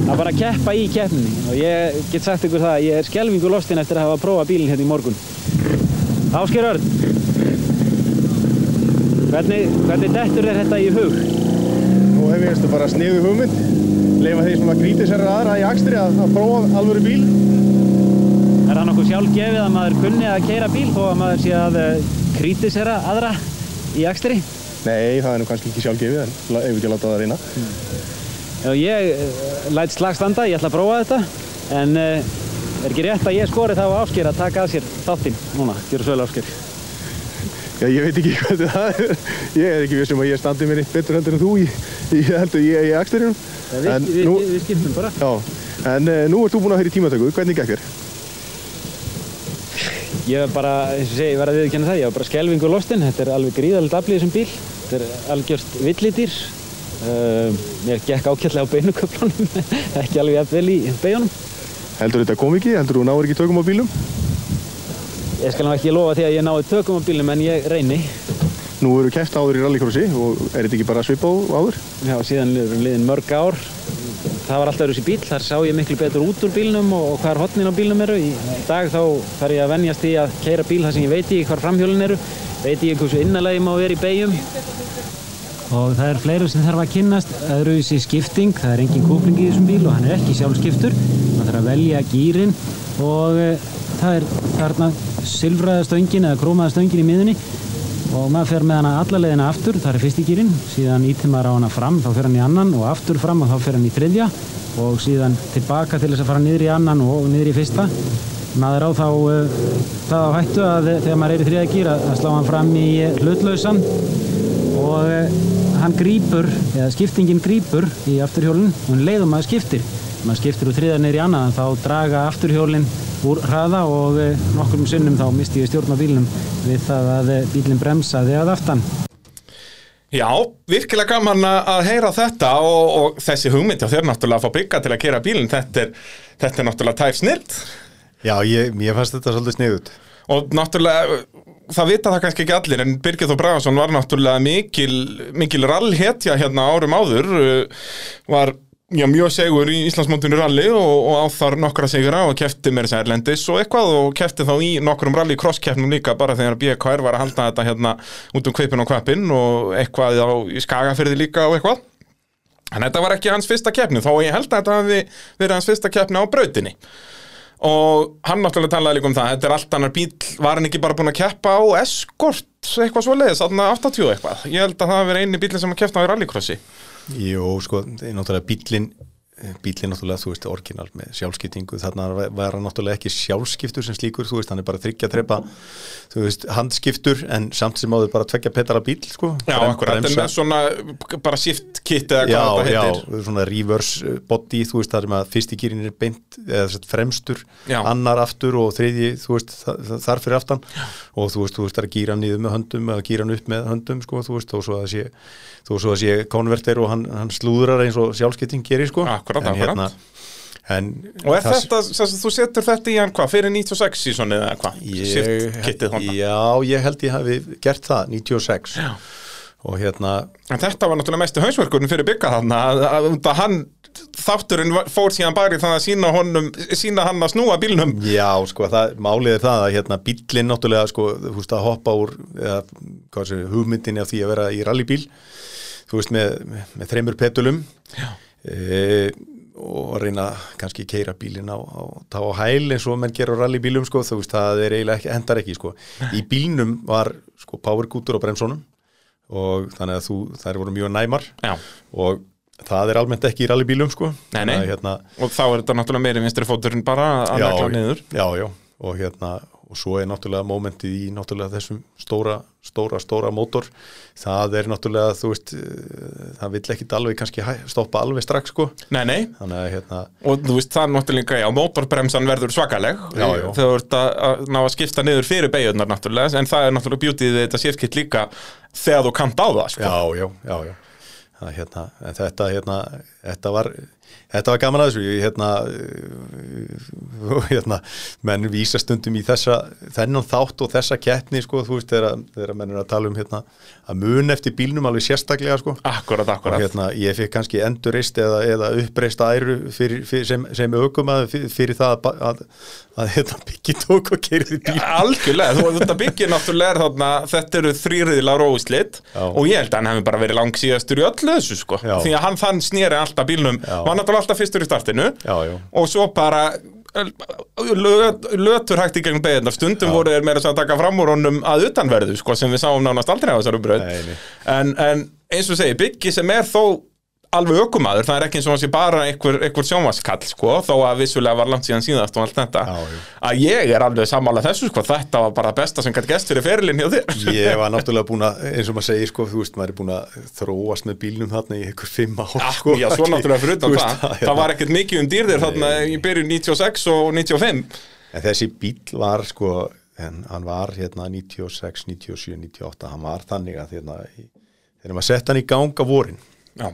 Það er bara að keppa í keppninni og ég get sagt ykkur það að ég er skelvingu lostinn eftir að hafa prófað bílinn hérna í morgun. Ásker Örn, hvernig, hvernig dettur þér þetta í hug? Nú hef ég veistu bara sniðu hugmynd, leifa þeir svona grítisherra aðra í akstri að, að prófa alvöru bíl. Er það nokkuð sjálf gefið að maður kunni að keira bíl þó að maður sé að uh, kritisera aðra í akstri? Nei, það er nú kannski ekki sjálfgefið en la- ef við ekki að láta það reyna. Já, ég uh, læt slag standa, ég ætla að prófa þetta en uh, er ekki rétt að ég skori þá Ásker að taka að sér þáttinn núna, gera svölu Ásker Já, ég veit ekki hvað það er. Ég er ekki vissum að ég standi mér eitt betur heldur en þú í, í heldur ég í akstrinum. við, En við, nú- við, við skiptum bara Já, en uh, nú ert þú búinn að höra í tímatöku. Hvernig gekk þér? Ég er bara, eins og segi, ég verð að viðkjanna það, ég var bara skelvingu lostinn, þetta er alveg gríðalegt aflið þessum bíl, þetta er algjört villidýr, uh, mér gekk ákveðlega á beinuköflunum, ekki alveg jafn vel í beigunum. Heldur þetta kom ekki? Heldur þú náður ekki tökum á bílum? Ég skal nú ekki lofa því að ég náði tökum á bílnum en ég reyni. Nú eru keft áður í rallycrossi og er þetta ekki bara svipa á áður? Já, síðan liðin, liðin mörg ár. Það var alltaf sér bíl, þar sá ég miklu betur út úr bílnum og, hvar hotnin á bílnum eru. Í dag þá þarf ég að venjast í að keira bíl þar sem ég veit ekki hvar framhjólin eru, veit ekki hversu innalagi má vera í beigjum. Og það er fleira sem þarf að kynnast, öðruvísi skipting, það er engin kúpling í þessum bíl og hann er ekki sjálfskiptur. Það þarf að velja gýrin og e, það er þarna silfraða stöngin eða krómaða stöngin í miðunni og maður fer með hana alla leiðina aftur, það er fyrst í gýrin, síðan ítir maður á hana fram, þá fer hann í annan og aftur fram og þá fer hann í þriðja og síðan tilbaka til þess að fara niður í annan og niður í fyrsta. Maður á þá uh, það á hættu að þegar maður er í þriðja gýr að, slá hann fram í eh, hlutlausan og uh, hann grípur, eða skiptingin grípur í afturhjólinn og hann leiðum maður skiptir. Maður skiptir úr þriðja niður í annan þá draga afturhjólinn úr hraða og uh, nokkrum sinnum þá misti ég stjórn á bílnum við það að uh, bílinn bremsaði að aftan. Já, virkilega gaman að heyra þetta og, og þessi hugmynd já, þeir náttúrulega að fá bygga til að kera bílinn þetta er, þetta er náttúrulega tæf snilt Já, ég, ég fannst þetta svolítið sniðut og náttúrulega það vita það kannski ekki allir en Birgir Þór Bragason var náttúrulega mikil, mikil rallhetja hérna árum áður uh, var já, mjög segur í Íslandsmóndinu ralli og, og á þar nokkra sigra og kefti með þess að Erlendis og eitthvað og kefti þá í nokkrum rally cross-keppnum líka bara þegar BKR var að halda þetta hérna út um kveipin og kvapin og eitthvað á Skagafyrði líka og eitthvað. En þetta var ekki hans fyrsta keppni þó ég held að þetta hafi verið hans fyrsta keppni á brautinni. Og hann náttúrulega talaði líka um það þetta er allt annar bíl, var hann ekki bara búinn að keppa á Escort, eitthvað svo leiðis þarna 80 eitthvað, ég held að það hafi verið eini bílinn sem að keppna á rallycrossi Jú, sko, náttúrulega bílinn bílinn náttúrulega, þú veist, orginal með sjálfskiptingu, þarna var- hann náttúrulega ekki sjálfskiptur sem slíkur, þú veist, hann er bara þryggja trepa, þú veist, handskiptur en samt sem áður bara tvekja petala bíl, sko. Já, akkurat, bremsa- með svona bara shift kit eða Já, hvað já, þetta heitir. svona reverse body, þú veist, það er með að fyrsti gýrin er beint, eða þess að fremstur, Já. annar aftur og þriðji, þú veist, þa- þa- þar fyrir aftan. Og þú veist, þú veist, það er að gýra niður með höndum eða gýra hann upp með höndum, sko, þú veist, þó svo að sé, hann, hann og sjálfskipting gerir, sko. Akkúrat, En en Og er þetta, sem þú setur þetta í hann hvað, fyrir 96 sísoni eða hvað? Shift Ég, kitið þarna já, ég held ég hafi gert það, 96 Já. og hérna En þetta var náttúrulega mestu hausverkurinn fyrir bygga þarna að, hann, þátturinn fór síðan í það að sína honum, sína hann að snúa bílnum Já, sko, það, málið er það að hérna bíllinn náttúrulega, sko, þú veist, að hoppa úr eða, hvað sé, hugmyndinni af því að vera í rallybíl, þú veist, með, með, þreymur petulum e, og reyna kannski keira bílinn á, á, á hæl eins og menn gera á rallybílum, sko, þú veist, það er eiginlega ekki, hendar ekki, sko. Í bílnum var, sko, powergútur á bremsónum og þannig að þú, þær voru mjög næmar Já, og það er almennt ekki í rallybílum sko Nei, nei. Er, hérna, og þá er þetta náttúrulega meiri vinstri fóturinn bara að já, negla niður já, já, og hérna og svo er náttúrulega mómentið í náttúrulega þessum stóra, stóra, stóra mótor það er náttúrulega, þú veist eh, það vill ekki alveg kannski stoppa alveg strax sko, Nei, nei, að hérna og þú veist það er náttúrulega, já, mótorbremsan verður svakaleg Já, já. þú ert að, að ná að skipta niður fyrir beigurnar náttúrulega, en það er náttúrulega bjútið þetta skipskitt líka þegar þú kant á það, sko. Já, já, já, já. Það, hérna, þetta, hérna, þetta var þetta var gaman að þessu ég, hérna, uh, hérna menn vísa stundum í þessa þennan þátt og þessa keppni sko, þú veist, þegar, menn er að tala um hérna, að mun eftir bílnum alveg sérstaklega sko. Akkurat, og akkurat. hérna, ég fikk kannski endurist eða, eða uppreist æru fyrir, fyrir, sem, sem aukum að fyrir, það að, að, að hérna, byggi tók og keirði bíl Algjörlega, þú þetta byggir náttúrulega þarna, þetta eru þrýriðilega róslit Já. og ég held að hann hefði bara verið langsíðastur í öllu þessu sko, Já. því að hann þann snýri alltaf bílnum. Var náttúrulega alltaf fyrstur í startinu. Já, og svo bara löt, lötur hægt í gegnum beginnar, stundum voru þeir meira að taka fram úr honum að utanverðu sko, sem við sáum nánast aldrei á þessari nei. en, en eins og segi, byggi sem er þó alveg ökumaður, það er ekki eins og hann sé bara einhver, einhver sjónvaskall, sko, þó að vissulega var langt síðan síðast og allt þetta. Já, að ég er alveg sammála þessu, sko, þetta var bara besta sem gætt gest fyrir ferilinn hjá þér. Ég var náttúrulega búin að, eins og maður segir sko, þú veist, maður er búin að þróast með bílnum þarna í einhver fimm ár Já, sko, já, svo náttúrulega fyrir utan það, veist, það, var ekkert mikið um dýrðir þarna í byrjun 96 og 95 En þessi bíl var sko, en hann var hérna 96, 97, 98, hann var þannig að hérna, þegar maður sett hann í gang á vorin Já,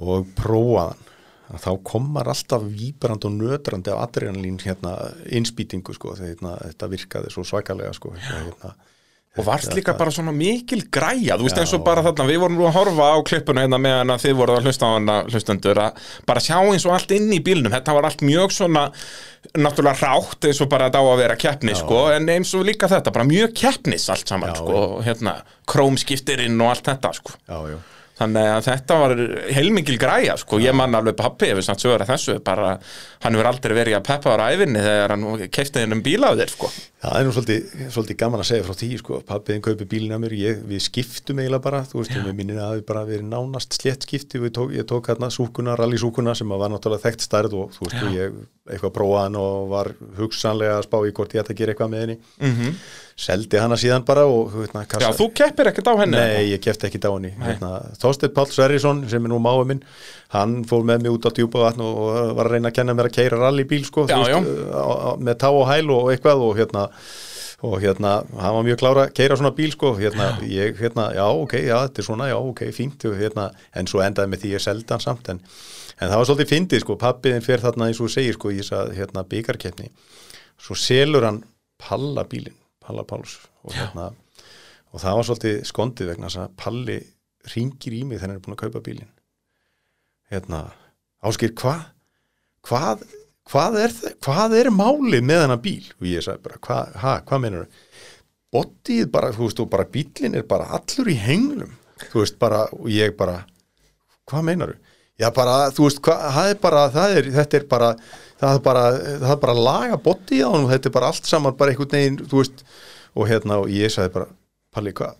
og prófaðan að þá komar alltaf víbrand og nötrandi af adrenalín hérna innspýtingu sko, hérna, þetta virkaði svo svakalega sko, hérna, og varst líka bara svona mikil græja þú veist Já. eins og bara þarna, við vorum nú að horfa á klippuna hérna meðan þið voruð að hlusta á hana hlustendur að bara sjá eins og allt inn í bílnum þetta var allt mjög svona náttúrulega rátt eins og bara þetta á að vera keppni sko, en eins og líka þetta, bara mjög keppnis allt saman, Já. sko, og hérna krómskiptirinn og allt þetta, sko já, já Þannig að þetta var heilmikil græja, sko, ég man alveg pappi ef við samt sögur að þessu, bara hann hefur aldrei verið að peppa ára æfinni þegar hann keipti hennum bíla á þér, sko. Það er nú svolítið, svolítið gaman að segja frá því sko, pappiðin kaupi bílinn að mér, ég, við skiptum eiginlega bara, þú veist, við minnir að við bara verið nánast slétt skipti, tók, ég tók hérna súkuna, rallysúkuna sem var náttúrulega þekkt stærð og þú veist, ég eitthvað prófaði hann og var hugsanlega að spá í hvort ég ætti að gera eitthvað með henni. -hmm. seldi hana síðan bara og þú veist, na, Já, þú keppir ekkert á henni. Nei, ég kefti ekki á henni. Hérna, Þorsteinn Páll Sverrisson sem er nú máið minn hann fór með mig út á djúpavatn og, og var að reyna að kenna mér að keira rallybíl sko, Já, já. á, með tá og hæl og eitthvað og hérna og hérna, hann var mjög klára að keira svona bíl sko, hérna, ég, hérna, já, ok já, þetta er svona, já, ok, fínt hérna, en svo endaði með því ég seldi hann samt en, en það var svolítið fyndið, sko, pappiðin fer þarna eins og segir, sko, í þess að, hérna, byggarkeppni svo selur hann Palla bílinn, Palla Páls og hérna, og það var svolítið skondið vegna þess að Palli ringir í mig þegar hann er búin að kaupa bílinn hérna, áskýr, hvað hvað, hvað er það hvað er málið með hennar bíl? Og ég sagði bara, hvað, ha, hvað meinar bodyið bara, þú veist, og bara bílinn er bara allur í henglum. Þú veist, bara, og ég bara hvað meinar Já, bara, þú veist, hvað, það er bara, það er, þetta er bara, það er bara, það er bara að laga bodyið á hann og þetta er bara allt saman, bara einhvern veginn, þú veist, og hérna, og ég sagði bara, Palli, hvað,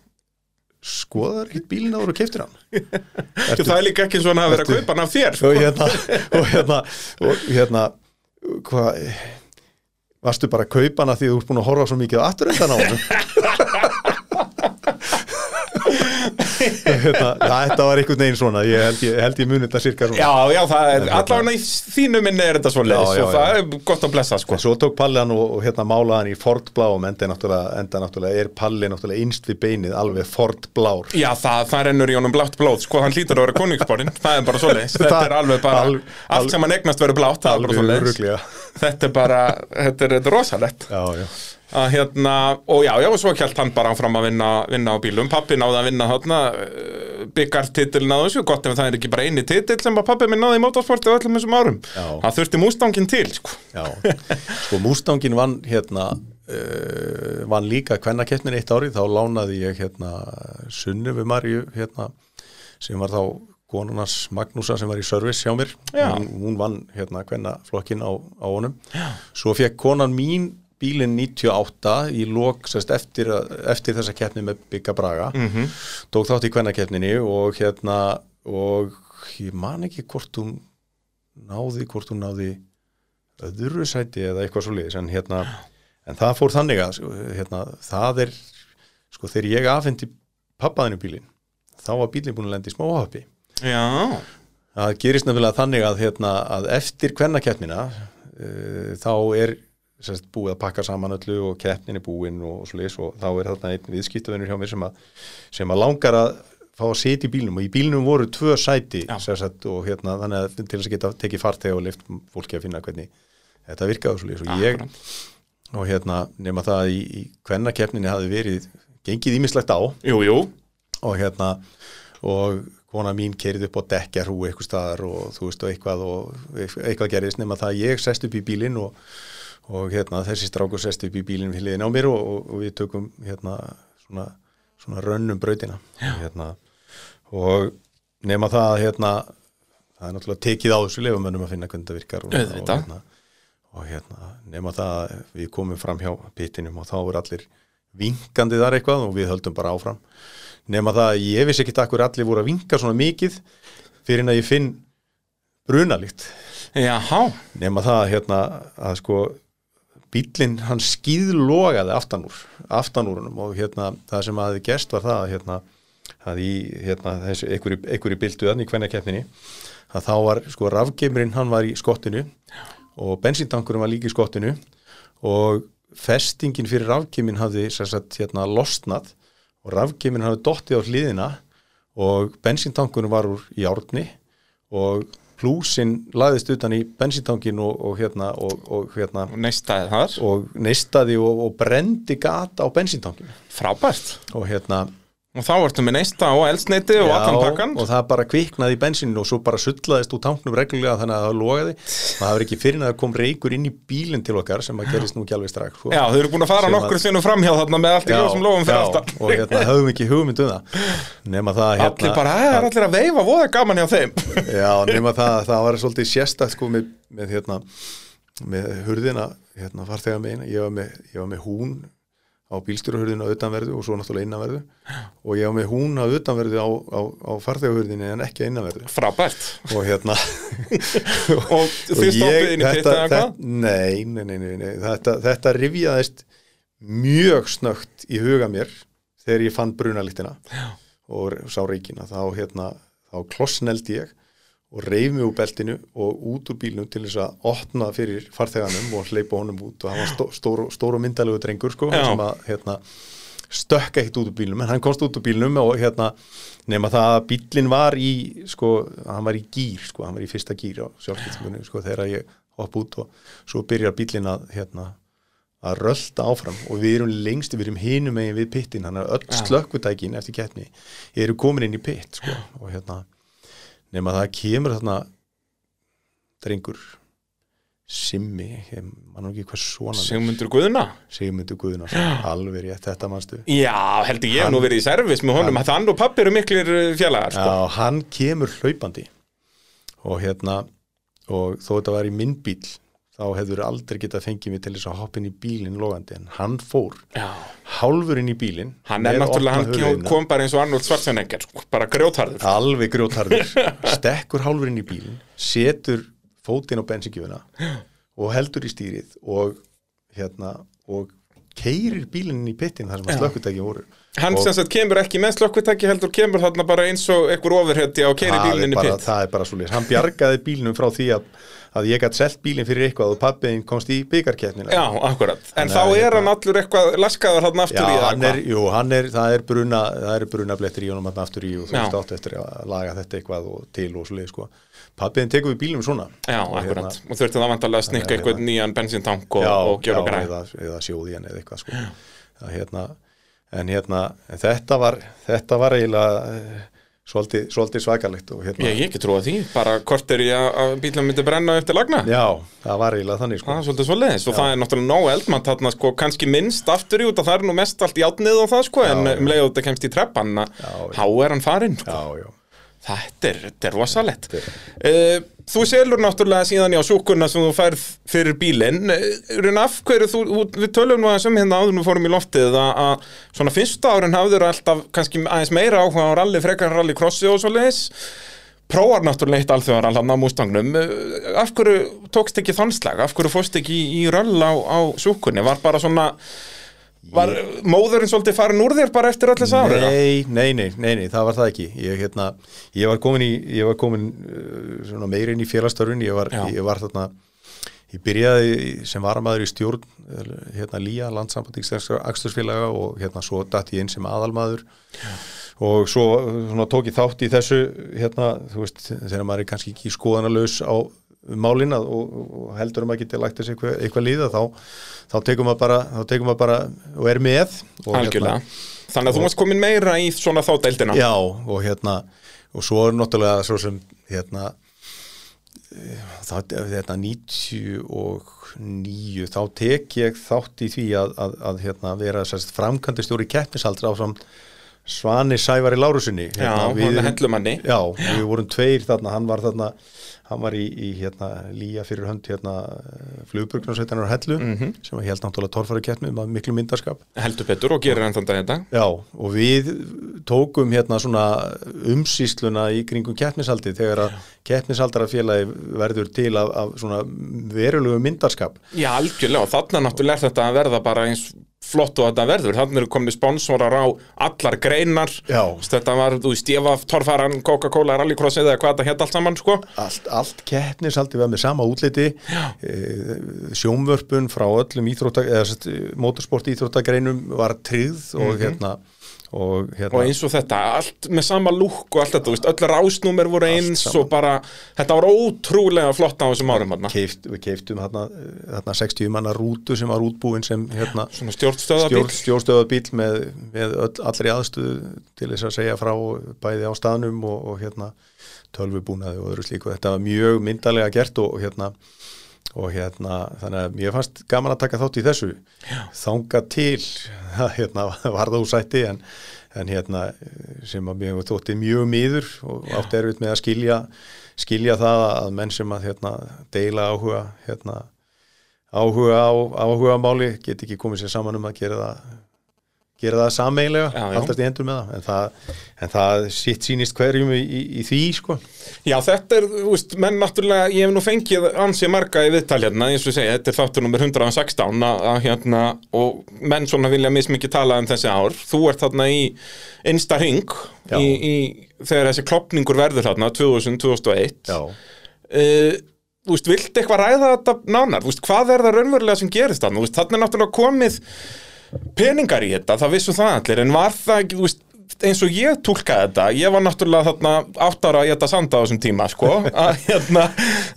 skoðar ekkert bílinn áður og keiftir hann? Það er líka ekki svona að vera að Ertu- kaupa hann af þér, sko. og hérna og hérna, og hérna hvað varstu bara að kaupa hana því þú ert búin að horfa svo mikið á afturöndan á hann hérna, þetta var einhvern veginn svona ég held ég, held ég muni þetta cirka svona Já, já, það er, allavega í þínu minni er þetta svo leiðis Já, já, og það er gott að blessa, sko. En svo tók Palli hann og, og hérna málaði hann í Ford bláum enda náttúrulega, enda náttúrulega er Palli náttúrulega innst við beinið alveg Ford blár Já, það, það rennur í honum blátt blóð, sko, hann hlýtur að vera konungsborinn, það er bara svo leiðis. Þetta er alveg bara, al- al- allt sem hann eignast verður blátt, það er bara svo leiðis. örugglega. Þetta er bara, þetta er, þetta er rosalegt. Já, já að hérna, og já, já, og svo kjælt hann bara áfram að vinna, vinna á bílum. Pappi náði að vinna þarna uh, byggartitilin á þessu, gott ef það er ekki bara eini titil sem að pappi minn náði í motorsporti öllum þessum árum, Já. það þurfti mústangin til sko. Já, sko Mustangin vann hérna uh, vann líka kvennakeppnin eitt árið, þá lánaði ég hérna Sunnu við Marju hérna sem var þá konunars Magnúsa sem var í service hjá mér. Hún, hún vann hérna kvennaflokkin á, á honum. Já. svo fekk konan mín bílinn 98 í sest, eftir, eftir þessa keppni með Bygga Braga. -hmm. tók þátt í kvennakeppninni og hérna og ég man ekki hvort hún náði, hvort hún náði öðru sæti eða eitthvað svo liðis en hérna, en það fór þannig að hérna, það er sko þegar ég afhendi pappaðinu bílinn þá var bílinn búin að lenda í smáhappi. Já, það gerist nefnilega þannig að, hérna, að eftir kvennakeppnina uh, þá er sérst, búið að pakka saman öllu og keppnin er búin og, og svo leis og þá er þarna einn viðskiptavinnur hjá mér sem að, sem að langar að fá að sitja í bílnum og í bílnum voru tvö sæti sérst, og hérna þannig að til þess að geta tekið farteg og lift fólki að finna hvernig þetta virkaði og svo leis og ég og hérna nema það að í, í kvennakeppninni hafi verið gengið ímislegt á. Jú, jú. Og hérna og kona mín kerið upp á dekkjarhú eitthvað staðar og þú veist og eitthvað og eitthvað gerðist nema það að ég sest upp í bílinn og, og hérna þessi strákur sest upp í bílinn við hliðin á mér og, og, og við tökum hérna svona, svona rönnum brautina. Hérna, og nema það að hérna það er náttúrulega tekið á þessu lefumönnum að finna hvernig það virkar og, og, hérna, og hérna nema það að við komum fram hjá pittinum og þá er allir vinkandi þar eitthvað og við höldum bara áfram. Nema það að ég vissi ekki takk hver allir voru að vinka svona mikið fyrir en að ég finn brunalikt Jáhá, nema það að, hérna að sko bíllinn hann skýðlogaði aftan úr aftan úr honum og hérna það sem aðeins gerst var það að hérna að í hérna þessu einhverju, bilduðan í kvennakeppninni að þá var sko rafgeimurinn hann var í skottinu og bensíntankurinn var líka í skottinu og festingin fyrir rafgeiminn hafði sagt hérna losnað og rafgeiminn hafði dottið á hliðina og bensíntankurinn var úr járni og plúsin laðist utan í bensíntankin og, og hérna og, og hérna. Og neistæði þar. Og neistaði og, og brendi gata á bensíntankinu Frábært. Og hérna Og þá ertu með neista og elsneiti og allan pakkan og það bara kviknaði í bensinu og svo bara sullaðist úr tanknum reglulega þannig að það logaði. Það hefur ekki fyrir en að það kom reykur inn í bílinn til okkar sem að gerist nú ekki alveg strax sko. Já, þau eru búin að fara Sem nokkur sinnum framhjá þarna með allt í ljósum lofum fyrir aftan. og hérna höfum ekki hugmynd um það. Nema það hérna, Allir bara, "Æ, það er allir að veifa, voða gaman hjá þeim. Já, nema það, það var svolítið sérstakt sko með, með hérna með hurðina, hérna á bílstjórahurðinu á utanverðu og svo náttúrulega innanverðu. Og ég var með hún á utanverðu á, á, á farþegahurðinu en ekki á innanverðu. Frábært. Og hérna Og þið stoppuð inn í pitt eða hvað? Nei, nei, nei, nei, nei. Þetta, þetta rifjaðist mjög snögt í huga mér þegar ég fann brunalíktina og sá reykina. Þá, hérna, þá klossneldi ég og reyf mig úr beltinu og út úr bílnum til þess að opna fyrir farþeganum og hleypa honum út. Og hann var stó, stór, stór og myndalegu drengur sko, sem að hérna, stökka eitt út úr bílnum en hann komst út úr bílnum og hérna nema það að bílinn var í sko, hann var í gýr, sko, hann var í fyrsta gýr á sjálfskiptingunni, sko, þegar ég hopp út og svo byrjar bílinn að hérna, að rölda áfram. Og við erum lengst, við erum hinum megin við pittin, hann er öll slökkutækin eftir keppni, eru komin inn í pitt sko, og hérna nema það kemur þarna drengur Simmi, ég man nú ekki hvað svona hann. Sigmundur Guðna? Sigmundur Guðnarsson, alveg rétt þetta manstu? Já, heldur ég hef nú verið í servis með honum. að hann og pappi eru miklir uh, félagar sko. Já, hann kemur hlaupandi. Og hérna og þó þetta var í minn bíl þá hefur aldrei getað fengið mig til þess að hoppa inn í bílinn logandi en hann fór Já. hálfur inn í bílinn Hann er náttúrulega, hann kom, bara eins og Arnold Schwarzenegger sko, bara grjótharður. Alveg grjótharður. Stekkur hálfur inn í bílinn setur fótinn á bensingjöfuna og heldur í stýrið og hérna og keirir bílinn inn í pittin þar sem að slökkutæki voru Hann sem sagt kemur ekki með slökkutæki heldur kemur þarna bara eins og einhver ofurhetti á keiri bílinni bara- pitt. það er bara svo leys, hann bjargaði bílnum frá því að, að ég gætt selt bílinn fyrir eitthvað og pappiðin komst í byggarkeppnina Já, akkurat, en Þannig þá að, er hérna- hann allur eitthvað laskaður þarna aftur Já, í það hann er, jú, hann er, það er bruna það er bruna blettir í honum hann aftur í og þú Já. veist átt eftir að laga þetta eitthvað og til og svo leið, sko. Pappiðin tekur við bílnum svona. Já, Og akkurat, hérna- og þurfti það vantarlega að snikka að eitthvað nýjan bensintank og, já, og gera já, græn. eða, eða sjóði hann eða eitthvað sko. það, hérna, en hérna en þetta var, þetta var eiginlega eh, svolítið, svolítið svakalegt og hérna, Ég, ég ekki trúa því, bara hvort er ég að bílum myndi brenna til lagna já, það var eiginlega þannig sko. Það og það er náttúrulega nóg eldmann þarna sko kannski minnst aftur í út og það er nú mest allt í átnið og það sko en Já, já. um leið og þetta kemst í treppan Já, þá er hann farinn sko. já, já Þetta er, þetta er rosalett uh, Þú selur náttúrulega síðan já súkuna sem þú færð fyrir bílinn. Uh, af hverju þú, við tölum nú aðeins um hérna áður nú fórum í loftið að, að svona fyrsta árin hafður alltaf kannski aðeins meira áhuga á rally, frekar rally crossi og svo leiðis prófar náttúrulega eitt alþjóðar hann á Mustangnum Uh, af hverju tókst ekki þann slag af hverju fórst ekki í, í röll á, á súkunni var bara svona var móðurinn svolítið farin úr þér bara eftir öll þess ára Nei, nei, nei, nei, nei, það var það ekki. Ég, hérna, ég var komin, í, ég var komin uh, svona meiri inn í félagstörfun ég var, Já. ég var þarna ég byrjaði sem varamæður í stjórn uh, hérna Lía, landsamband íslenskra akstursfélaga og hérna svo datt ég inn sem aðalmaður. Og svo uh, svona, tók ég þátt í þessu hérna, þú veist, þegar maður er kannski ekki skoðanalaus á málin að, og, og heldur um að geta lagt þessi eitthvað, eitthvað líða þá, þá tekum maður bara, bara og er með og, algjörlega. Þannig að þú varst komin meira í svona þá deildina. Já, og hérna og svo er náttúrulega svo sem hérna það, hérna 99 þá tek ég þátt í því að, að, að hérna, vera sérst, framkvæmdistjóri keppnisaldra á samt Svani Sævari Lárusinni Já, hérna, hann er hellumanni. Já, við vorum tveir þarna, hann var þarna hann var í, í hérna, lía fyrir hönd hérna, flugburgnarsveitanar hellu Mhm. sem var helt náttúrulega torfæri keppni með miklu myndarskap heldur betur og gerir hann þannig þetta Já, og við tókum hérna svona umsýsluna í kringum keppnisaldi þegar að keppnisaldarafélagi verður til af, af svona verulegu myndarskap. Já, algjörlega, og þarna náttúrulega er þetta að verða bara eins flott og þetta verður. Þannig eru komni sponsorar á allar greinar. Já. þetta var, þú veist, ég var torfaran Coca-Cola rallycross eða hvað þetta hétt allt saman sko. Allt, allt keppnisaldi var með sama útliti, e, sjónvörpun frá öllum íþrótta, eða motorsport íþróttagreinum var tryggð og hérna og hérna og eins og þetta, allt með sama lúk og allt þetta, veist, öll rásnúmer voru eins og bara, þetta var ótrúlega flott á þessum árum hérna. keift, við keiftum hérna, hérna 60 manna rútu sem var útbúin sem hérna stjórnstöðabíl stjórn, með, með öll, allri aðstöðu til þess að segja frá bæði á staðnum og, og hérna tölvubúnaði og öðru slíku. Þetta var mjög myndalega gert og hérna og hérna, þannig að mér fannst gaman að taka þátt í þessu Já. þanga til hérna var það úsætti en, en hérna sem að mér þótti mjög miður og átti erfitt með að skilja skilja það að menn sem að hérna deila áhuga hérna áhuga á áhuga máli get ekki komið sér saman um að gera það gera það sameiginlega, alltaf í endur með það en það, en það sitt sýnist hverjum í, í, í því sko Já, þetta er, þú veist, menn náttúrulega, ég hef nú fengið ansið marga í viðtal hérna, eins og segi, þetta er þáttur nummer 116 að, að hérna, og menn svona vilja mismikið tala um þessi ár. Þú ert þarna í innsta ring, í, í, þegar þessi klopningur verður þarna, 2000-2001. Já, Uh, þú veist, viltu eitthvað ræða þetta nánar? Þú veist, hvað er það raunverulega sem gerist þarna? Þú veist, þarna er náttúrulega komið peningar í þetta, það vissu það allir, en var það ekki, þú veist, eins og ég túlkaði þetta, ég var náttúrulega þarna átt ára í þetta sanda á þessum tíma, sko, að hérna,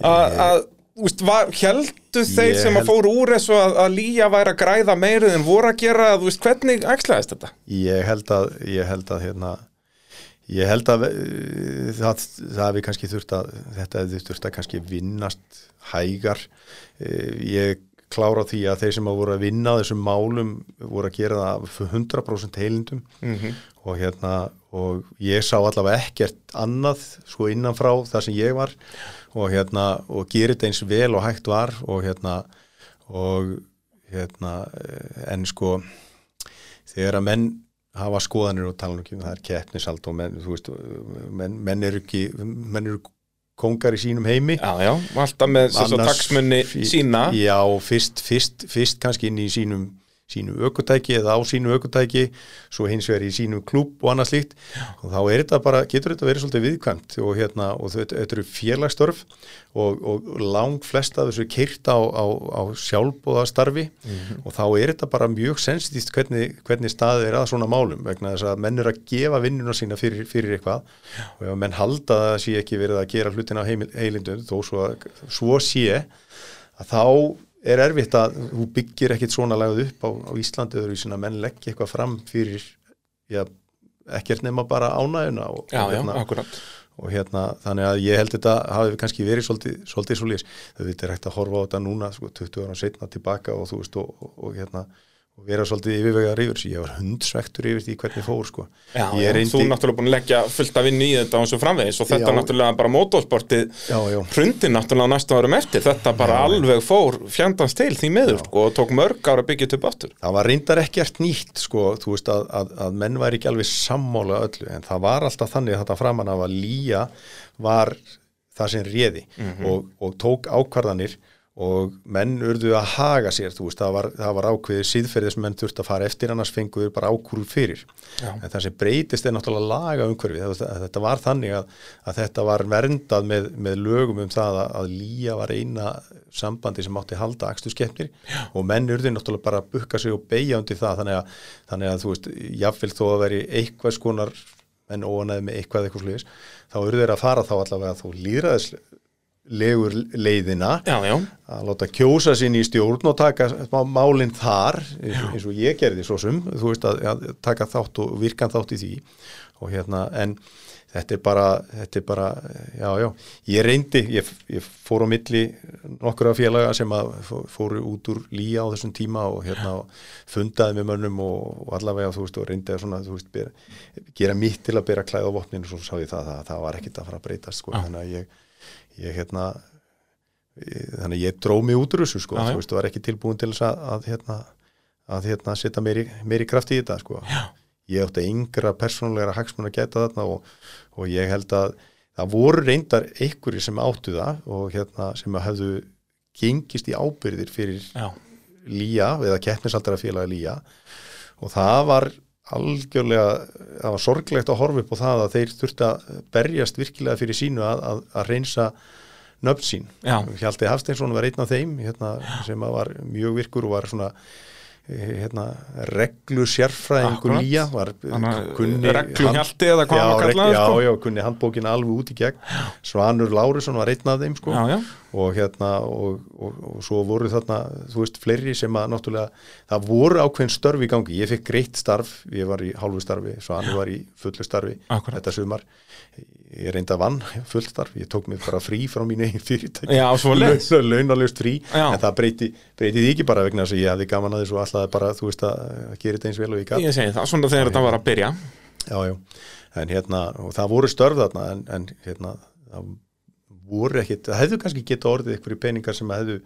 að, veist, var, heldu þeir Ég sem að fóru úr þessu að, að lýja væri að græða meirið en voru að gera, þú veist, hvernig æxlaðist þetta? ég held að ég held að hérna ég held að eh, það, það hefði kannski þurft að þetta hefði þurft að kannski vinnast hægar Eh, ég klára því að þeir sem að voru að vinna þessum málum voru að gera það af 100% heilindum Mhm. og hérna og ég sá allavega ekkert annað sko innanfrá það sem ég var og hérna og gerir þetta eins vel og hægt var og hérna og hérna eh, en sko þegar að menn hafa skoðanir og tala um það er keppnisald og menn, veist, menn, menn eru ekki menn eru kongar í sínum heimi Já, já, alltaf með þess að taksmunni sína. Já, fyrst, fyrst, fyrst kannski inn í sínum sínu ökutæki eða á sínu ökutæki svo hins vegar í sínum klúb og annað slíkt og þá er þetta bara, getur þetta verið svolítið viðkvæmt og hérna, og þetta, þetta eru félagstörf og, og lang flest af þessu kyrt á, á, á sjálfbóðastarfi og þá er þetta bara mjög sensitíft hvernig, hvernig staðið er að svona málum vegna þess að menn eru að gefa vinnuna sína fyrir, fyrir eitthvað. Og ef menn halda að það sé ekki verið að gera hlutina á heilindum þó svo, svo sé að þá er erfitt að þú byggir ekkit svona lagað upp á, á Íslandi í svona menn leggja eitthvað fram fyrir já, ekkert nema bara ánæguna og, Já, og, já, hérna, akkurat. og hérna þannig að ég held þetta hafi kannski verið svolítið, svolítið þau veit er hægt að horfa á þetta núna sko, 20 ára setna tilbaka og þú veist og, og hérna og vera svolítið yfirvegar yfir þessu, ég var hundsvektur yfir því hvernig fór sko. Já, já, reyndi, þú er náttúrulega búin að leggja fullt af vinnu í þetta og svo framvegis. Og þetta Já. náttúrulega bara motorsportið Já, já. hrundi náttúrulega á næstu árum eftir. Þetta bara alveg fór fjandans til því miður sko, og tók mörg ára þetta upp aftur. Það var reyndar ekkert nýtt sko, þú veist að, að, að menn væri ekki alveg sammála öllu, en það var alltaf þannig að þetta framan af að lýja var það sem réði og, og tók ákvarðanir og menn urðu að haga sér þú veist, það var, það var ákveðið síðferðið sem menn þurft að fara eftir annars fenguður bara ákvúru fyrir. Já. en það sem breytist er náttúrulega laga umhverfið þetta, var þannig að, að þetta var verndað með, með lögum um það að, að lýja var eina sambandi sem átti að halda axturskeppnir og menn urðu náttúrulega bara að bukka sig og beigja undir það þannig að, þannig að þú veist, jafnvel þó að veri eitthvað skonar menn óanæði með eitthvað eitthvað sluðis þá urðu þeir að fara þá allavega þú líðræðislegur leiðina Já, já, að láta kjósa sín í stjórn og taka má- málin þar eins og, ég gerði svo sum þú veist að, að taka þátt og virkan þátt í því. Og hérna en þetta er bara, þetta er bara já já, ég reyndi ég, ég fór á milli nokkura félaga sem að fó- fóru út úr lýja á þessum tíma og hérna fundaði með mönnum og, og allavega þú veist og reyndi að svona þú veist bera, gera mitt til að bera klæða á vopninu og svo sá ég það, það, það var ekkit að fara að breytast sko, þannig að ég, ég hérna þannig ég dró mig út úr þessu sko, þú veist, og var ekki tilbúin til þess að, að hérna, að hérna setja meiri, meiri kraft í þetta sko. Já. ég átti yngra persónulegra hagsmun að geta þarna og, og ég held að það voru reyndar einhverjir sem áttu það og hérna sem að hefðu gengist í ábyrðir fyrir já, lýja eða keppnisaldara félagi lýja og það var algjörlega, það var sorglegt að horfa upp á það að þeir þurfti að berjast virkilega fyrir sínu að, að, að reynsa nöfn sín. Hjalti Hafsteinsson var einn af þeim hérna, sem var mjög virkur og var svona hérna, reglu sérfræðingur Akkúrat. lýja var að kunni regluhjalti eða hvað var kallaður, já, sko. já, kunni handbókin alveg út í gegn. Svanur Lárusson var einn af þeim sko. Já, já, og hérna og, og, og svo voru þarna þú veist fleiri sem að náttúrulega það voru ákveðin störf í gangi. Ég fikk greitt starf, ég var í hálfu starfi hann var í fullu starfi Akkúrat. þetta sumar ég reynda vann fullt starf, ég tók mig bara frí frá mínu eigin fyrirtæki. Launalust frí, Já. en það breyti breyti því ekki bara vegna þess að ég hafði gaman að þessu alltaf bara, þú veist að, gera þetta eins vel og ég gat. Ég segi það, svona þegar þetta var að byrja. Já, já, en hérna og það voru störf þarna en, en hérna, það voru ekkit það hefðu kannski geta orðið einhverju peningar sem hefðu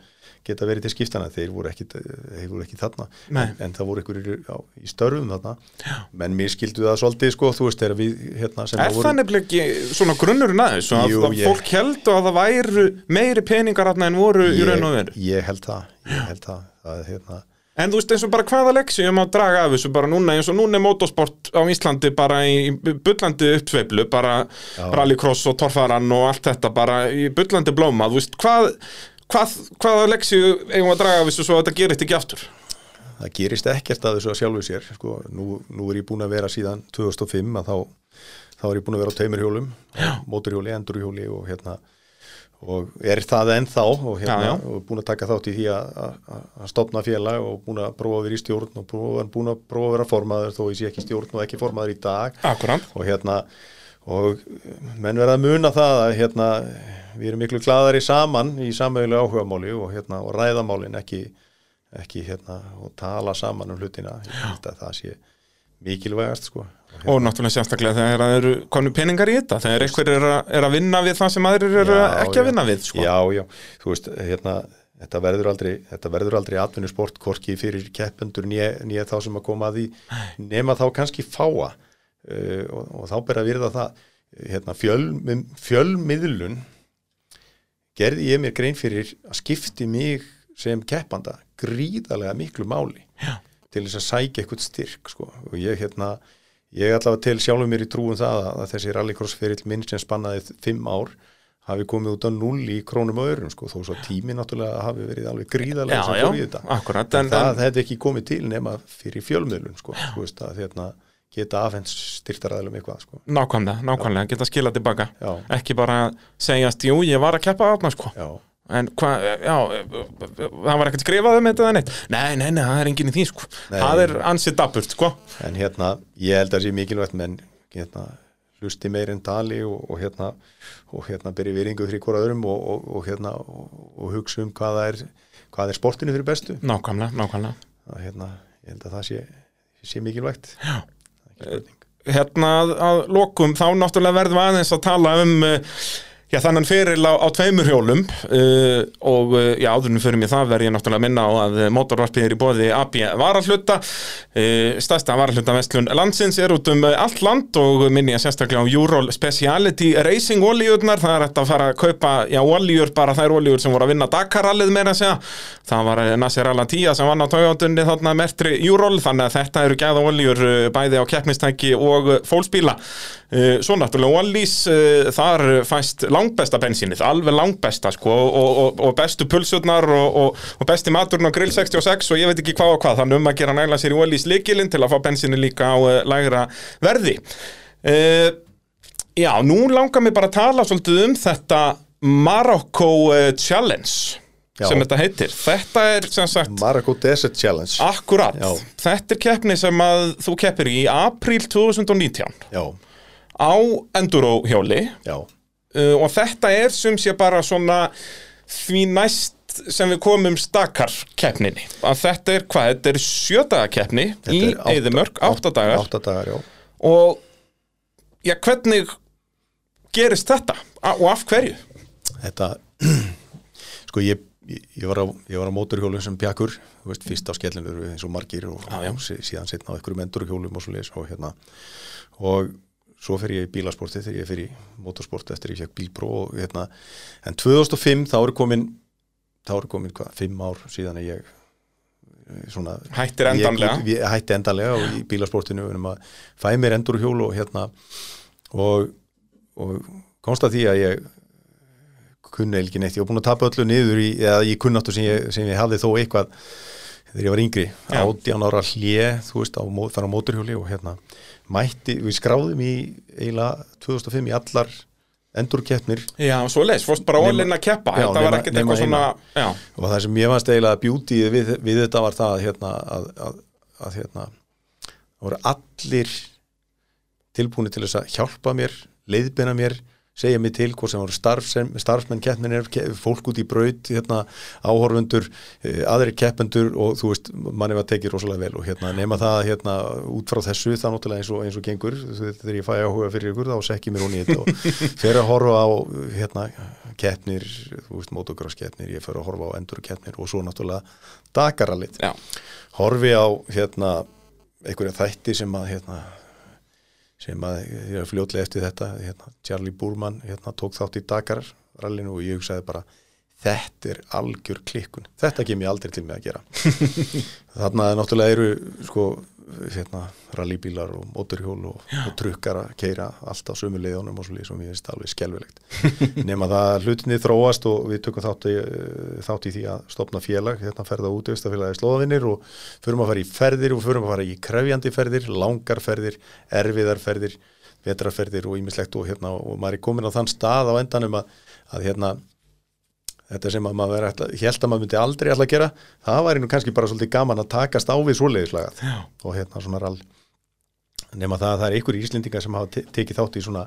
geta verið til skiptana þeir voru ekkit, þeir voru ekki þarna. En, en það voru einhverju já, í störfum þarna. Já. menn mér skildu það svolítið sko, þú veist, þegar við hérna, Er að það nefnilega ekki svona grunnurinn aðeins að, að ég- fólk heldu að það væru meiri peningar þarna en voru í raun og veru? Ég, ég held það, ég held það, það hérna, En þú veist eins og bara hvaða leksíum að draga af þessu bara núna eins og núna er motorsport á Íslandi bara í bullandi uppsveiflu bara rallycross og torfaran og allt þetta bara í bullandi blóma þú veist hvað, hvað, hvaða leksíu eigum að draga þessu svo að þetta gerist ekki aftur? Það gerist ekkert að þessu að sjálfu sér sko, nú, nú er ég búin að vera síðan 2005 að þá, þá er ég búin að vera á tveimur hjólum móturhjóli, endurhjóli og hérna og er það ennþá og, hérna, Já, já. og búin að taka þátt í því að, stopna félag og búin að prófa að vera í stjórn og búin að prófa að vera formaður þó ég sé ekki stjórn og ekki formaður í dag. Akkurat. Og hérna og menn verða að muna það að hérna við erum miklu gladari saman í samögulega áhugamáli og hérna og ræðamálin ekki, ekki hérna og tala saman um hlutina. Það sé mikilvægast sko. Og Og náttúrulega sérstaklega þegar það eru konu peningar í þetta þegar einhver er, er að vinna við það sem aðrir eru ekki já. að vinna við sko. Já, já, þú veist, hérna þetta verður aldrei, þetta verður aldrei atvinnusport korki fyrir keppendur nýja þá sem að koma að því nema þá kannski fáa uh, og, og þá ber að virða það hérna, fjöl, fjölmiðlun gerði ég mér grein fyrir að skipti mig sem keppanda gríðarlega miklu máli Já. til þess að sækja eitthvað styrk sko. og ég hérna ég allavega til sjálfur mér í trúum það að, að þessi rallycross ferill minn sem spannaði fimm ár hafi komið út á null í krónum og örum sko, þó svo tími náttúrulega hafi verið alveg gríðarlega Já, sem fór í þetta akkurat en, en, það en, hefði ekki komið til nema fyrir fjölmiðlun sko, veist að hérna, geta afhens styrtaræðlum eitthvað sko. Nákvæmlega, nákvæmlega, geta skilað tilbaka Já. ekki bara segjast, jú, ég var að keppa átna sko. Já, En hvað, já, það var ekkert skrifað um þetta eða neitt. Nei, nei, nei, það er enginn í því, sko. Nei. Það er ansið dabburt, sko. En hérna ég held að það sé mikilvægt menn hérna, hlusti meir en tali og, og hérna og hérna byrja viringu fyrir hvora öðrum og, og, og hérna og, og hugsa um hvað er hvað er sportinu fyrir bestu. Nákvæmlega, nákvæmlega. Að hérna, Hérna að, lokum þá náttúrulega verðum aðeins að tala um uh, Já, þannig fyrir á, á tveimur hjólum uh, og uh, já, áðurinn fyrir mig það verð ég náttúrulega að minna á að motorvarpið er í bóði AB varahluta. Uh, stærsta varahluta vestlun landsins er út um uh, allt land og minni ég sérstaklega á Eurol Speciality Racing olíurnar, það er hægt að fara að kaupa já, olíur, bara þær olíur sem voru að vinna Dakarallið meira að segja, það var uh, Nasser Al-Attiyah sem vann á tójátunni þarna mertri Eurol, þannig að þetta eru gæða olíur uh, bæði á keppnistæki og uh, fólksbíla. Uh, svo náttúrulega Wallís, uh, þar fæst langbesta bensínið, alveg langbesta sko, og, og, og bestu pulsurnar og, og besti maturinn á grill 66 og ég veit ekki hvað og hvað, þannig um að gera næla sér í Wallís líkilinn til að fá bensínið líka á uh, lægra verði. Já, nú langar mér bara að tala svolítið um þetta Marokko Challenge Já. sem þetta heitir, þetta er sem sagt Maracó Desert Challenge. Akkurat, Já. þetta er keppni sem að þú keppir í apríl 2019 Já, á enduro hjóli já, uh, og þetta er sem sé bara svona því næst sem við komum stakar keppninni. Að þetta er hvað, þetta er sjödaga keppni í Þetta er átta- Eðimörk, átta dagar. átta dagar, já. Og já, hvernig gerist þetta? A og af hverju? Þetta, sko ég, ég, var á, ég var á móturhjólum sem pjakkur, þú veist, fyrst á skellinu eins og margir og, já. og sí- síðan setna á einhverjum endurhjólum og svo leis og hérna. Og svo fer ég í bílasporti þegar ég fer í motorsport eftir ég fekk bílpró og hérna, en 2005 þá eru komin þá eru komin hvað, fimm ár síðan að ég eh, svona Hættir endanlega? ég, ég hætti endanlega og í bílasportinu um að fæ mér endurhjól og hérna og, og komst að því að ég kunni ekki neitt, ég var búin að tapa öllu niður í, eða í kunnáttu sem ég, sem ég hafði þó eitthvað þegar ég var yngri, Já. átján ára hlje þú veist, á, þar á móturhjóli og hérna mætti, við skráðum í eiginlega 2005 í allar endurkeppnir. Já, svo leis, fórst bara ólinn að keppa. Já, þetta var nema- ekkert nema eitthvað svona og það sem ég fannst eiginlega beauty við, við þetta var það hérna, að, að, að hérna, það voru allir tilbúinu til þess að hjálpa mér leiðbina mér, segja mér til hvort sem voru starfsmenn keppninir ke- fólk út í braut, hérna, áhorfundur eh, aðri keppendur og þú veist, manni var tekið rosalega vel og hérna, nema það hérna, út frá þessu það náttúrulega eins og, eins og gengur þegar ég fæ áhuga fyrir ykkur þá sekki mér hún í þetta og fer að horfa á hérna, keppnir, þú veist, motocross keppnir ég fer að horfa á endur keppnir og svo náttúrulega Dakarallit já, horfi á hérna einhverja þætti sem að hérna sem að ég er fljótlega eftir þetta hérna, Charlie Boorman hérna, tók þátt í Dakar rallinu og ég hugsaði bara þetta er algjör klikkun. Þetta kem ég aldrei til með að gera. Þarna náttúrulega eru sko hérna, rallybílar og móturhjól og, og trukkar að keira allt á sömu leiðunum og svo líð sem ég veist alveg skelvilegt nema það að hlutinni þróast og við tökum þátt í, þátt í því að stopna félag, hérna ferða út í slóðavinnir og förum að fara í ferðir og förum að fara í krefjandi ferðir, langar ferðir erfiðar ferðir, vetrarferðir og ímislegt og hérna og maður er komin á þann stað á endanum að, að hérna þetta sem að maður held að maður myndi aldrei alltaf gera, það væri nú kannski bara svolítið gaman að takast á við svoleiðislagað og hérna svona rall nema það að það er ykkur íslendingar sem hafa te tekið þátt í svona,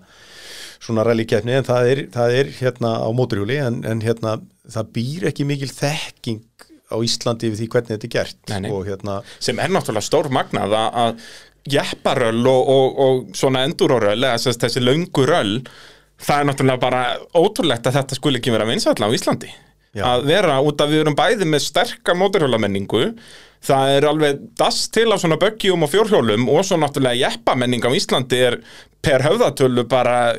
svona rallykefni en það er, það er hérna á móturhjúli en, en hérna það býr ekki mikil þekking á Íslandi við því hvernig þetta er gert. Nei, nei. og hérna sem er náttúrulega stór magnað að, jepparöll og, og, og svona enduroröll eða þessi löngu röll það er náttúrulega bara ótrúlegt að þetta skuli ekki vera vinsætla á Íslandi Já. að vera út að við erum bæði með sterka mótorhjólamenningu það er alveg dass til á svona böggjum og fjórhjólum og svo náttúrulega jeppamenning á Íslandi er per höfðatölu bara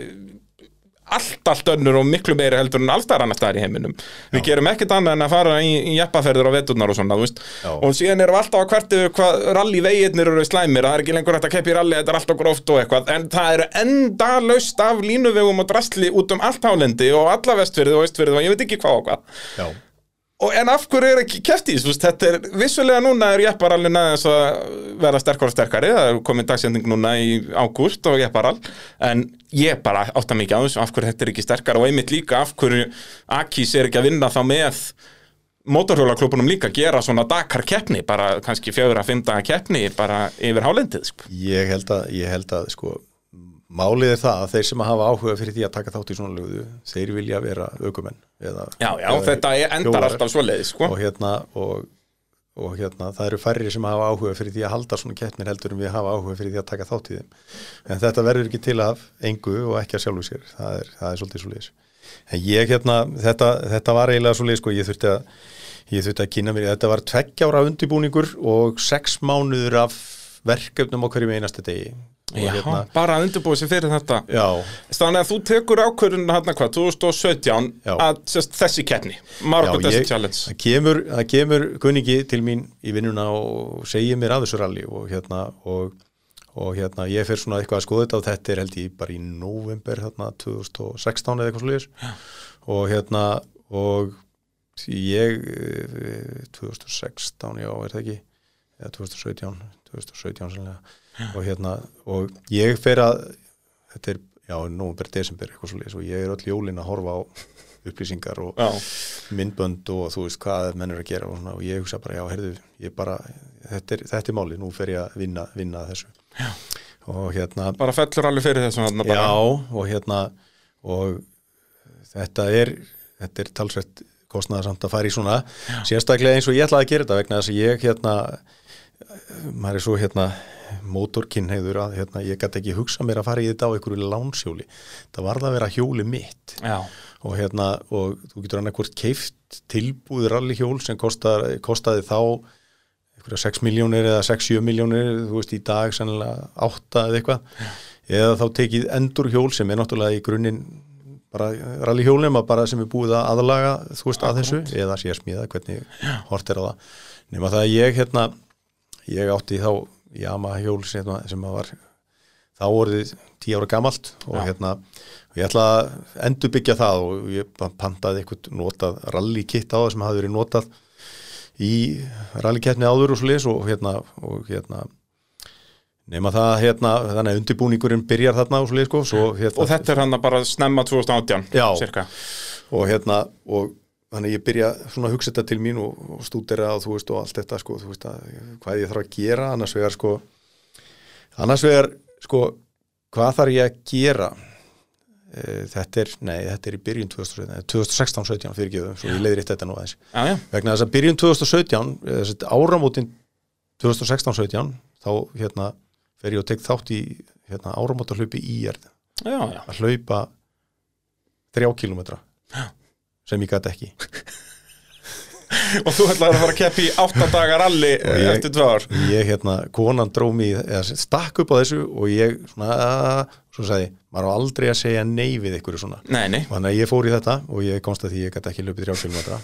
allt, allt önnur og miklu meiri heldur en alltaf annar staðar í heiminum. Við gerum ekkert annað en að fara í, í jeppaferður á veturnar og svona, þú veist. Já. og síðan erum við alltaf að hvert yfir hvað rally veginnir eru slæmir, það er ekki lengur hægt að keppa í rally þetta er alltaf gróft og eitthvað, en það eru endalaust af línuvegum og drastli út um allt hálendi og alla vestfyrði og vestfyrði og ég veit ekki hvað og hvað. Já, og en af hverju er ekki þessu, þetta er vissulega núna er jepparallin aðeins að vera sterkar og sterkari, það er komin dagsending núna í ágúst og jepparall en ég bara átta mikið á þessu af hverju þetta er ekki sterkar og einmitt líka af hverju Akis er ekki að vinna þá með mótorhjólaklubunum líka gera svona Dakar keppni, bara kannski fjögur að fynda keppni bara yfir hálendið sko. ég held að, ég held að sko, málið er það að þeir sem hafa áhuga fyrir því að taka þátt í svona lögðu þeir vilja vera aukumenn eða, Já, já, eða þetta endar hjólarar. alltaf svoleiðis sko. og hérna og og hérna, það eru færri sem hafa áhuga fyrir því að halda svona keppnir heldur en við hafa áhuga fyrir því að taka þátt í þeim. En þetta verður ekki til af engu og ekki að sjálfu sér. Það er, það er svolítið svo leiðis en ég hérna, þetta, þetta var eiginlega svo leiðis sko, ég þurfti að ég þurfti að kynna mér, þetta var tveggjára undibúningur og sex mánuður af verkefnum á hverjum einasta degi og Já, hérna, bara að undirbúið sér fyrir þetta. Já, Þannig að þú tekur ákvörðun hérna hvað, 2017 Já. að sest, þessi keppni Margot ég- Challenge. það kemur, það kemur kunningi til mín í vinnuna og segir mér að þessu rally og hérna og, og hérna ég fer svona eitthvað að skoða þetta og þetta er held ég bara í november hérna 2016 eða eitthvað slúðis og hérna og ég eh, 2016, já er það ekki? Eða 2017 2017 sannlega og hérna og ég fer að þetta er, já, november, desember eitthvað slúðis og ég er öll jólin að horfa á upplýsingar og Já, myndbönd og þú veist hvað menn er að gera og, svona, og ég hugsa bara, já, heyrðu, ég bara þetta er, þetta er máli, nú fer ég að vinna, vinna þessu. Já. og hérna bara fellur alveg fyrir þessu hérna já, og hérna og þetta er þetta er talsvert kostnaðarsamt að fara í svona. Sérstaklega eins og ég ætlaði að gera þetta vegna þess að ég hérna maður er svo hérna mótorkinnhegður að hérna, ég gæti ekki hugsa mér að fara í þetta á einhverju lánsjóli. Það varð að vera hjóli mitt. Já, og hérna og þú getur annarkvort keift tilbúið rallyhjól sem kostar, kostaði þá einhverja 6 miljónir eða 6-7 miljónir þú veist í dag sennilega 8 eða eitthvað. Eða þá tekið endurhjól sem er náttúrulega í grunninn bara rallyhjólum að bara sem er búið að aðlaga þú veist að þessu. Eða sé smíða hvernig hort er á það. Nema það að ég hérna ég átti þá Yamaha hjól sem, sem var þá orðið 10 ára gamalt og Já. hérna ég ætla að endurbyggja það og ég pantaði eitthvað notað rallykitt á það sem hafði verið notað í rallikeppni áður og svo leis og hérna og hérna nema það hérna þannig að undirbúningurinn byrjar þarna og svo leis sko svo, hérna, og þetta er hann að bara snemma 2018 Já. cirka. og hérna og þannig ég byrja svona að hugsa þetta til mín og, og stúdera og þú veist og allt þetta sko, þú veist að hvað ég þarf að gera annars vegar sko. Annars vegar sko hvað þarf ég að gera? E, þetta er, nei þetta er í byrjun 2017, 2016-17 fyrir geðu svo ég leiðir eitt þetta nú aðeins. Já, já, vegna þess að byrjun 2017 eða þessi áramótin 2016-17 þá hérna fer ég og tek þátt í hérna, áramótarhlaupi í erð já, já. að hlaupa þrjá kilometra sem ég gæti ekki. Og þú ætlaði að fara að keppi í 8 dagar ég- eftir tvö ár. ég hérna, konan dró mig eða stakk upp á þessu og ég svona, "Ah", svo sagði, maður á aldrei að segja nei við ykkur svona. Nei, nei, þannig að ég fór í þetta og ég komst að því ég gæti ekki löpið þrjá kilometra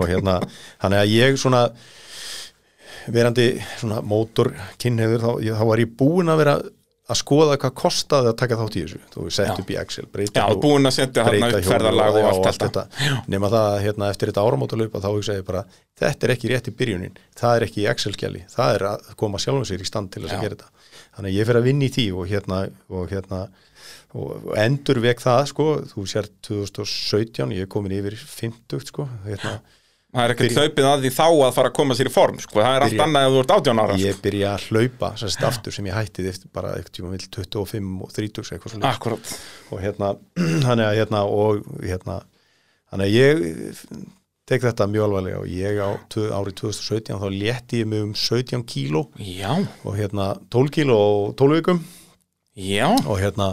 og hérna, þannig að ég svona verandi svona mótor kynneður, þá, þá var ég búinn að vera að skoða hvað kostaði að taka þátt í þessu. Þú sett upp í Excel, breyta hjól- búin að setja hann breyta upp hjól ferðalag og já, allt þetta. nema það að hérna, eftir þetta áramótalaupa þá ég bara þetta er ekki rétt í byrjunin það er ekki í Excel-skjali, það er að koma sjálfum sér í stand til þess að gera þetta. Þannig ég fer að vinna í því og hérna og hérna og endur vek það sko, þú sér 2017 ég er komin yfir 50 sko hérna, Það er ekkert hlaupið að því þá að fara að koma sér í form sko. Það er allt Byrja. annað ef þú ert 18 ára sko. ég byrja að hlaupa sérst aftur sem ég hætti eftir bara eitthvað tíma vill 25 og 30 eitthvað svo Akkurat og hérna þannig að hérna og hérna þannig að ég tek þetta mjög alvarlega og ég á árið 2017 þá létti ég mig um 17 kíló Já, og hérna 12 kíló og 12 vikum já, og hérna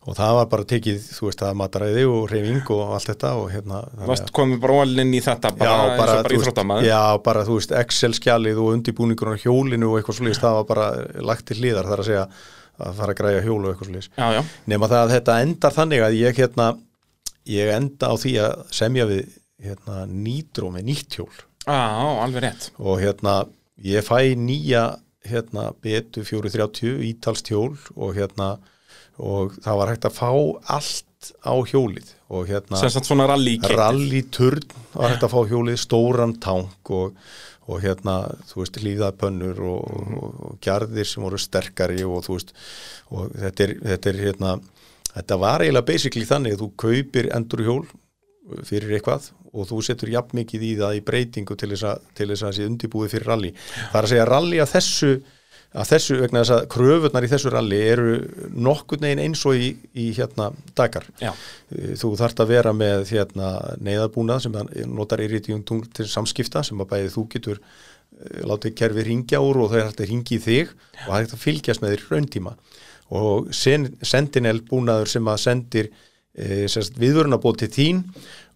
og það var bara tekið, þú veist, það mataræði og reyfing og allt þetta og hérna að- varst komið bara ólinn í þetta bara, já, bara, og bara veist, íþróttamaður? já, bara, þú veist, Excel-skjalið og undirbúningur á hjólinu og eitthvað svolítið, það var bara lagt til hliðar, þar að segja að fara að græja hjólu og eitthvað já, já, nema það að þetta endar þannig að ég hérna, ég enda á því að semja við hérna, nýtró með nýtt hjól. Á, alveg rétt. Og hérna ég fæ nýja hérna betu 430 ítalst hjól og það var hægt að fá allt á hjólið og hérna rallyturn var hægt að fá hjólið, stóran tank og, og hérna, þú veist, hlýðapönnur og, og, og gjarðir sem voru sterkari og þú veist, og þetta er, þetta er hérna, þetta var eiginlega basically þannig að þú kaupir endurhjól fyrir eitthvað og þú setur jafn mikið í það í breytingu til þess að, til þess að sé undirbúið fyrir rally. Það er að segja rally að þessu að þessu vegna þess að kröfurnar í þessu rally eru nokkurn veginn eins og í, í hérna Dakar. Já, þú þarft að vera með hérna, neyðarbúnað sem notar iridium tungl til samskipta sem að bæði þú getur eh, látið kerfi ringja úr og það er hægt að ringi í þig og það er hægt að fylgjast með þér rauntíma. Og sen, Sentinel búnaður sem að sendir e, viðvörunabóð til þín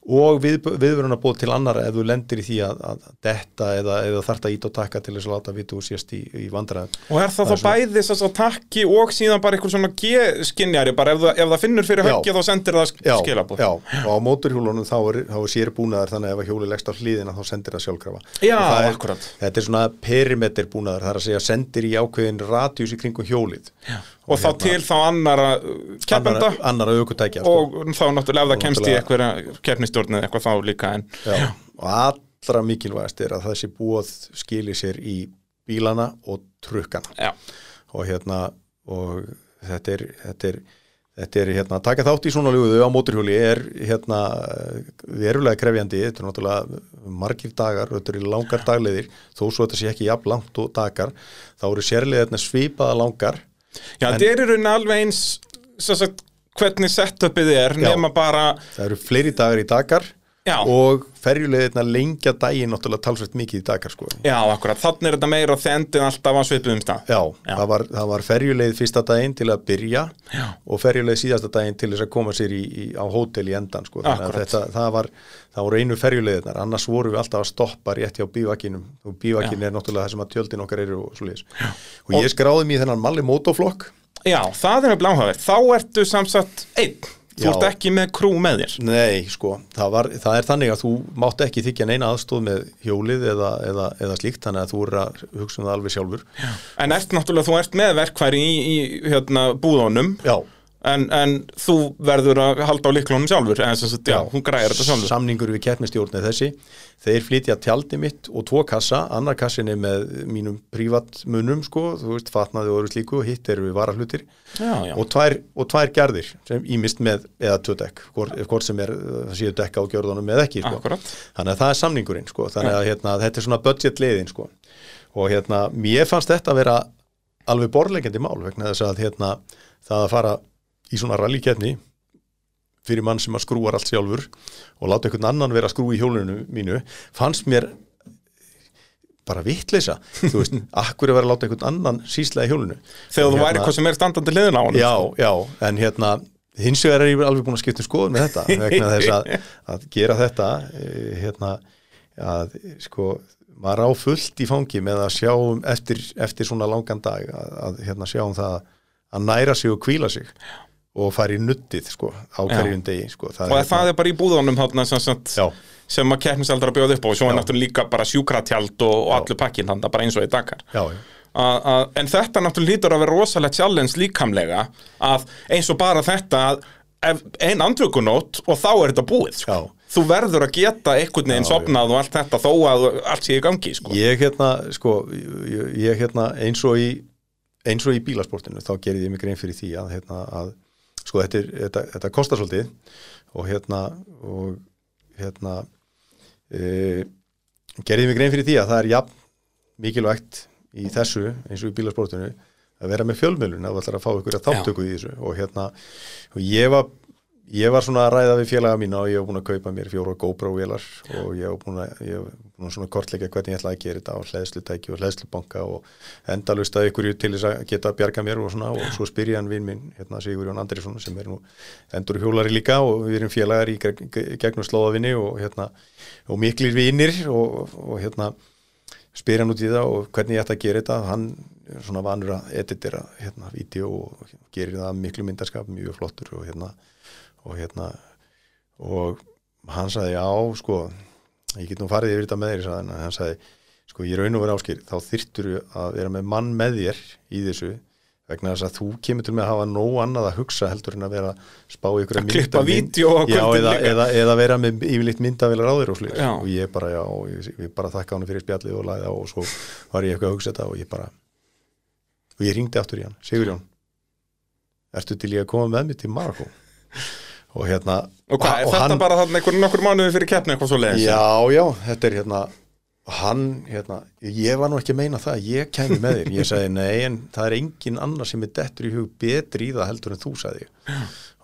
og við, viðvörunabóð til annar ef þú lendir í því að, að detta eða, eða þarft að ít og taka til þess að láta vitu og sést í, í vandræðum Og er það, þá bæði þess að takki og síðan bara eitthvað svona G-skinjari bara ef það, ef það finnur fyrir Já. höggið þá sendir það Já, skilabúð já, og á móturhjólunum þá er, er sér búnaðar þannig ef að hjóli leggst á hlýðina þá sendir það sjálfkrafa Já, það er, akkurat. Þetta er svona perimeter búnaðar, það er að segja sendir í ákveðin radius í kringum hjólið já. Og þá til þá annara uh, keppenda annara, annara aukutækja sko. og þá náttúrulega ef það kemst í eitthvað keppnistjórn eða eitthvað þá líka en já. og allra mikilvægast er að þessi búað skilir sér í bílana og trukkana. Já, og hérna og þetta er, þetta er Þetta er hérna, að taka þátt í svona löguðu á móturhjóli er hérna verulega krefjandi, þetta er náttúrulega margir dagar, þetta eru langar dagleiðir. Þó svo þetta sé ekki jafn langt og dagar þá eru sérlega svipaða langar já þetta er í rauninni alveg eins sagt, hvernig setupið er Já. nema bara það eru fleiri dagar í dagar Já. og ferjulegðina lengja daginn náttúrulega talsveit mikið í dagar sko. já, akkurat, þannig er þetta meira þendin alltaf að svipuðum stað. Já, Já. Það, var, það var ferjuleið fyrsta daginn til að byrja Já. og ferjuleið síðasta daginn til þess að koma sér í, í, á hótel í endan sko. Þetta, það, var, það voru einu ferjuleiðnar annars voru við alltaf að stoppa rétt hjá bívakinum. Og bívakin er náttúrulega það sem að tjöldin okkar eru og svo leiðis og ég skráði mér þennan Malli Motoflokk já, það er bláhafið, þá ertu samsagt einn, þú Já. ert ekki með krú með þér? Nei, sko, það, var, það er þannig að þú mátt ekki þykja neina aðstóð með hjólið eða, eða, eða slíkt, þannig að þú er að hugsa um það alveg sjálfur. En ert náttúrulega, þú ert með verkfæri í, í hérna, búðunum. Já, en, en þú verður að halda á liklunum sjálfur eða sem sagt, já, hún græðir þetta sjálfur. Samningur við keppnistjórn er þessi Þeir flytja tjaldi mitt og tvo kassa annar kassin er með mínum prívatmunum sko, þú veist, fatnaði og öru slíku hitt eru við varahlutir og tvær, og tvær gerðir sem ímist með eða tvö dekk, hvort, sem er það séu dekka á gjörðunum eða ekki sko. þannig að það er samningurinn sko. þannig að hérna, þetta er svona budget leiðin sko. og hérna, mér fannst þetta að vera alveg borlegjandi mál vegna þess að hérna, það að fara í svona rallykefni fyrir mann sem að skrúar allt sjálfur og láta einhvern annan vera að skrú í hjólinu mínu fannst mér bara vittleisa, þú veist, akkur er verið að láta einhvern annan sísla í hjólinu? Þegar þú Og væri hvað sem er standandi liðin á hann Já, já, en hérna hins vegar er ég alveg búin að skipta um skoðun með þetta vegna þess að, að gera þetta eh, hérna að sko, maður á fullt í fangi með að sjá um eftir, eftir svona langan dag að, að hérna sjá um það að næra sig og kvíla sig og fara í nuttið sko á hverjum degi sko, og það er bara í búðunum þarna sem, sem, að keppnisaldar að bjóða upp á og svo er náttúrulega líka bara sjúkratjald og, og allur pakkin þannig bara eins og í Dakar. Já, já, A, a, en þetta náttúrulega lítur að vera rosalega challenge líkamlega að eins og bara þetta að ef, ein andvökunót og þá er þetta búið sko. Þú verður að geta einhvern veginn sopnað og allt þetta þó að allt sé í gangi sko. Ég hérna, sko, ég, ég hérna eins og í eins og í bílasportinu, þá gerði ég mig grein fyrir því að, hérna, að sko, þetta, er, þetta, þetta kostar svolítið og hérna og hérna e, gerði ég mig grein fyrir því að það er jafn mikilvægt í þessu eins og í bílasportinu að vera með fjölmiðlun að þú ætlar að fá ykkur að þáttöku í þessu. Og hérna, og ég var ég var svona að ræða við félaga mína og ég hef búin að kaupa mér fjóra GoPro-vélar og ég hef búin að, ég hef búin að svona kortleika hvernig ég ætla að gera þetta á hlæðslutæki og hlæðslubanka og endalust að ykkur til þess að geta að bjarga mér og svona og svo spyr ég hann vinn minn, hérna Sigur Jón Andrisson sem er nú endur hjólari líka og við erum félagar í geg- ge- gegnum slóðavinni og hérna, og miklir vinnir og, og hérna spyr hann út í það og hvernig ég ætti að gera þetta. Hann svona vanur að editera hérna vídeo og gerir það miklu myndarskap mjög flottur og hérna og hérna og hann sagði já sko ég get nú farið yfir þetta með þér sagði hann, sagði sko ég raun og vera áskil þá þyrftur að vera með mann með þér í þessu vegna þess að þú kemur til með að hafa nóg annað að hugsa heldur en að vera spá ykkur Að klippa kvöldin eða, eða, eða vera með yfirleitt myndavilar á þér og og ég bara já, ég, ég bara þakka hann fyrir spjallið og á og svo var ég eitthvað að hugsa þetta og ég bara og ég ringdi aftur í hann, Sigurjón ertu til ég að koma með mig til Marokko og hérna og hvað, er og þetta hann- bara þarna einhvern nokkur mánuði fyrir keppni eitthvað svo leiðis Já, já, þetta er hérna hann, hérna, ég var nú ekki að meina það ég kæmi með þér, ég sagði nei en það er engin annar sem er dettur í hug betri í það heldur en þú sagði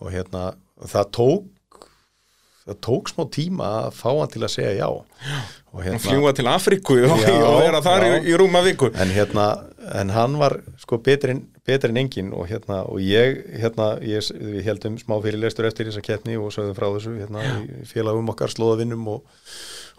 og hérna, það tók það tók smá tíma að fá hann til að segja já. Og Að fljúga til Afríku og, Já, og vera þar í, já. í rúma viku. En hérna, en hann var sko betri en, engin og hérna, og ég, hérna, ég, við heldum smá fyrirlestur eftir þessa keppni og sögðum frá þessu, hérna, í félagum okkar, slóðavinnum og,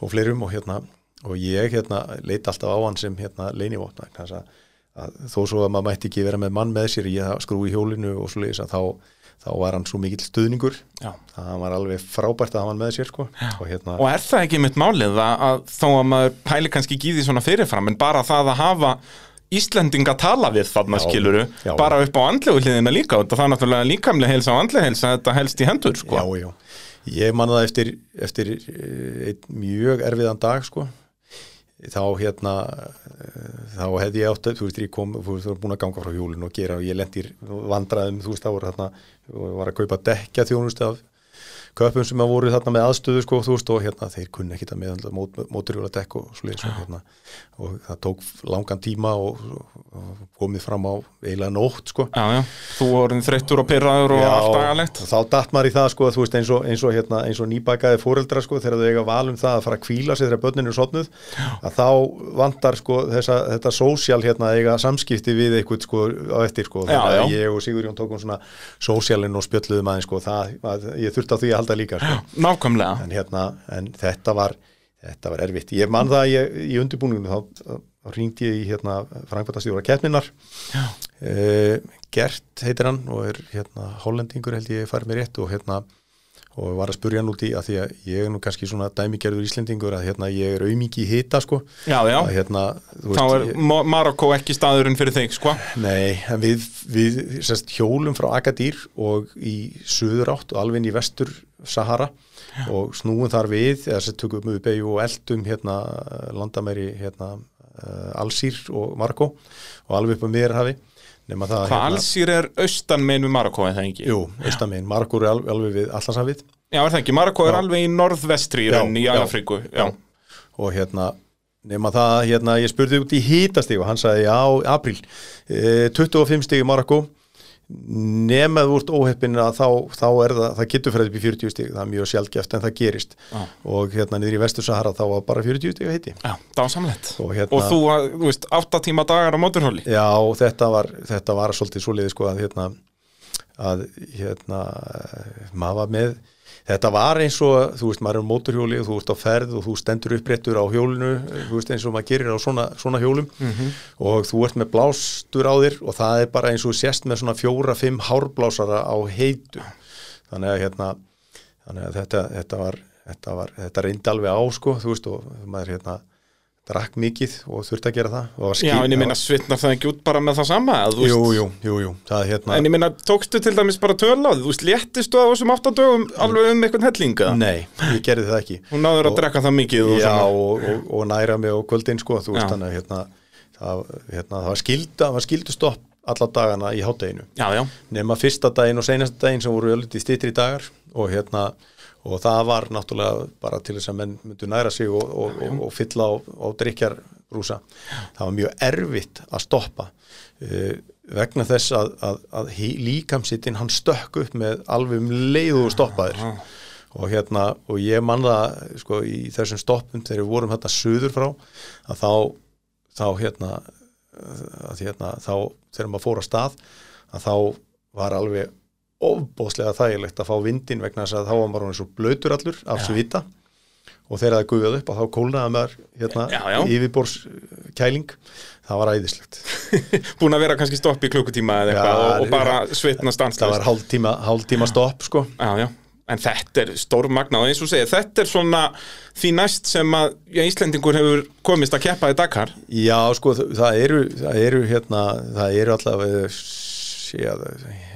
og fleirum og hérna, og ég, hérna, leit alltaf á hann sem, hérna, leinivopna, þannig að, að þó svo að maður mætti ekki vera með mann með sér í að skrúi hjólinu og svo leiðis að þá, þá var hann svo mikill stuðningur. Já. að hann var alveg frábært að hafa hann með sér, sko, og hérna, Og er það ekki mitt málið að, að þó að maður pæli kannski ekki í því svona fyrirfram en bara það að hafa Íslendinga tala við þarna Já, skiluru já. bara upp á andlegu hliðina líka og það er náttúrulega líkamlega heilsa og andlega heilsa þetta helst í hendur sko. Já, já. Ég man það eftir, eftir eh, einn mjög erfiðan dag, sko. Þá hérna, eh, þá hefði ég átt, að- þú veist, ég kom, þú veist, þú var búin að ganga frá hjólinu og gera og ég lendir vandraðum, þú veist, þá voru þarna, og var að kaupa dekja þjónust af köpum sem að voru þarna með aðstöðu, sko, þú veist, og hérna, þeir kunni ekki það með mót, móturjóla dekk og svo sko, hérna, og það tók langan tíma og, og komið fram á eiginlega nótt, sko. Já, já, þú voruð þreyttur og pyrraður og allt dagalegt. og þá datt maður í það sko, þú veist, eins og, eins og, hérna, eins og nýbækaði fóreldra sko, þegar þau eiga val um það að fara að kvíla sig þegar börninu er sopnuð að þá vantar sko, þessa, þetta sósjál hérna, eiga samskipti við eitthvað sko, á eftir sko, Já, já. ég og Sigurjón tókum svona sósjálinn og spjöldluðum aðeins sko, það, að, ég þurfti á því að halda líka sko. Nákvæmlega. En, hérna, en þetta var þetta var erfitt, ég man það að ég, í undirbúningum þá, ringdi ég í hérna, frangvæntastjóra keppninar uh, Gert heitir hann og er hérna hollendingur held ég fær mér rétt og hérna og var að spurja hann út í að því að ég er nú kannski svona dæmigerður Íslendingur að hérna ég er auðmiki í hita sko. Já, já, að hérna þá er ég, Marokko ekki staðurinn fyrir þig, sko. Nei, en við, við sest, hjólum frá Agadir og í suður átt og alveg inn í vestur Sahara og snúum þar við eða sett tökum við beigju og eldum hérna landamæri hérna uh, Alsýr og Marokko og alveg upp á það Hvað allsýr er austan megin við Marokko, er það ekki? Jú, austamegin, Marokko er alveg, alveg við Allandshafið Já, er það ekki? Marokko er Já. alveg í norðvestri í Já, rauninni í já, Afríku Já, og hérna nema það, hérna, ég spurði út í hitastig og hann sagði, já, apríl e, 25 stig í Marokko nema þú ert óheppin að þá, þá er það, það getur fyrir upp í 40 stig, það er mjög sjálfgeft en það gerist. Já. og hérna niður í Vestur Sahara þá var bara 40 stig að heiti. Já það var samlegt. Og hérna- Og þú, þú veist, átta tíma dagar á móturhóli Já, þetta var, þetta var svolítið svoleiði sko að hérna, að hérna, maður var með, þetta var eins og, þú veist, maður er á móturhjóli og þú ert á ferð og þú stendur uppréttur á hjólinu, þú veist, eins og maður gerir á svona, svona hjólum og þú ert með blástur á þér og það er bara eins og þú sést með svona fjóra, fimm hárblásara á heitu. Þannig að hérna, þannig að þetta, þetta var, þetta var, þetta reyndi alveg á sko, þú veist, og maður hérna, drakk mikið og þurfti að gera það. Og var Já, skil- en ég minna svitnar það ekki út bara með það sama þú Jú, jú, jú, jú, það er hérna En ég minna, tókstu til dæmis bara töl á því? Þú veist, léttistu á þessum átta dögum alveg um einhvern hellinga Nei, ég gerði það ekki. Hún náður að drekka það mikið og Já, og, og, og næra mig á kvöldin sko, þú veist þannig að hérna, það, hérna, það var skilda það var skildu stopp alla dagana í já, nema fyrsta daginn og seinasta daginn sem voru dagar og það var náttúrulega bara til þess að menn myndu næra sig og, og, og, og fylla á, á drikjarbrúsa það var mjög erfitt að stoppa uh, vegna þess að, að, að hí- líkamsittin hann stökk upp með alveg um leiðu stoppaðir. Og hérna og ég man það sko í þessum stoppum þegar við vorum hérna suður frá að þá þá hérna, að hérna þá þegar maður fór að stað að þá var alveg ofbóðslega þægilegt að fá vindin vegna þess að þá var maður orðinn svo blöytur allur af svita. Og þegar það guðið upp að þá kólnaði maður hérna Já, já. yfirbórs kæling það var æðislegt. Búin að vera kannski stopp í klukkutíma eða eitthvað og, og bara það- svitna það stanslust var hálf tíma, hálf tíma stopp sko. Já, já, en þetta er stór magna og eins og segja, þetta er svona því næst sem að já, Íslendingur hefur komist að keppa í Dakar. Já, sko, það það eru, það eru hérna, það eru allavega séð, sennilega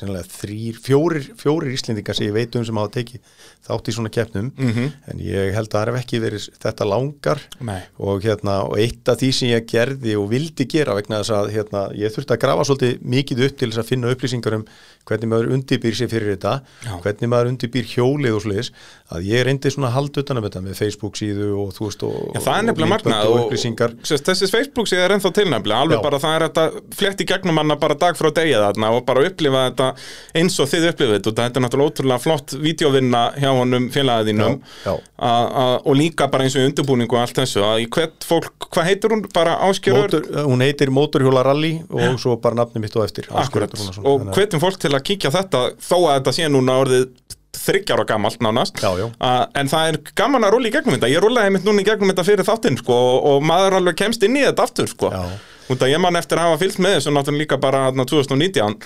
þrýr, fjórir, fjórir Íslendingar sem ég veit um sem hafa tekið þátt í svona keppnum, en ég held að það hef ekki verið þetta langar. Og hérna, og eitt af því sem ég gerði og vildi gera vegna þess að hérna, ég þurfti að grafa svolítið mikið upp til þess að finna upplýsingar um hvernig maður undirbýr sér fyrir þetta, Já. hvernig maður undirbýr hjólið og sliðis, að ég reyndi svona að halda utan um þetta með Facebook síðu og þú veist og, Já, það er nefnilega magnað og og sérst, þessi Facebook síða er ennþá tilnefnilega alveg Já. bara það er þetta flett í gegnum hana bara dag frá degi þarna og bara upplifa þetta þetta eins og þið upplifið þetta, þetta er náttúrulega ótrúlega flott vídeovinna hjá honum félagaðinum Já, já. og líka bara eins og undirbúningu og allt þessu, að hvert fólk, hvað heitir hún, bara áskjörur hún heitir Mótorhjóla Rally og svo bara nafni mitt og eftir Akkurat, og hvetjum fólk til að kíkja þetta þó að þetta sé núna orðið þryggjar og gamalt nánast. Já, já. Uh, en það er gaman að rúlla í gegnum þetta. Ég rúllaði mitt núna í gegnum þetta fyrir þáttinn sko, og, og maður alveg kemst inn í þetta aftur sko. Já. út að ég man eftir að hafa fylgst með þessu náttúrulega líka bara þarna 2019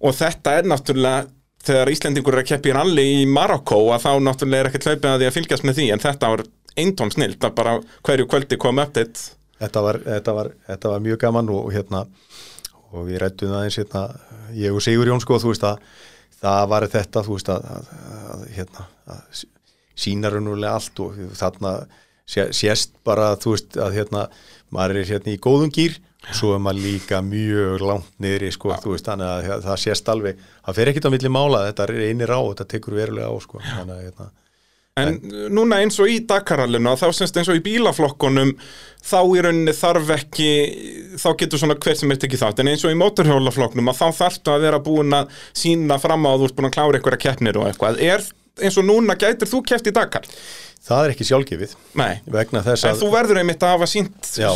og þetta er náttúrulega þegar Íslendingur er að keppi í ralli í Marokko að þá náttúrulega er ekkert hlaupið að því að fylgjast með því en þetta var eintón snilt að bara hverju kvöldi kom þetta var, þetta, var, þetta var mjög gaman og, og hérna og við rættum það eins hérna ég og Sigur Jón sko þú veist að það var þetta þú veist að, að, að hérna að sína raunulega allt og þarna sé, sést bara þú veist að hérna maður er hérna í góðum gýr svo er maður líka mjög langt niðri sko þú veist þannig að það, það sést alveg það fer ekkit á milli mála þetta er einir á þetta tekur verulega á sko þannig að hérna En núna eins og í Dakarallinu þá semst eins og í bílaflokkunum þá í rauninni þarf ekki þá getur svona hver sem er tekið þátt. En eins og í mótorhjólaflokknum að þá þarftu að vera búin að sína fram á að þú ert búin að klára einhverja keppnir og eitthvað. Er eins og núna gætir þú keppt í Dakar? Það er ekki sjálfgefið Nei vegna þess En að þú verður einmitt að hafa sínt Já.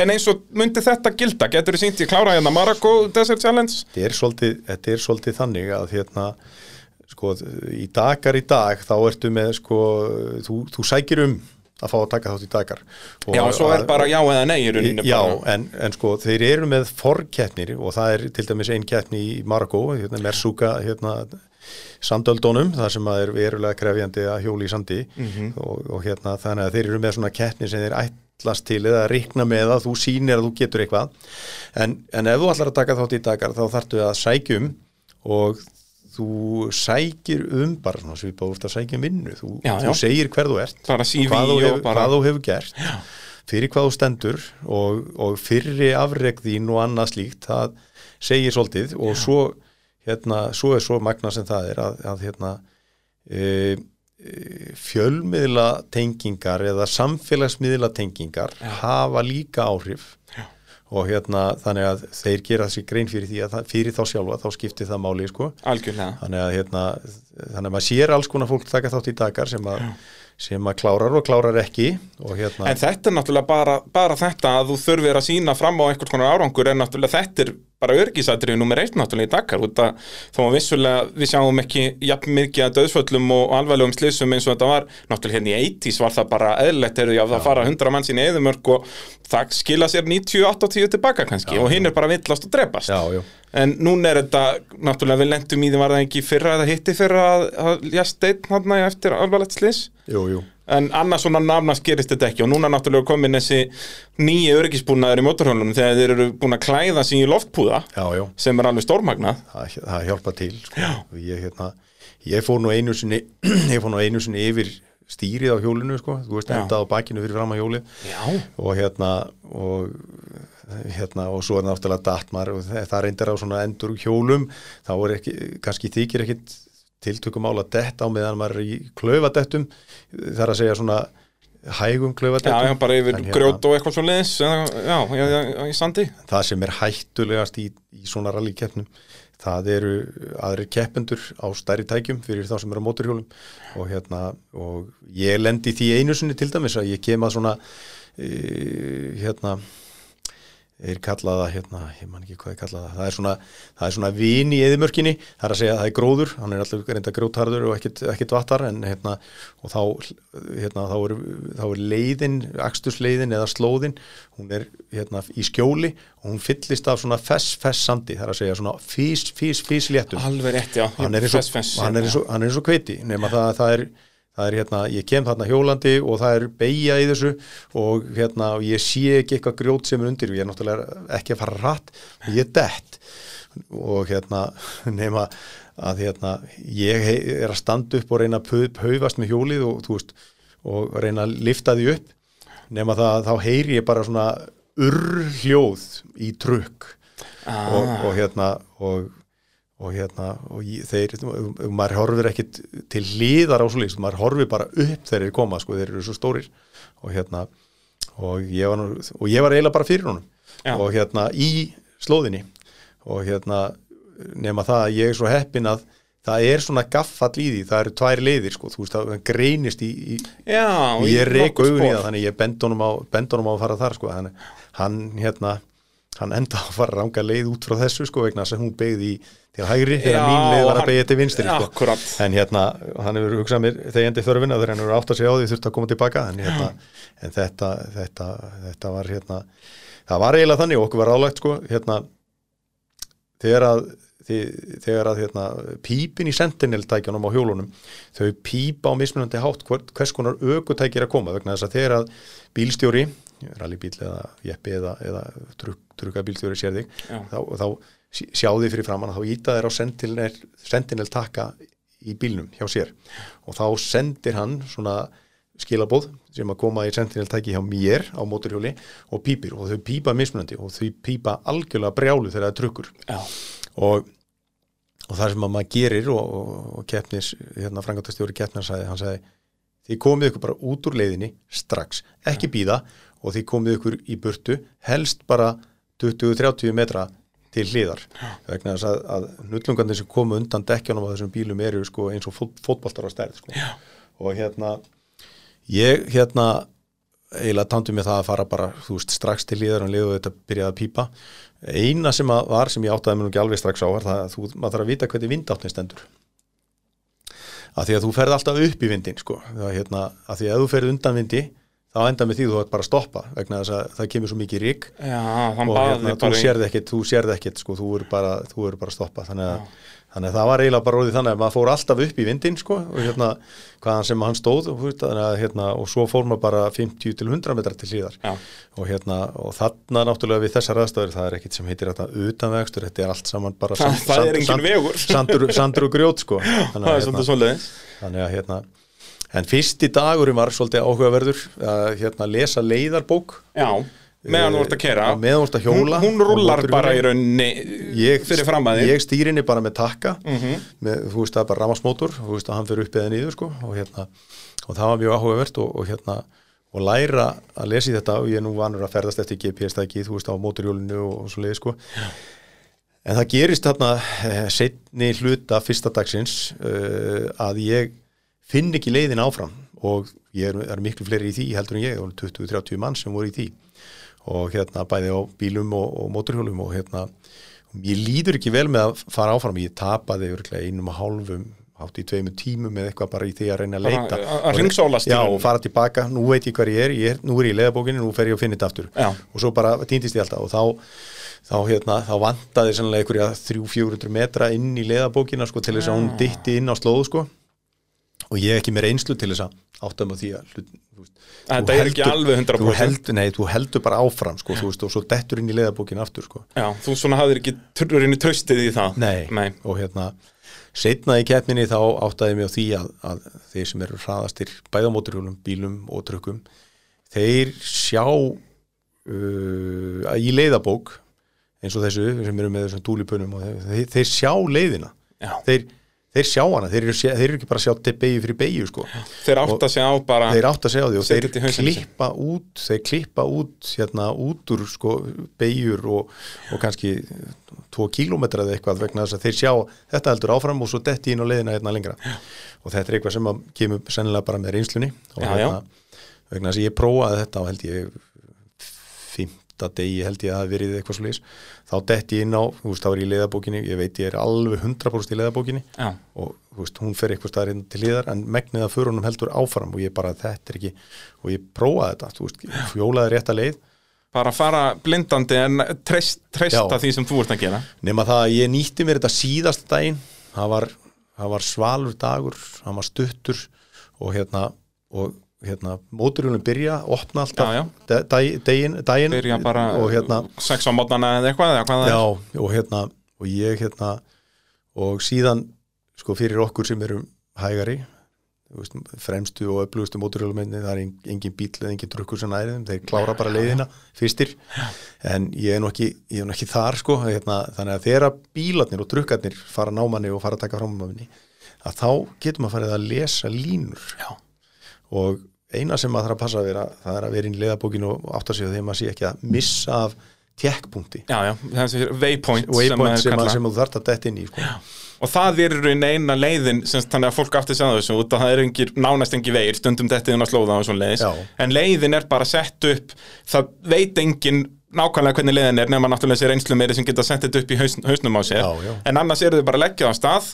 En eins og myndi þetta gilda Getur þú sínt í klára hérna Marokko Desert Challenge? þetta er svolítið, þetta er svolítið þannig að hérna sko, í dagar í dag þá ertu með sko, þú, þú sækir um að fá að taka þátt í dagar og Já, svo er bara já eða nei í rauninni Já, en, en sko þeir eru með forkeppnir og það er til dæmis ein keppni í Marokko, hérna Mersuka hérna, sandöldónum, það sem að er verulega krefjandi að hjóli í sandi. Mhm. og, og hérna þannig að þeir eru með svona keppni sem þeir ætlast til eða reikna með að þú sýnir að þú getur eitthvað. En, en ef þú ætlar að taka þátt í dagar þá þarftu að sækjum og þú sækir um bara svona svipað úr að sækja um vinnu. Þú, Já, þú já. segir hver þú ert hvað þú hefur, bara- hvað þú hefur gert fyrir hvað þú stendur og, og fyrri afreg þín og annað slíkt það segir svolítið. Og svo, hérna, svo er svo magna sem það er að, að hérna, e, e, fjölmiðla tengingar eða samfélagsmiðla tengingar hafa líka áhrif Já. og hérna þannig að þeir gera þessi grein fyrir því að það, fyrir þá sjálfa þá skiptir það máli sko. Algjörlega. Þannig að hérna þannig að maður sér alls konar fólk taka þátt í dagar sem að, sem að klárar og klárar ekki og hérna En þetta er náttúrulega bara, bara þetta að þú þurfir að sína fram á einhvers konar árangur en náttúrulega þetta er bara örgisatriði nummer eitt náttúrulega í Dakar. Að þó að vissulega við sjáum ekki jafn mikið að döðsföllum og alvarlegum slissum eins og þetta var. Náttúrulega hérna í 80s var það bara eðlilegt er því að það fara 100 manns inn í eðumörk og það skila sér 90-80 tilbaka kannski og hinn er bara villast og drepast. Já, já, En núna er þetta, náttúrulega við lendum í því var það ekki fyrra eða hitti fyrra að, að jú, jú. En annars svona nafnast gerist þetta ekki. Og núna náttúrulega komin þessi nýju örgisbúnaður í mótorhjólunum þegar þeir eru búin að klæða sig í loftpúða já, sem er alveg stórmagnað. það, það hjálpa til sko. ég hérna ég fór nú einu sinni ég fór nú einu sinni yfir stýrið á hjólinu sko, þú veist, endað á bakinu fyrir fram á hjóli Já. og hérna og hérna og svo er náttúrulega datmar og það reyndir á svona endur hjólum. Þá er ekki, kannski þykir ekkit tiltökum ála dett á meðan maður er í klaufadettum það er að segja svona hægum Já, klaufadettum já, bara yfir hérna- grjót og eitthvað svo liðis, já, já, já, já, í sandi. það sem er hættulegast í, í svona rallikeppnum það eru aðrir keppendur á stærri tækjum fyrir þá sem eru á móturhjólum og hérna og ég lendi í því einu sinni til dæmis að ég kem að svona e, hérna er kallaða hérna, ég man ekki hvað er kallaða það. Er svona, það er svona vin í eðimörkinni það er að segja að það er gróður, hann er alltaf reynda grótharður og ekkit, ekkit vattar en hérna, og þá hérna, þá er, þá er leiðin, akstusleiðin eða slóðin, hún er hérna í skjóli og hún fyllist af svona fess, fess sandi, það er að segja svona fís, fís, fís léttum. Alveg rétt, já. hann er eins og, Fess, fess, hann er eins já. og, hann er eins og kveiti nema það, það er það er hérna, ég kem þarna hjólandi og það er beigja í þessu og hérna, ég sé ekki eitthvað grjót sem er undir og ég er náttúrulega ekki að fara rætt og ég er dett. Og hérna, nema að hérna, ég er að standa upp og reyna að paufast með hjólið og þú veist, og reyna að lifta því upp. Nema það, þá heyri ég bara svona urhljóð í trukk. Ah. og, og hérna og, og hérna og þeir, maður horfir ekkit til hlýðar á svo líst, maður horfir bara upp þegar þeir koma, sko, þeir eru svo stórir og hérna og ég var, og ég var eiginlega bara fyrir honum Já. og hérna í slóðinni og hérna nema það að ég er svo heppin að það er svona gaffall í því, það eru tvær leiðir sko, þú veist, það greinist í, í Já, ég reik augun í það þannig ég bend honum á, bend honum á að fara þar sko. hann, hann hérna hann enda að fara ranga leið út frá þessu sko, vegna að hún beigði í til hægri þegar mín leið var að beigja til vinstri sko. En hérna, hann hefur hugsað mér þegjandi þörfina þegar hann hefur átt að segja á því þurft að koma tilbaka. En, hérna, en þetta, þetta, þetta var hérna, það var eiginlega þannig og okkur var ráðlagt sko, hérna þegar að þegar að hérna, pípin í Sentinel tækjanum á hjólunum þau pípa á mismunandi hátt hvers, konar ökutæki er að koma vegna þess að þegar að bílstjóri rallybíl eða jeppi eða, eða truk, trukkabílstjóri sér þig þá, þá sjá þig fyrir framann þá íta þér á Sentinel, Sentinel taka í bílnum hjá sér. Og þá sendir hann svona skilabóð sem að koma í Sentinel tæki hjá mér á móturhjóli og pípir. Og þau pípa mismunandi og þau pípa algjörlega brjálu þegar það trukkur. Já, og, og það sem að maður gerir og, og, og keppnis, hérna frangatastjóri keppnar sagði, hann sagði þið komið ykkur bara út úr leiðinni strax, ekki býða og þið komið ykkur í burtu helst bara 20-30 metra til hliðar. Vegna þess að, að nullungarnir sem komu undan dekkjanum á þessum bílum eru sko, eins og fót, fótboltar á stærð sko. og hérna ég hérna eiginlega tándu mig það að fara bara veist, strax til hliðar og liðu þetta byrjaði að pípa. Eina sem var sem ég áttaði mér nú ekki alveg strax á var það að þú, maður þarf að vita hvernig vindáttin stendur. Að því að þú ferð alltaf upp í vindin sko. það, hérna, að því að þú ferð undan vindi þá enda með því þú ætti bara að stoppa vegna þess að það kemur svo mikið rík já og hérna, þú bara í- sérð ekkit, þú sérð ekkit sko, þú er bara, er bara að stoppa. Þannig að, þannig að það var eiginlega bara orðið þannig að maður fór alltaf upp í vindin sko, og hérna, hvaðan sem hann stóð og, þannig að, hérna, og svo fór maður bara 50 til 100 metrar til hlýðar og, hérna, og þarna náttúrulega við þessar aðstæður það er ekkit sem heitir þetta utanvegstur þetta er allt saman bara Það- það er engin vegur. sandur, sandur og grjót sko. þannig, Það er að, en fyrsti dagurinn var svolítið áhugaverður að hérna, lesa leiðarbók. Já, meðan þú ert að kera Já, meðan þú ert að hjóla Hún, hún mótorhjóli. bara í rauninni ég, fyrir fram að þig ég stýrinni bara með takka. Mhm. með, þú veist það er bara ramasmótor þú veist að hann fyrir upp eða niður sko og, hérna, og það var mjög áhugavert og, og hérna og læra að lesa í þetta og ég er nú vanur að ferðast eftir GPS-tæki þú veist á mótorjólinu og, og svo leiði sko en það gerist þarna eh, setni hluta fyrsta dagsins uh, að ég finn ekki leiðin áfram. Og ég er, er miklu fleiri í því heldur en ég, það voru 20-30 mann sem voru í því. Og hérna bæði á bílum og, og mótorhjólum og hérna ég líður ekki vel með að fara áfram. Ég tapaði örugglega einum og hálfum hátt í tveimur tímum með eitthvað bara í því að reyna að leita. að- í já og fara tilbaka, nú veit ég hver ég er, ég er nú er ég í leðabókinni, nú fer ég að finna þetta aftur. Já. og svo bara týndist ég alltaf. Og þá þá, hérna, þá vantaði sannlega einhverja 300-400 metra inn í leðabókina sko, til þess að hún dytti inn á slóðu sko. Og ég er ekki með reynslu til þess að átta mig á því að hlut, þú þú er ekki alveg 100%. þú heldur, nei, þú heldur bara áfram sko, veist, og svo dettur inn í leðabókina aftur sko. Já, þú svona hafðir ekki trurrinni tröstið í það Nei, Nei. og hérna setna í keppninni þá áttaði mig á því að, að þeir sem eru hraðastir bæðamóturhjólum, bílum og trukkum þeir sjá uh, í leiðabók eins og þessu sem eru með þessum túlipunum og þeir, þeir sjá leiðina Já. þeir, þeir sjá hana, þeir eru, þeir eru ekki bara að sjá til beigju fyrir beigju sko. Þeir átt að segja á bara þeir átt að segja á því og þeir klippa út þeir klippa út hérna út úr sko beigjur og, og kannski tvo kílómetra eða eitthvað vegna þess að þeir sjá þetta heldur áfram og svo detti inn á leiðina hérna lengra. Og þetta er eitthvað sem kemur sennilega bara með reynslunni og Já, hérna, vegna þess að ég prófaði þetta og held ég degi held ég að það hafi verið eitthvað leis þá detti ég inn á, þú veist, þá er ég í leiðabókinni ég veit ég er alveg 100% í leiðabókinni Já, og þú veist, hún fer eitthvað staðar inn til hliðar en megnið að förunum heldur áfram og ég bara þetta er ekki, og ég prófaði þetta þú veist, fjólaði rétta leið. Bara fara blindandi en treyst, treysta Já. því sem þú ert að gera. Nema það að ég nýtti mér þetta síðast daginn það var, það var svalur dagur hann var stuttur og hérna, og hérna móturjólum byrja, opna alltaf Já, já. dag- daginn, daginn Byrja bara og hérna, sex á mótnana eða eitthvað eða hvað það já, og hérna og ég hérna og síðan, sko fyrir okkur sem erum hægari veist, fremstu og öflugustu móturhjólumenni það er en- engin bíl eða engin drukkur sem næri þeim þeir klára bara leiðina fyrstir en ég er nú ekki, ég er nú ekki þar sko, hérna, þannig að þegar bílarnir og drukkarnir fara námanni og fara að taka fram að þá getur maður farið að lesa línur Já. og eina sem maður þarf að passa að vera það er að vera inn í leiðabókinu og átta sig á því að maður sé ekki að missa af tjekkpunkti Já, já, þessi waypoint, sem, sem, að, sem þú þarft að detta inn í sko. Og það er eina leiðin sem, þannig að fólk að segja þessu út að það er engir, nánast engir vegir, stundum dettiðin að slóða en leiðin er bara sett upp, það veit engin nákvæmlega hvernig leiðin er nema náttúrulega sér einslu meiri sem geta sett þetta upp í haus, hausnum á sér. Já, já. en annars eru þau bara leggjað á stað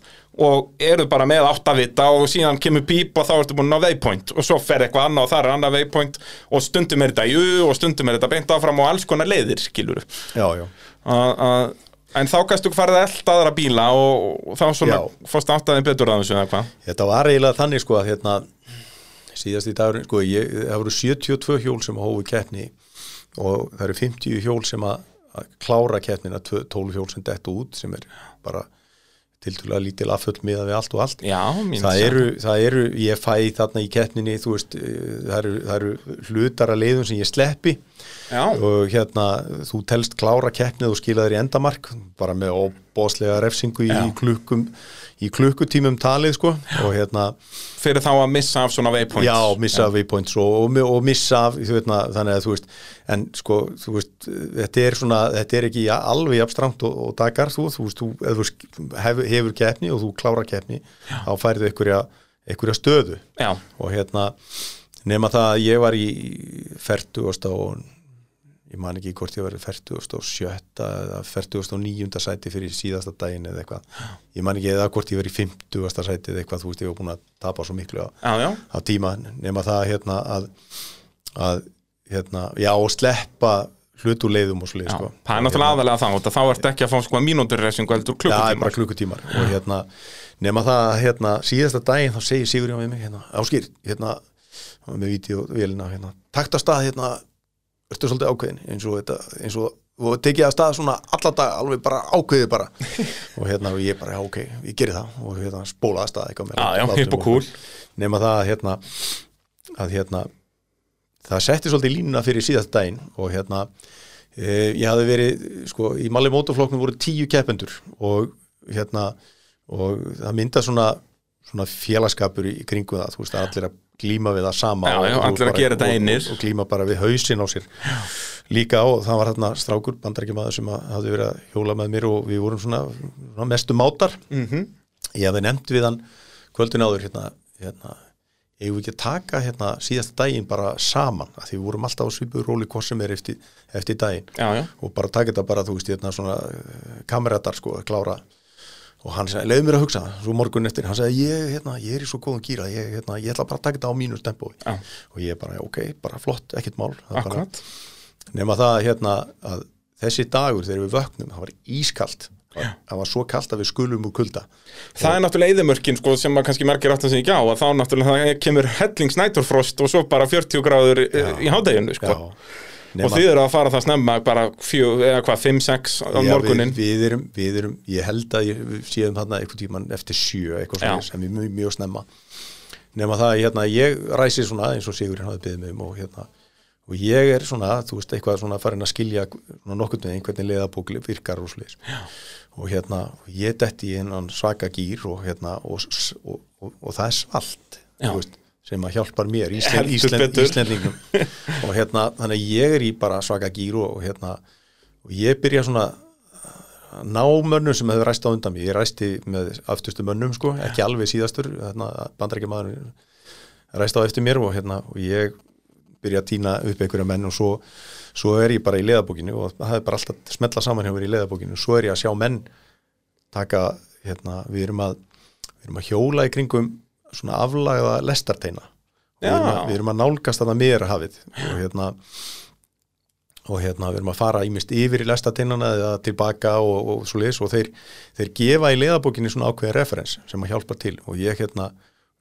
og eru bara með áttavita og síðan kemur píp og þá ertu búin á waypoint og svo fer eitthvað annað og það er annað waypoint og stundum er þetta í U og stundum er þetta beint áfram og alls konar leiðir skilur já, já, en þá kannstu farið að elda aðra bíla og, og þá svona fórst áttaðin betur að þessu eða hvað? Þetta var eiginlega þannig sko að hérna síðast í dagur, sko, ég, og það eru 50 hjól sem að, að klára keppnina, 12 hjól sem dett út sem er bara tiltúlega lítil afföll miða við allt og allt. Já, það eru, það eru, ég fæ þarna í keppninni, þú veist, eh, það eru, það eru hlutar að leiðum sem ég sleppi Já, og hérna, þú telst klára keppnið og skila þér í endamark bara með óbóðslega refsingu í Já. klukkum í klukkutímum talið sko. Og hérna, fyrir þá að missa af svona waypoints. Já, missa af waypoints og, og, og missa af, veitna, þannig að þú veist en sko, þú veist, þetta er svona þetta er ekki alveg abstrakt og, og dagar þú, þú veist, þú, ef þú sk- hefur, keppni og þú klára keppni þá færðu einhverja, einhverja stöðu. Já, og hérna nema það að ég var í 40 og ég man ekki hvort ég var í 47 eða 49. sæti fyrir síðasta daginn eða eitthvað ég man ekki eða hvort ég var í 50. sæti eða eitthvað þú veist ég var búin að tapa svo miklu á, já, já, á tíma nema það hérna að, að hérna, já og sleppa hlutuleiðum og svo leið já. sko. Það er náttúrulega aðalega það þá ertu ekki að fá sko mínútur resingu heldur Já, það er klukkutíma bara klukkutímar og hérna, nema það að hérna, síðasta daginn þá segir Sigurjón við mig hérna, Áskýr, hérna með hérna, að stað hérna, ertu svolítið ákveðin eins og þetta, eins og og tekið að stað svona alla dag, alveg bara ákveðið bara. Og hérna, og ég bara, já, ok, ég geri það. Og hérna, spólaði að stað eitthvað cool. nema það að hérna, að hérna það setti svolítið línuna fyrir síðast daginn. Og hérna e, ég hafði verið, sko, í Malli mótoflokknum voru tíu keppendur. Og hérna, og það mynda svona, svona félagskapur í kringu það, þú veist, allir að glíma við það sama Já, já, og bara- og- og, glíma bara við hausinn á sér. Líka og það var hérna strákur bandarækjamaður sem hafði verið að hjóla með mér og við vorum svona, svona mestu mátar. Mhm. ég hafði nefnt við hann kvöldin áður hérna, hérna eigum við ekki að taka hérna síðasta daginn bara saman, af því við vorum alltaf á svipuð róli hvað sem er eftir, eftir daginn. Já, já, og bara taka þetta bara, þú veist, hérna svona eh, kameratar sko, að klára og hann sagði, leiði mér að hugsa, svo morgun eftir hann sagði, ég, hérna, ég er í svo góðum gýra ég, hérna, ég ætla bara að taka þetta á mínu tempói. Já. og ég bara, ok, bara flott, ekkert mál. Nema það hérna að þessi dagur þegar við vöknum, það var ískalt. Það var svo kalt að við skulum úr kulda. Það er náttúrulega eðimörkin sko, sem að kannski margir áttan sig ekki á að þá náttúrulega kemur hellings næturfrost og svo bara 40 gráður í, í hádeginu sko. Já, og þið eru að fara það snemma bara fjö, eða hvað, 5-6 á morgunin við, við, erum, við erum, ég held að ég, séum þarna eitthvað tíman eftir sjö eitthvað Já. svona sem er mjög, mjög snemma. Nema það að hérna, ég ræsi svona eins og Sigurinn hafði byggðið mig um og hérna og ég er svona, þú veist, eitthvað svona farin að skilja svona nokkurn veginn hvernig leiðabók virkar og sliðis og hérna, ég detti í hennan svaka gýr og hérna, og, og, og, og það er svalt Já. þú veist, sem að hjálpar mér Íslen, betur. Íslendingum. Og hérna, þannig að ég er í bara svaka gýr og, og hérna og ég byrja svona að ná mönnum sem hefur ræst á undan mig ég ræsti með aftustu mönnum sko ekki alveg síðastur, hérna, bandarækjamaður ræst á eftir mér og hérna og ég byrja að týna upp einhverja menn og svo, svo er ég bara í leðabókinu og það er bara alltaf smetla saman hjá mér í leðabókinu svo er ég að sjá menn taka, hérna, við erum að við erum að hjóla í kringum svona aflagða lestarteina. Og við erum, að, við erum að nálgast þarna meira hafið og hérna og hérna við erum að fara ímist yfir í lestateinana eða tilbaka og, og svo leis og þeir, þeir gefa í leðabókinni svona ákveðin referens sem að hjálpa til. Og ég hérna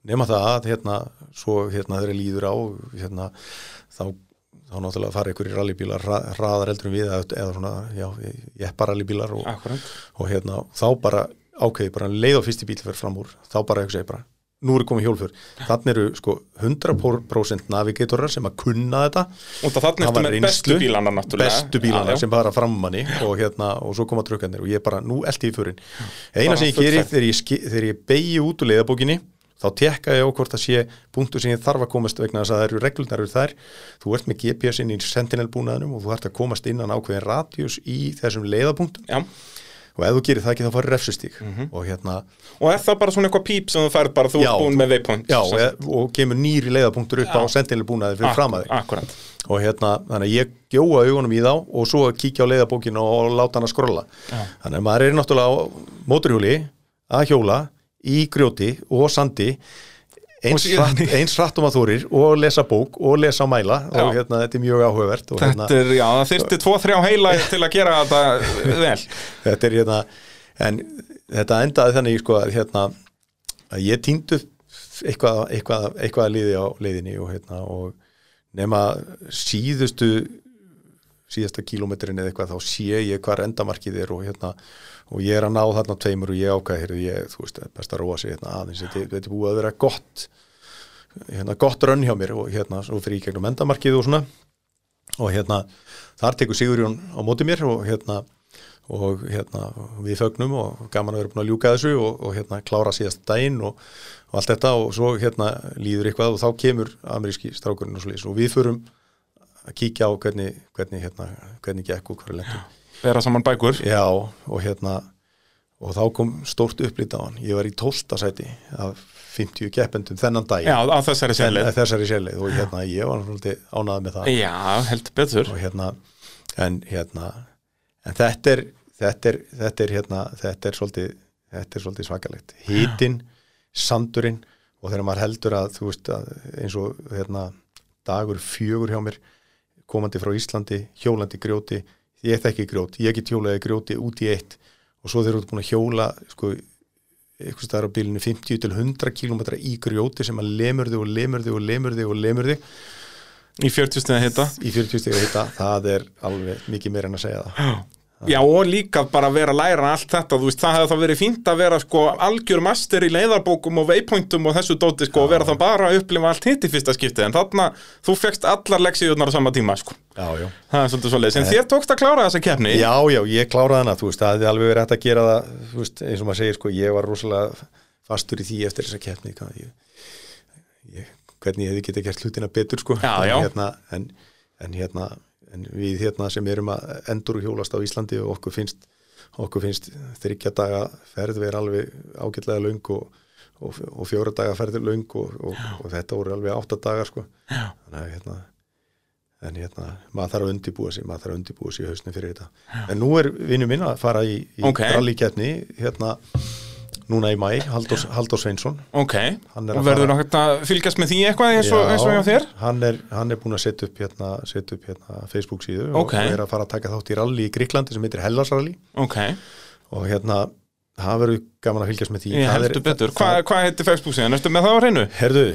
nema það að hérna svo hérna þeir líður á hérna þá, þá náttúrulega fara ykkur í rallybílar hra, hraðar eldur en við eða, eða svona, já, bara rallybílar og, og hérna þá bara ákveði bara leið á fyrsti bíl fyrir fram úr. Þá bara eitthvað segi bara nú er komið hjólfur þannig eru sko 100% navigatorar sem að kunna þetta Og þannig eftir var með bestu bílana náttúrulega bestu bílana Já, já. sem bara fram manni og, hérna, og svo koma trukkanir og ég bara, nú eldi ég fyrir eina sem ég full geri ferð. þegar ég, þegar ég beigi út úr leiðabókinni þá tekka ég á hvort það sé punktu sem ég þarf að komast vegna þess að það eru reglurnar eru þær, þú ert með GPS inn í Sentinel búnaðinum og þú ert að komast innan ákveðin radius í þessum leiðapunktum Já. Og ef þú gerir það ekki þá farið refsustík og hérna, Og er það bara svona eitthvað píp sem þú færð bara þú Já, ert búin með waypoint já, sem sagt. og, og kemur nýri leiðapunktur upp á Já. Sentinel búnaði fyrir fram að þig. Akkurat. Og hérna, þannig að ég gjóa augunum í þá og svo kíkja á leiðabókinu og láta hann að skrolla þannig að maður er náttúrulega á móturhjóli að hjóla í grjóti og sandi eins, Og hratt, eins hratt um að þórir og lesa bók og lesa mæla og Já. hérna, þetta er mjög áhugavert og hérna, Þetta er, já, það þyrfti tvo, þrjá heila til að gera þetta vel þetta er hérna en þetta endaði þannig sko að hérna að ég týndu eitthvað, eitthvað, eitthvað að liði á leiðinni og hérna og nema síðustu síðasta kílómetrin eða eitthvað þá sé ég hvar endamarkið er og hérna og ég er að ná þarna tveimur og ég ákvæði heyrðu, ég, þú veist, best að róa sig hérna aðeins. Þetta, er búið að vera gott hérna gott rönn hjá mér og hérna svo fyrir ég gegnum endamarkið og svona. Og hérna þar tekur Sigurjón á móti mér og hérna og hérna við fögnum og gaman að vera búin að ljúka þessu og, og hérna klára síðast daginn og, og allt þetta. Og svo hérna líður eitthvað og þá kemur ameríski strákurinn og svo og við förum að kíkja á hvernig, hvernig hérna, hvernig gekk og hverju lendum Vera saman bækur. Já, og hérna og þá kom stórt upplýtt á hann. Ég var í tólstasæti af 50 keppendum þennan dag Já, á þessari þessari sérleið og hérna ég var náttúrulega ánað með það. Já, held betur. Og hérna en hérna en þetta er þetta er, þetta er hérna þetta er svolítið, þetta er svolítið svakalegt. Hítinn, sandurinn og þegar maður heldur að þú veist að eins og hérna dagur fjögur hjá mér komandi frá Íslandi, hjólandi grjóti ég þekki grjót, ég get hjólaði grjóti út í eitt og svo þeir eru búin að hjóla sko eitthvað staðar á bílinu 50 til 100 km í grjóti sem að lemur þig og lemur þig og lemur þig og lemur þig. Í 40 stiða hitta í 40 stiga hita, það er alveg mikið meira en að segja það Já, og líka bara vera að læra allt þetta, þú veist, það hefði þá verið fínt að vera sko algjör master í leiðarbókum og waypointum og þessu dóti sko og vera þá bara að upplifa allt hitt í fyrsta skiptið, en þarna þú fegst allar leksíðunar á sama tíma, sko. Já, já. Það er svolítið svoleiðis, en þér tókst að klára þessa keppni. Já, já, ég kláraði hana, þú veist, það hefði alveg verið hægt að gera það, þú veist, eins og maður segir, sko, ég var rosalega fastur í því eftir þessa keppni, hvað, ég, ég, hvernig ég hefði getið gert hlutina betur, sko, Já, en, já. Hérna, en, en hérna, en við hérna sem erum að endur hjólast á Íslandi og okkur finnst, okkur finnst þryggja daga ferð verið alveg ágætlega löng og, og, og fjóra daga ferð löng og, og, og þetta voru alveg átta dagar, sko, Já. þannig að hérna, en hérna, maður þarf að undibúa sig maður þarf að undibúa sig í hausnum fyrir þetta en nú er vinnu minn að fara í, í Ok. rallyketni hérna núna í mæ, Halldór Sveinsson Ok, og verður fara- náttúrulega að fylgjast með því eitthvað eins og, eins og hjá þér? hann er, hann er búin að setja upp hérna, setja upp hérna Facebook síðu Ok. og, er að fara að taka þátt í rally í Gríklandi sem heitir Hellasrally Ok, og hérna, það verður gaman að fylgjast með því ég Það heldur betur. það- Hvað hva heitir Facebook síðan? Ertu með það á hreinu? Herðu,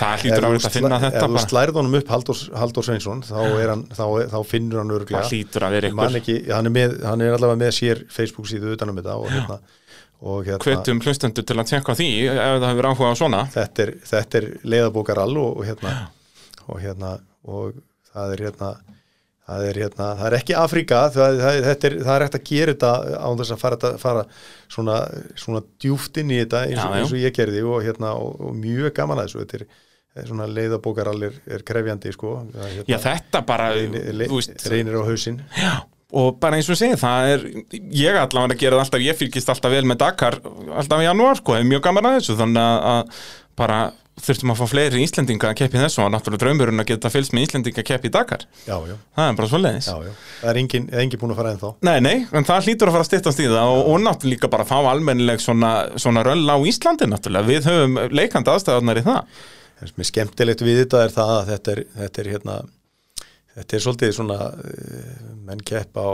Það hlýtur að vera að finna þetta ef þú slærið honum upp Halldór Sveinsson þá, hann, þá, þá finnur hann örglega Það hlýtur að vera ykkur. ekki, hann er, með, hann er allavega með sér Facebook síðu utanum þetta og hérna, hérna Hvetum hlustendur til að tjekka því ef það hefur áhuga á svona. þetta er, þetta er leiðabókarall og, og hérna og hérna og það er hérna það er hérna, það er ekki Afríka það, það, er, það er hægt að gera þetta án þess að fara, fara svona, svona djúft inn í þetta eins, og- já. eins og ég gerði og, hérna, og, mjög gaman að þessu. Þetta er, svona leiðabókarall er, krefjandi sko. Er, Já, þetta bara, reynir, þú veist, reynir á hausinn. Já, og bara eins og segið, það er ég allavega að gera það alltaf, ég fylgist alltaf vel með Dakar, alltaf í janúar, sko, hef mjög gaman að þessu, þannig að, að bara þurftum að fá fleiri Íslendinga að keppi þessu og náttúrulega draumurinn að geta fylgst með Íslendinga að keppi í Dakar, já, já, það er bara svo leiðis það er engin, engin búin að fara ennþá? Nei, nei, en það hlýtur að fara að styttast í það og, og náttúrulega bara að fá almennileg svona, svona röll á Íslandi náttúrulega, við höfum leikandi aðstæðarnar í það. Það sem er skemmtilegt við þetta er það að þetta er, þetta er hérna þetta er svolítið svona uh, menn keppa á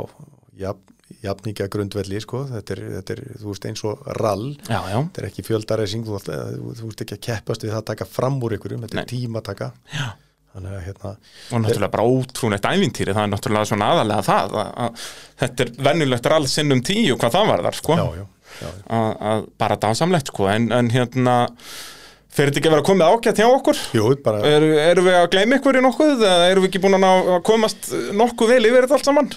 jafn, jafninga grundvelli sko. þetta, er, þetta er, þú veist, eins og rall. Já, já, þetta er ekki fjöldaræsing þú, þú, þú veist ekki að keppast við það að taka fram úr ykkurum, þetta Nei. er tímataka já. Þannig hérna og náttúrulega bara ótrúneitt ævintýri það er náttúrulega svona aðalega það að, að þetta er vennulegt rall sinnum tíu hvað það var þar sko. Já, að bara dásamlegt sko. En, en hérna fer þetta ekki að vera komið ágætt hjá okkur? Jú, bara, Eru, erum við að gleyma ykkur í nokkuð eða erum við ekki búin að ná- að komast nokkuð vel yfir þetta allt saman?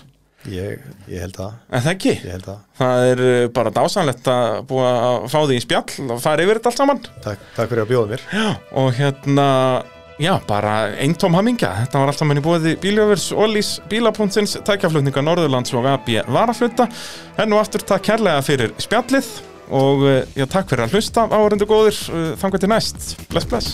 Ég, ég held það, En það ekki? ég held það. Það er uh, bara dásanlegt að búa að fá því í spjall og fara yfir þetta allt saman. Takk, takk fyrir að bjóða mér. Já, og hérna Já, bara eintóm hamingja. Þetta var allt saman í bóði Bíljöfurs, Ólís, Bílapunktins, tækjaflutninga Norðurlands og AB Varafluta Enn og aftur takk kærlega fyrir spjallið og uh, já, takk fyrir að hlusta áhörundu góðir, uh, þangar til næst. Bless, bless